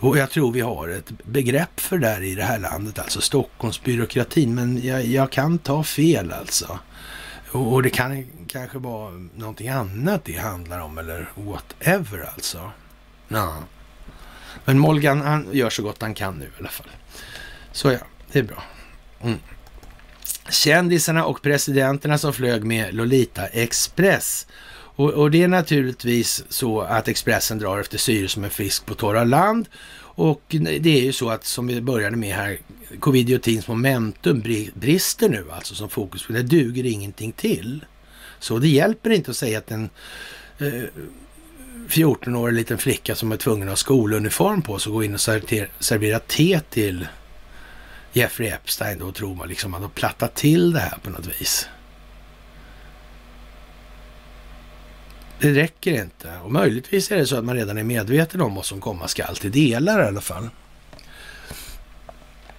Och jag tror vi har ett begrepp för det här i det här landet, alltså Stockholmsbyråkratin. Men jag, jag kan ta fel alltså. Och, och, det kan kanske vara någonting annat det handlar om eller whatever alltså. Ja. Men Molgan han gör så gott han kan nu i alla fall. Så ja, det är bra. Mm. Kändisarna och presidenterna som flög med Lolita Express. Och, och, det är naturligtvis så att Expressen drar efter syre som en fisk på torra land. Och det är ju så att som vi började med här, covid-19s momentum brister nu alltså som fokus. Det duger ingenting till. Så det hjälper inte att säga att en eh, 14-årig liten flicka som är tvungen att ha skoluniform på sig och gå in och servera te till Jeffrey Epstein då tror man liksom att de plattat till det här på något vis. Det räcker inte. Och möjligtvis är det så att man redan är medveten om vad som komma skall till delar i alla fall.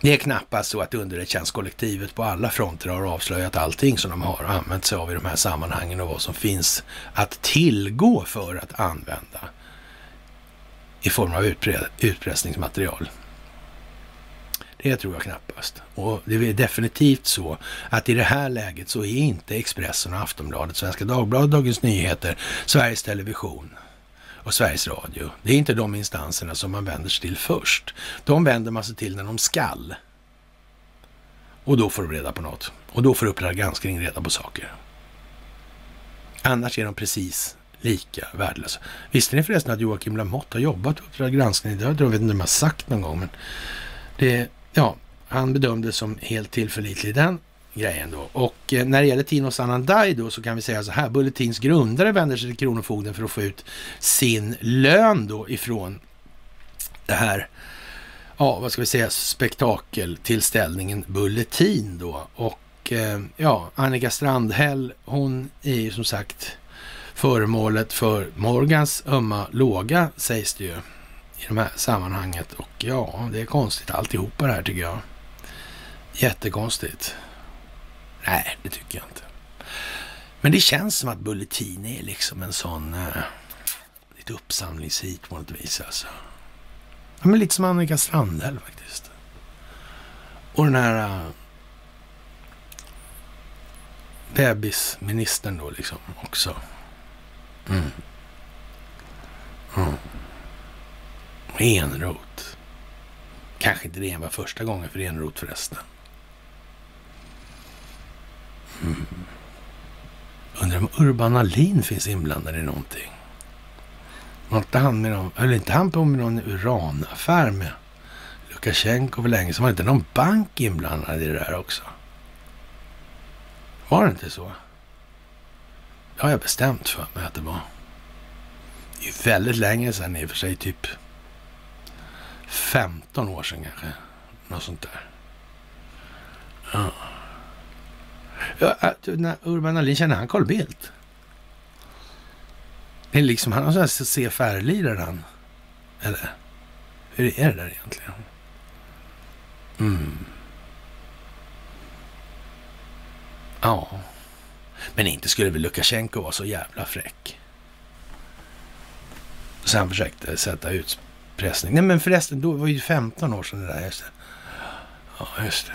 Det är knappast så att underrättelsetjänstkollektivet på alla fronter har avslöjat allting som de har använt sig av i de här sammanhangen och vad som finns att tillgå för att använda i form av utpressningsmaterial. Det tror jag knappast. Och det är definitivt så att i det här läget så är inte Expressen och Aftonbladet, Svenska Dagbladet, Dagens Nyheter, Sveriges Television och Sveriges Radio. Det är inte de instanserna som man vänder sig till först. De vänder man sig till när de skall. Och då får de reda på något. Och då får Uppdrag granskning reda på saker. Annars är de precis lika värdelösa. Visste ni förresten att Joakim Lamotte har jobbat på Uppdrag granskning? Det har jag vet inte om jag har sagt någon gång, men det Ja, han bedömdes som helt tillförlitlig den grejen då. Och eh, när det gäller Tino Sanandaj då så kan vi säga så här. Bulletins grundare vänder sig till Kronofogden för att få ut sin lön då ifrån det här, ja vad ska vi säga, spektakeltillställningen Bulletin då. Och eh, ja, Annika Strandhäll, hon är ju som sagt föremålet för Morgans ömma låga, sägs det ju i de här sammanhanget. Och ja, det är konstigt alltihopa det här tycker jag. Jättekonstigt. Nej, det tycker jag inte. Men det känns som att Bulletin är liksom en sån eh, lite uppsamlingshit på något vis alltså. Ja, men lite som Annika Strandhäll faktiskt. Och den här Eh, bebisministern då liksom också. Mm. Mm. Enroth. Kanske inte det var första gången för Enroth förresten. Mm. Undrar om Urban Alin finns inblandad i någonting. Var inte han med någon, höll inte han på med någon uranaffär med Lukasjenko för länge sedan? Var det inte någon bank inblandad i det där också? Var det inte så? Det har jag bestämt för mig att det var. Det är väldigt länge sedan i och för sig, typ 15 år sedan kanske. Något sånt där. Ja. ja när Urban Ahlin, känner han Carl Bildt? Det är liksom, han har sån här CFR-lirare han. Eller? Hur är det där egentligen? Mm. Ja. Men inte skulle väl Lukasjenko vara så jävla fräck? Så han försökte sätta ut utpressning. Nej men förresten, då var ju 15 år sedan det där. Just det. Ja, just det.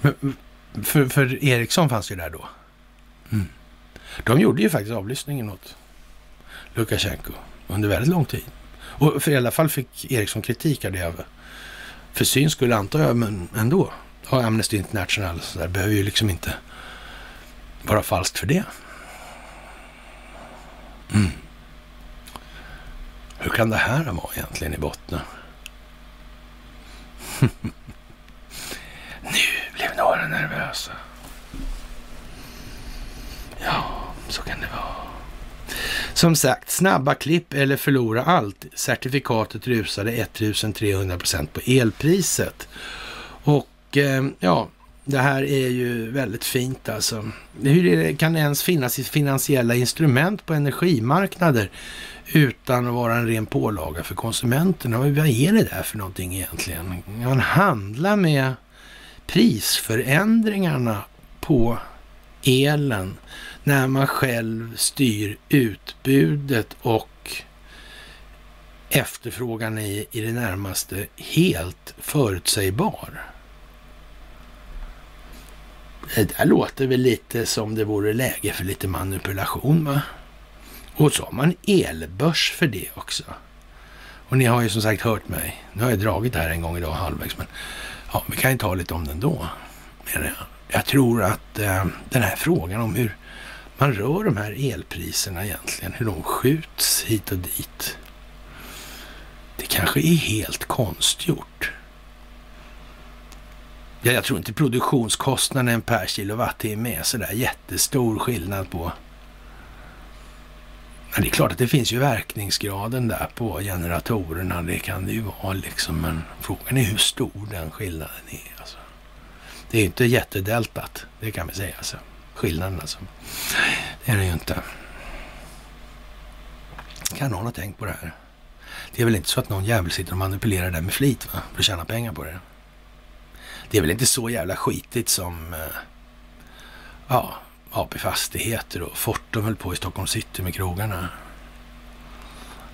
Men, för, för Eriksson fanns ju där då. Mm. De gjorde ju faktiskt avlyssningen åt Lukasjenko under väldigt lång tid. Och för i alla fall fick Eriksson kritik av det. För syns skulle antar jag, men ändå. Och Amnesty International så där, behöver ju liksom inte vara falskt för det. Mm. Hur kan det här vara egentligen i botten? nu blev några nervösa. Ja, så kan det vara. Som sagt, snabba klipp eller förlora allt. Certifikatet rusade 1300 procent på elpriset. Och eh, ja, det här är ju väldigt fint alltså. Hur kan det ens finnas finansiella instrument på energimarknader utan att vara en ren pålaga för konsumenterna? Vad är det där för någonting egentligen? Man handlar med prisförändringarna på elen när man själv styr utbudet och efterfrågan är i det närmaste helt förutsägbar. Det där låter väl lite som det vore läge för lite manipulation va? Och så har man elbörs för det också. Och ni har ju som sagt hört mig. Nu har jag dragit det här en gång idag halvvägs, men ja, vi kan ju ta lite om den då. Jag tror att eh, den här frågan om hur man rör de här elpriserna egentligen, hur de skjuts hit och dit. Det kanske är helt konstgjort. Ja, jag tror inte produktionskostnaden per kilowattimme är sådär jättestor skillnad på. Men det är klart att det finns ju verkningsgraden där på generatorerna. Det kan det ju vara liksom. Men frågan är hur stor den skillnaden är. Alltså. Det är ju inte jättedeltat, det kan vi säga. Alltså. Skillnaden alltså. Det är det ju inte. Kan någon ha tänkt på det här? Det är väl inte så att någon jävel sitter och manipulerar det där med flit va? för att tjäna pengar på det? Det är väl inte så jävla skitigt som eh, ja, AP Fastigheter och Fortum höll på i Stockholm city med krogarna.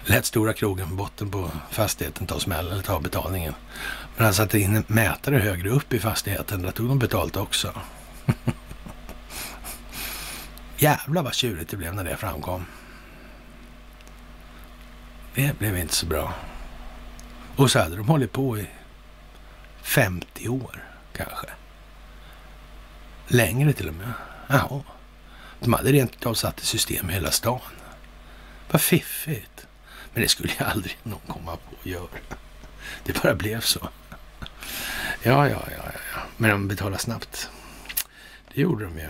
Lät stora krogen på botten på fastigheten ta smällen eller ta betalningen. Men han satte in en mätare högre upp i fastigheten. Där tog de betalt också. Jävlar vad tjurigt det blev när det framkom. Det blev inte så bra. Och så hade de hållit på i 50 år kanske. Längre till och med. Jaha. De hade rent av satt i system i hela stan. Vad fiffigt. Men det skulle ju aldrig någon komma på att göra. Det bara blev så. Ja, ja, ja, ja. Men de betalade snabbt. Det gjorde de ju.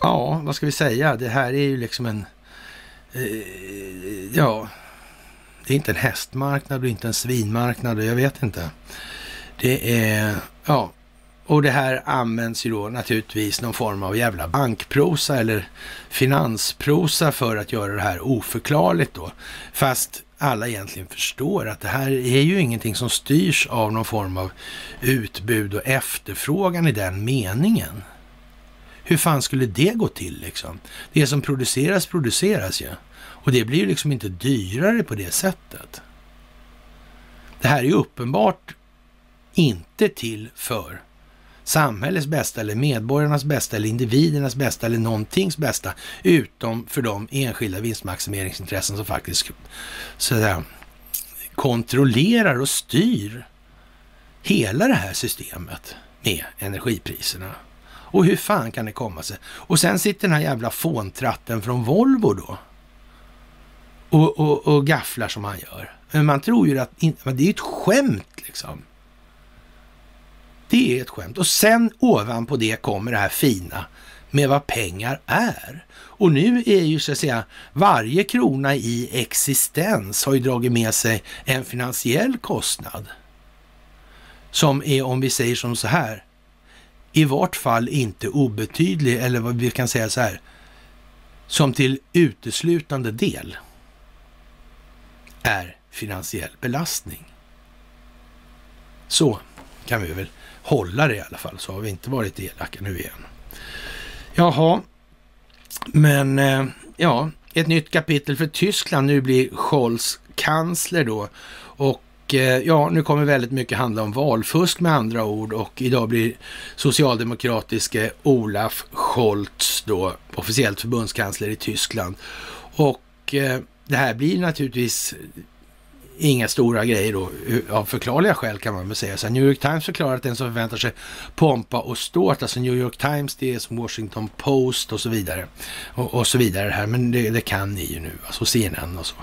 Ja, vad ska vi säga? Det här är ju liksom en... Eh, ja, det är inte en hästmarknad och inte en svinmarknad och jag vet inte. Det är, ja, och det här används ju då naturligtvis någon form av jävla bankprosa eller finansprosa för att göra det här oförklarligt då. Fast alla egentligen förstår att det här är ju ingenting som styrs av någon form av utbud och efterfrågan i den meningen. Hur fan skulle det gå till liksom? Det som produceras produceras ju. Och det blir ju liksom inte dyrare på det sättet. Det här är ju uppenbart inte till för samhällets bästa eller medborgarnas bästa eller individernas bästa eller någontings bästa, utom för de enskilda vinstmaximeringsintressen som faktiskt så att säga, kontrollerar och styr hela det här systemet med energipriserna. Och hur fan kan det komma sig? Och sen sitter den här jävla fåntratten från Volvo då och, och, och gafflar som han gör. Men man tror ju att det är ett skämt liksom. Det är ett skämt. Och sen ovanpå det kommer det här fina med vad pengar är. Och nu är ju så att säga varje krona i existens har ju dragit med sig en finansiell kostnad. Som är, om vi säger som så här, i vart fall inte obetydlig, eller vad vi kan säga så här, som till uteslutande del är finansiell belastning. Så kan vi väl hålla det i alla fall, så har vi inte varit elaka nu igen. Jaha, men eh, ja, ett nytt kapitel för Tyskland. Nu blir Scholz kansler då. Och eh, ja, nu kommer väldigt mycket handla om valfusk med andra ord och idag blir socialdemokratiske Olaf Scholz då officiellt förbundskansler i Tyskland. Och eh, det här blir naturligtvis inga stora grejer då, av förklarliga skäl kan man väl säga. Så New York Times förklarar att den som förväntar sig pompa och ståt, alltså New York Times, det är som Washington Post och så vidare. Och, och så vidare här, men det, det, kan ni ju nu, alltså CNN och så.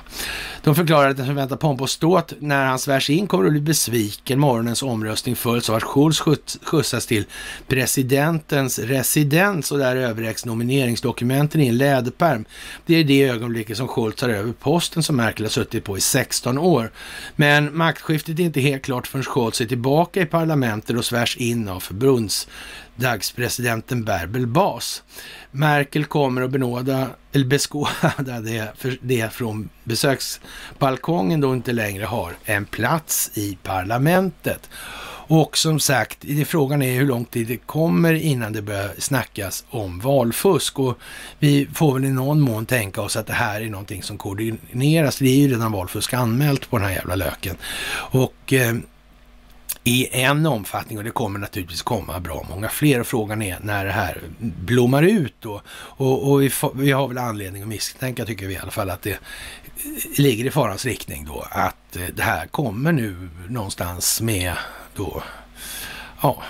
De förklarar att den som väntar pompa och ståt när han svärs in kommer att bli besviken. Morgonens omröstning följs av att Schultz skjutsas till presidentens residens och där överräcks nomineringsdokumenten i en läderpärm. Det är det ögonblicket som Schultz tar över posten som Merkel har suttit på i 16 år. Men maktskiftet är inte helt klart förrän Scholz är tillbaka i parlamentet och svärs in av förbundsdagspresidenten Bärbel Bas. Merkel kommer att benåda, eller beskåda det, för det från besöksbalkongen då inte längre har en plats i parlamentet. Och som sagt, frågan är hur lång tid det kommer innan det börjar snackas om valfusk. Och vi får väl i någon mån tänka oss att det här är någonting som koordineras. Det är ju redan valfusk anmält på den här jävla löken. Och eh, i en omfattning och det kommer naturligtvis komma bra många fler. Och frågan är när det här blommar ut då. Och, och vi, vi, har väl anledning att misstänka, tycker vi i alla fall, att det ligger i farans riktning då. Att eh, det här kommer nu någonstans med då, ja,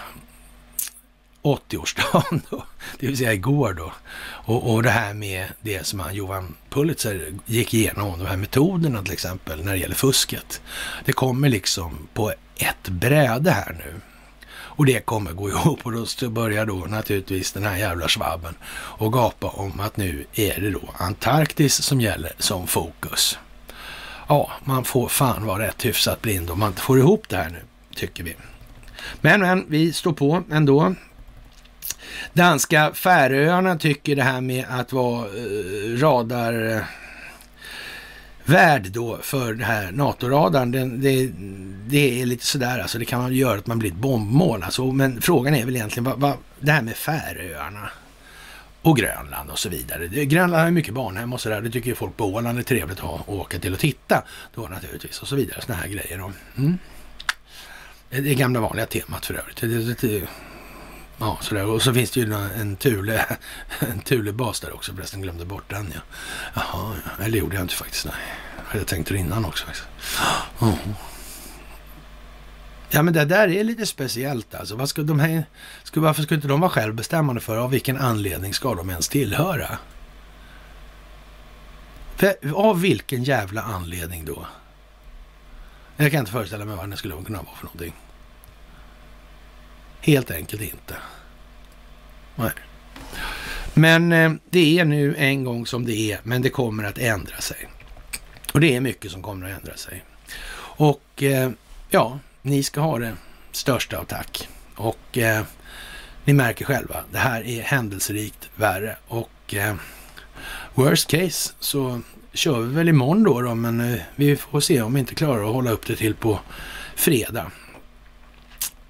80-årsdagen då, det vill säga igår då. Och, och det här med det som han, Johan Pulitzer gick igenom, de här metoderna till exempel när det gäller fusket. Det kommer liksom på ett bräde här nu. Och det kommer gå ihop och då börjar då naturligtvis den här jävla svabben och gapa om att nu är det då Antarktis som gäller som fokus. Ja, man får fan vara rätt hyfsat blind om man inte får ihop det här nu, tycker vi. Men, men, vi står på ändå. Danska Färöarna tycker det här med att vara eh, radar eh, värd då för den här NATO-radarn, det, det, är lite sådär alltså. Det kan göra att man blir ett bombmål alltså. Men frågan är väl egentligen vad, vad, det här med Färöarna och Grönland och så vidare. Grönland har mycket barnhem och sådär. Det tycker ju folk på Åland är trevligt att ha och åka till och titta då naturligtvis och så vidare. Sådana här grejer. Mm. Det är gamla vanliga temat för övrigt. Det, det, Ja, sådär. Och så finns det ju en Thule, en Thule-bas där också förresten. Glömde bort den ja. Jaha, ja. eller gjorde jag inte faktiskt. Nej, jag hade tänkt det innan också faktiskt. Oh. Ja, men det där är lite speciellt alltså. Vad ska de här, ska, varför skulle inte de vara självbestämmande för? Av vilken anledning ska de ens tillhöra? För, av vilken jävla anledning då? Jag kan inte föreställa mig vad det skulle kunna vara för någonting. Helt enkelt inte. Nej. Men eh, det är nu en gång som det är, men det kommer att ändra sig. Och det är mycket som kommer att ändra sig. Och eh, ja, ni ska ha det största av tack. Och eh, ni märker själva, det här är händelserikt värre. Och eh, worst case så kör vi väl imorgon då, då men eh, vi får se om vi inte klarar att hålla upp det till på fredag.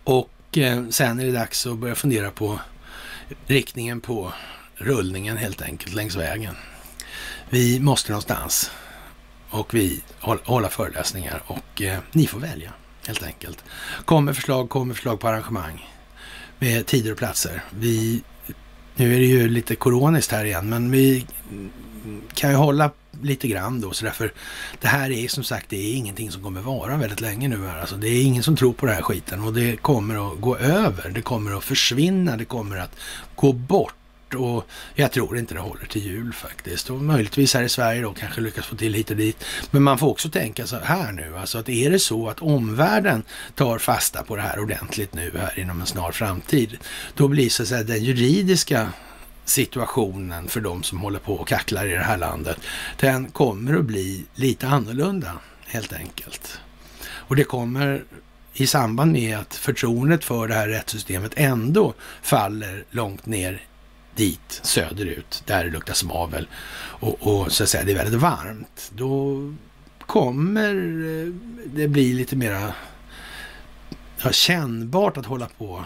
Och eh, sen är det dags att börja fundera på riktningen på rullningen helt enkelt längs vägen. Vi måste någonstans och vi hålla föreläsningar och eh, ni får välja helt enkelt. Kommer förslag, kommer förslag på arrangemang med tider och platser. Vi, nu är det ju lite koroniskt här igen, men vi kan ju hålla lite grann då, så därför det här är som sagt, det är ingenting som kommer vara väldigt länge nu här. Alltså, det är ingen som tror på den här skiten och det kommer att gå över. Det kommer att försvinna. Det kommer att gå bort och jag tror inte det håller till jul faktiskt. Och möjligtvis här i Sverige då kanske lyckas få till hit och dit. Men man får också tänka så här nu, alltså att är det så att omvärlden tar fasta på det här ordentligt nu här inom en snar framtid, då blir så att säga den juridiska situationen för de som håller på och kacklar i det här landet, den kommer att bli lite annorlunda helt enkelt. Och det kommer i samband med att förtroendet för det här rättssystemet ändå faller långt ner dit söderut, där det luktar svavel och, och så att säga det är väldigt varmt, då kommer eh, det bli lite mera ja, kännbart att hålla på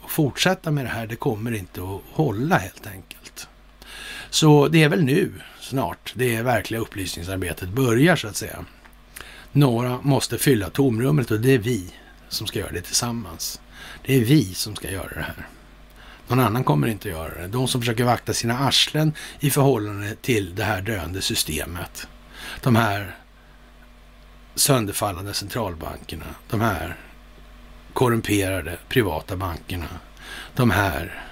och fortsätta med det här. Det kommer inte att hålla helt enkelt. Så det är väl nu snart det verkliga upplysningsarbetet börjar så att säga. Några måste fylla tomrummet och det är vi som ska göra det tillsammans. Det är vi som ska göra det här. Någon annan kommer inte att göra det. De som försöker vakta sina arslen i förhållande till det här döende systemet. De här sönderfallande centralbankerna. De här korrumperade privata bankerna. De här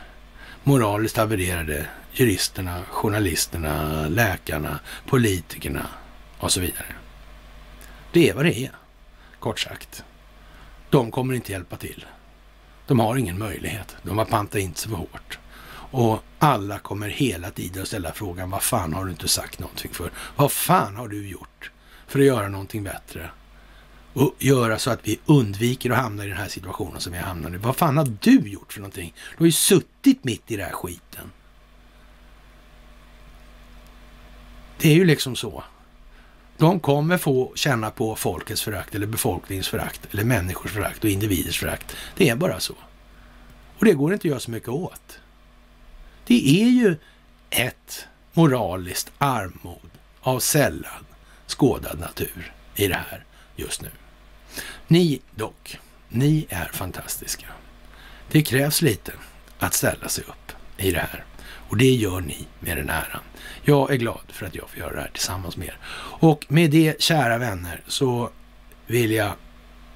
moraliskt havererade juristerna, journalisterna, läkarna, politikerna och så vidare. Det är vad det är, kort sagt. De kommer inte hjälpa till. De har ingen möjlighet. De har pantat in sig för hårt. Och alla kommer hela tiden att ställa frågan, vad fan har du inte sagt någonting för? Vad fan har du gjort för att göra någonting bättre? Och göra så att vi undviker att hamna i den här situationen som vi hamnar i. Vad fan har du gjort för någonting? Du har ju suttit mitt i den här skiten. Det är ju liksom så. De kommer få känna på folkets förakt eller befolkningens förakt eller människors förakt och individers förakt. Det är bara så. Och det går inte att göra så mycket åt. Det är ju ett moraliskt armod av sällan skådad natur i det här just nu. Ni dock, ni är fantastiska. Det krävs lite att ställa sig upp i det här och det gör ni med den äran. Jag är glad för att jag får göra det här tillsammans med er. Och med det, kära vänner, så vill jag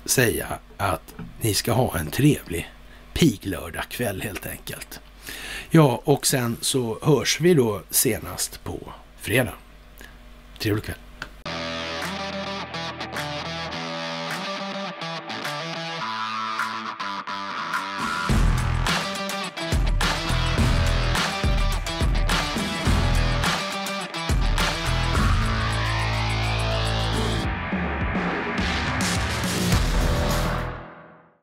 säga att ni ska ha en trevlig piglördagkväll helt enkelt. Ja, och sen så hörs vi då senast på fredag. Trevlig kväll.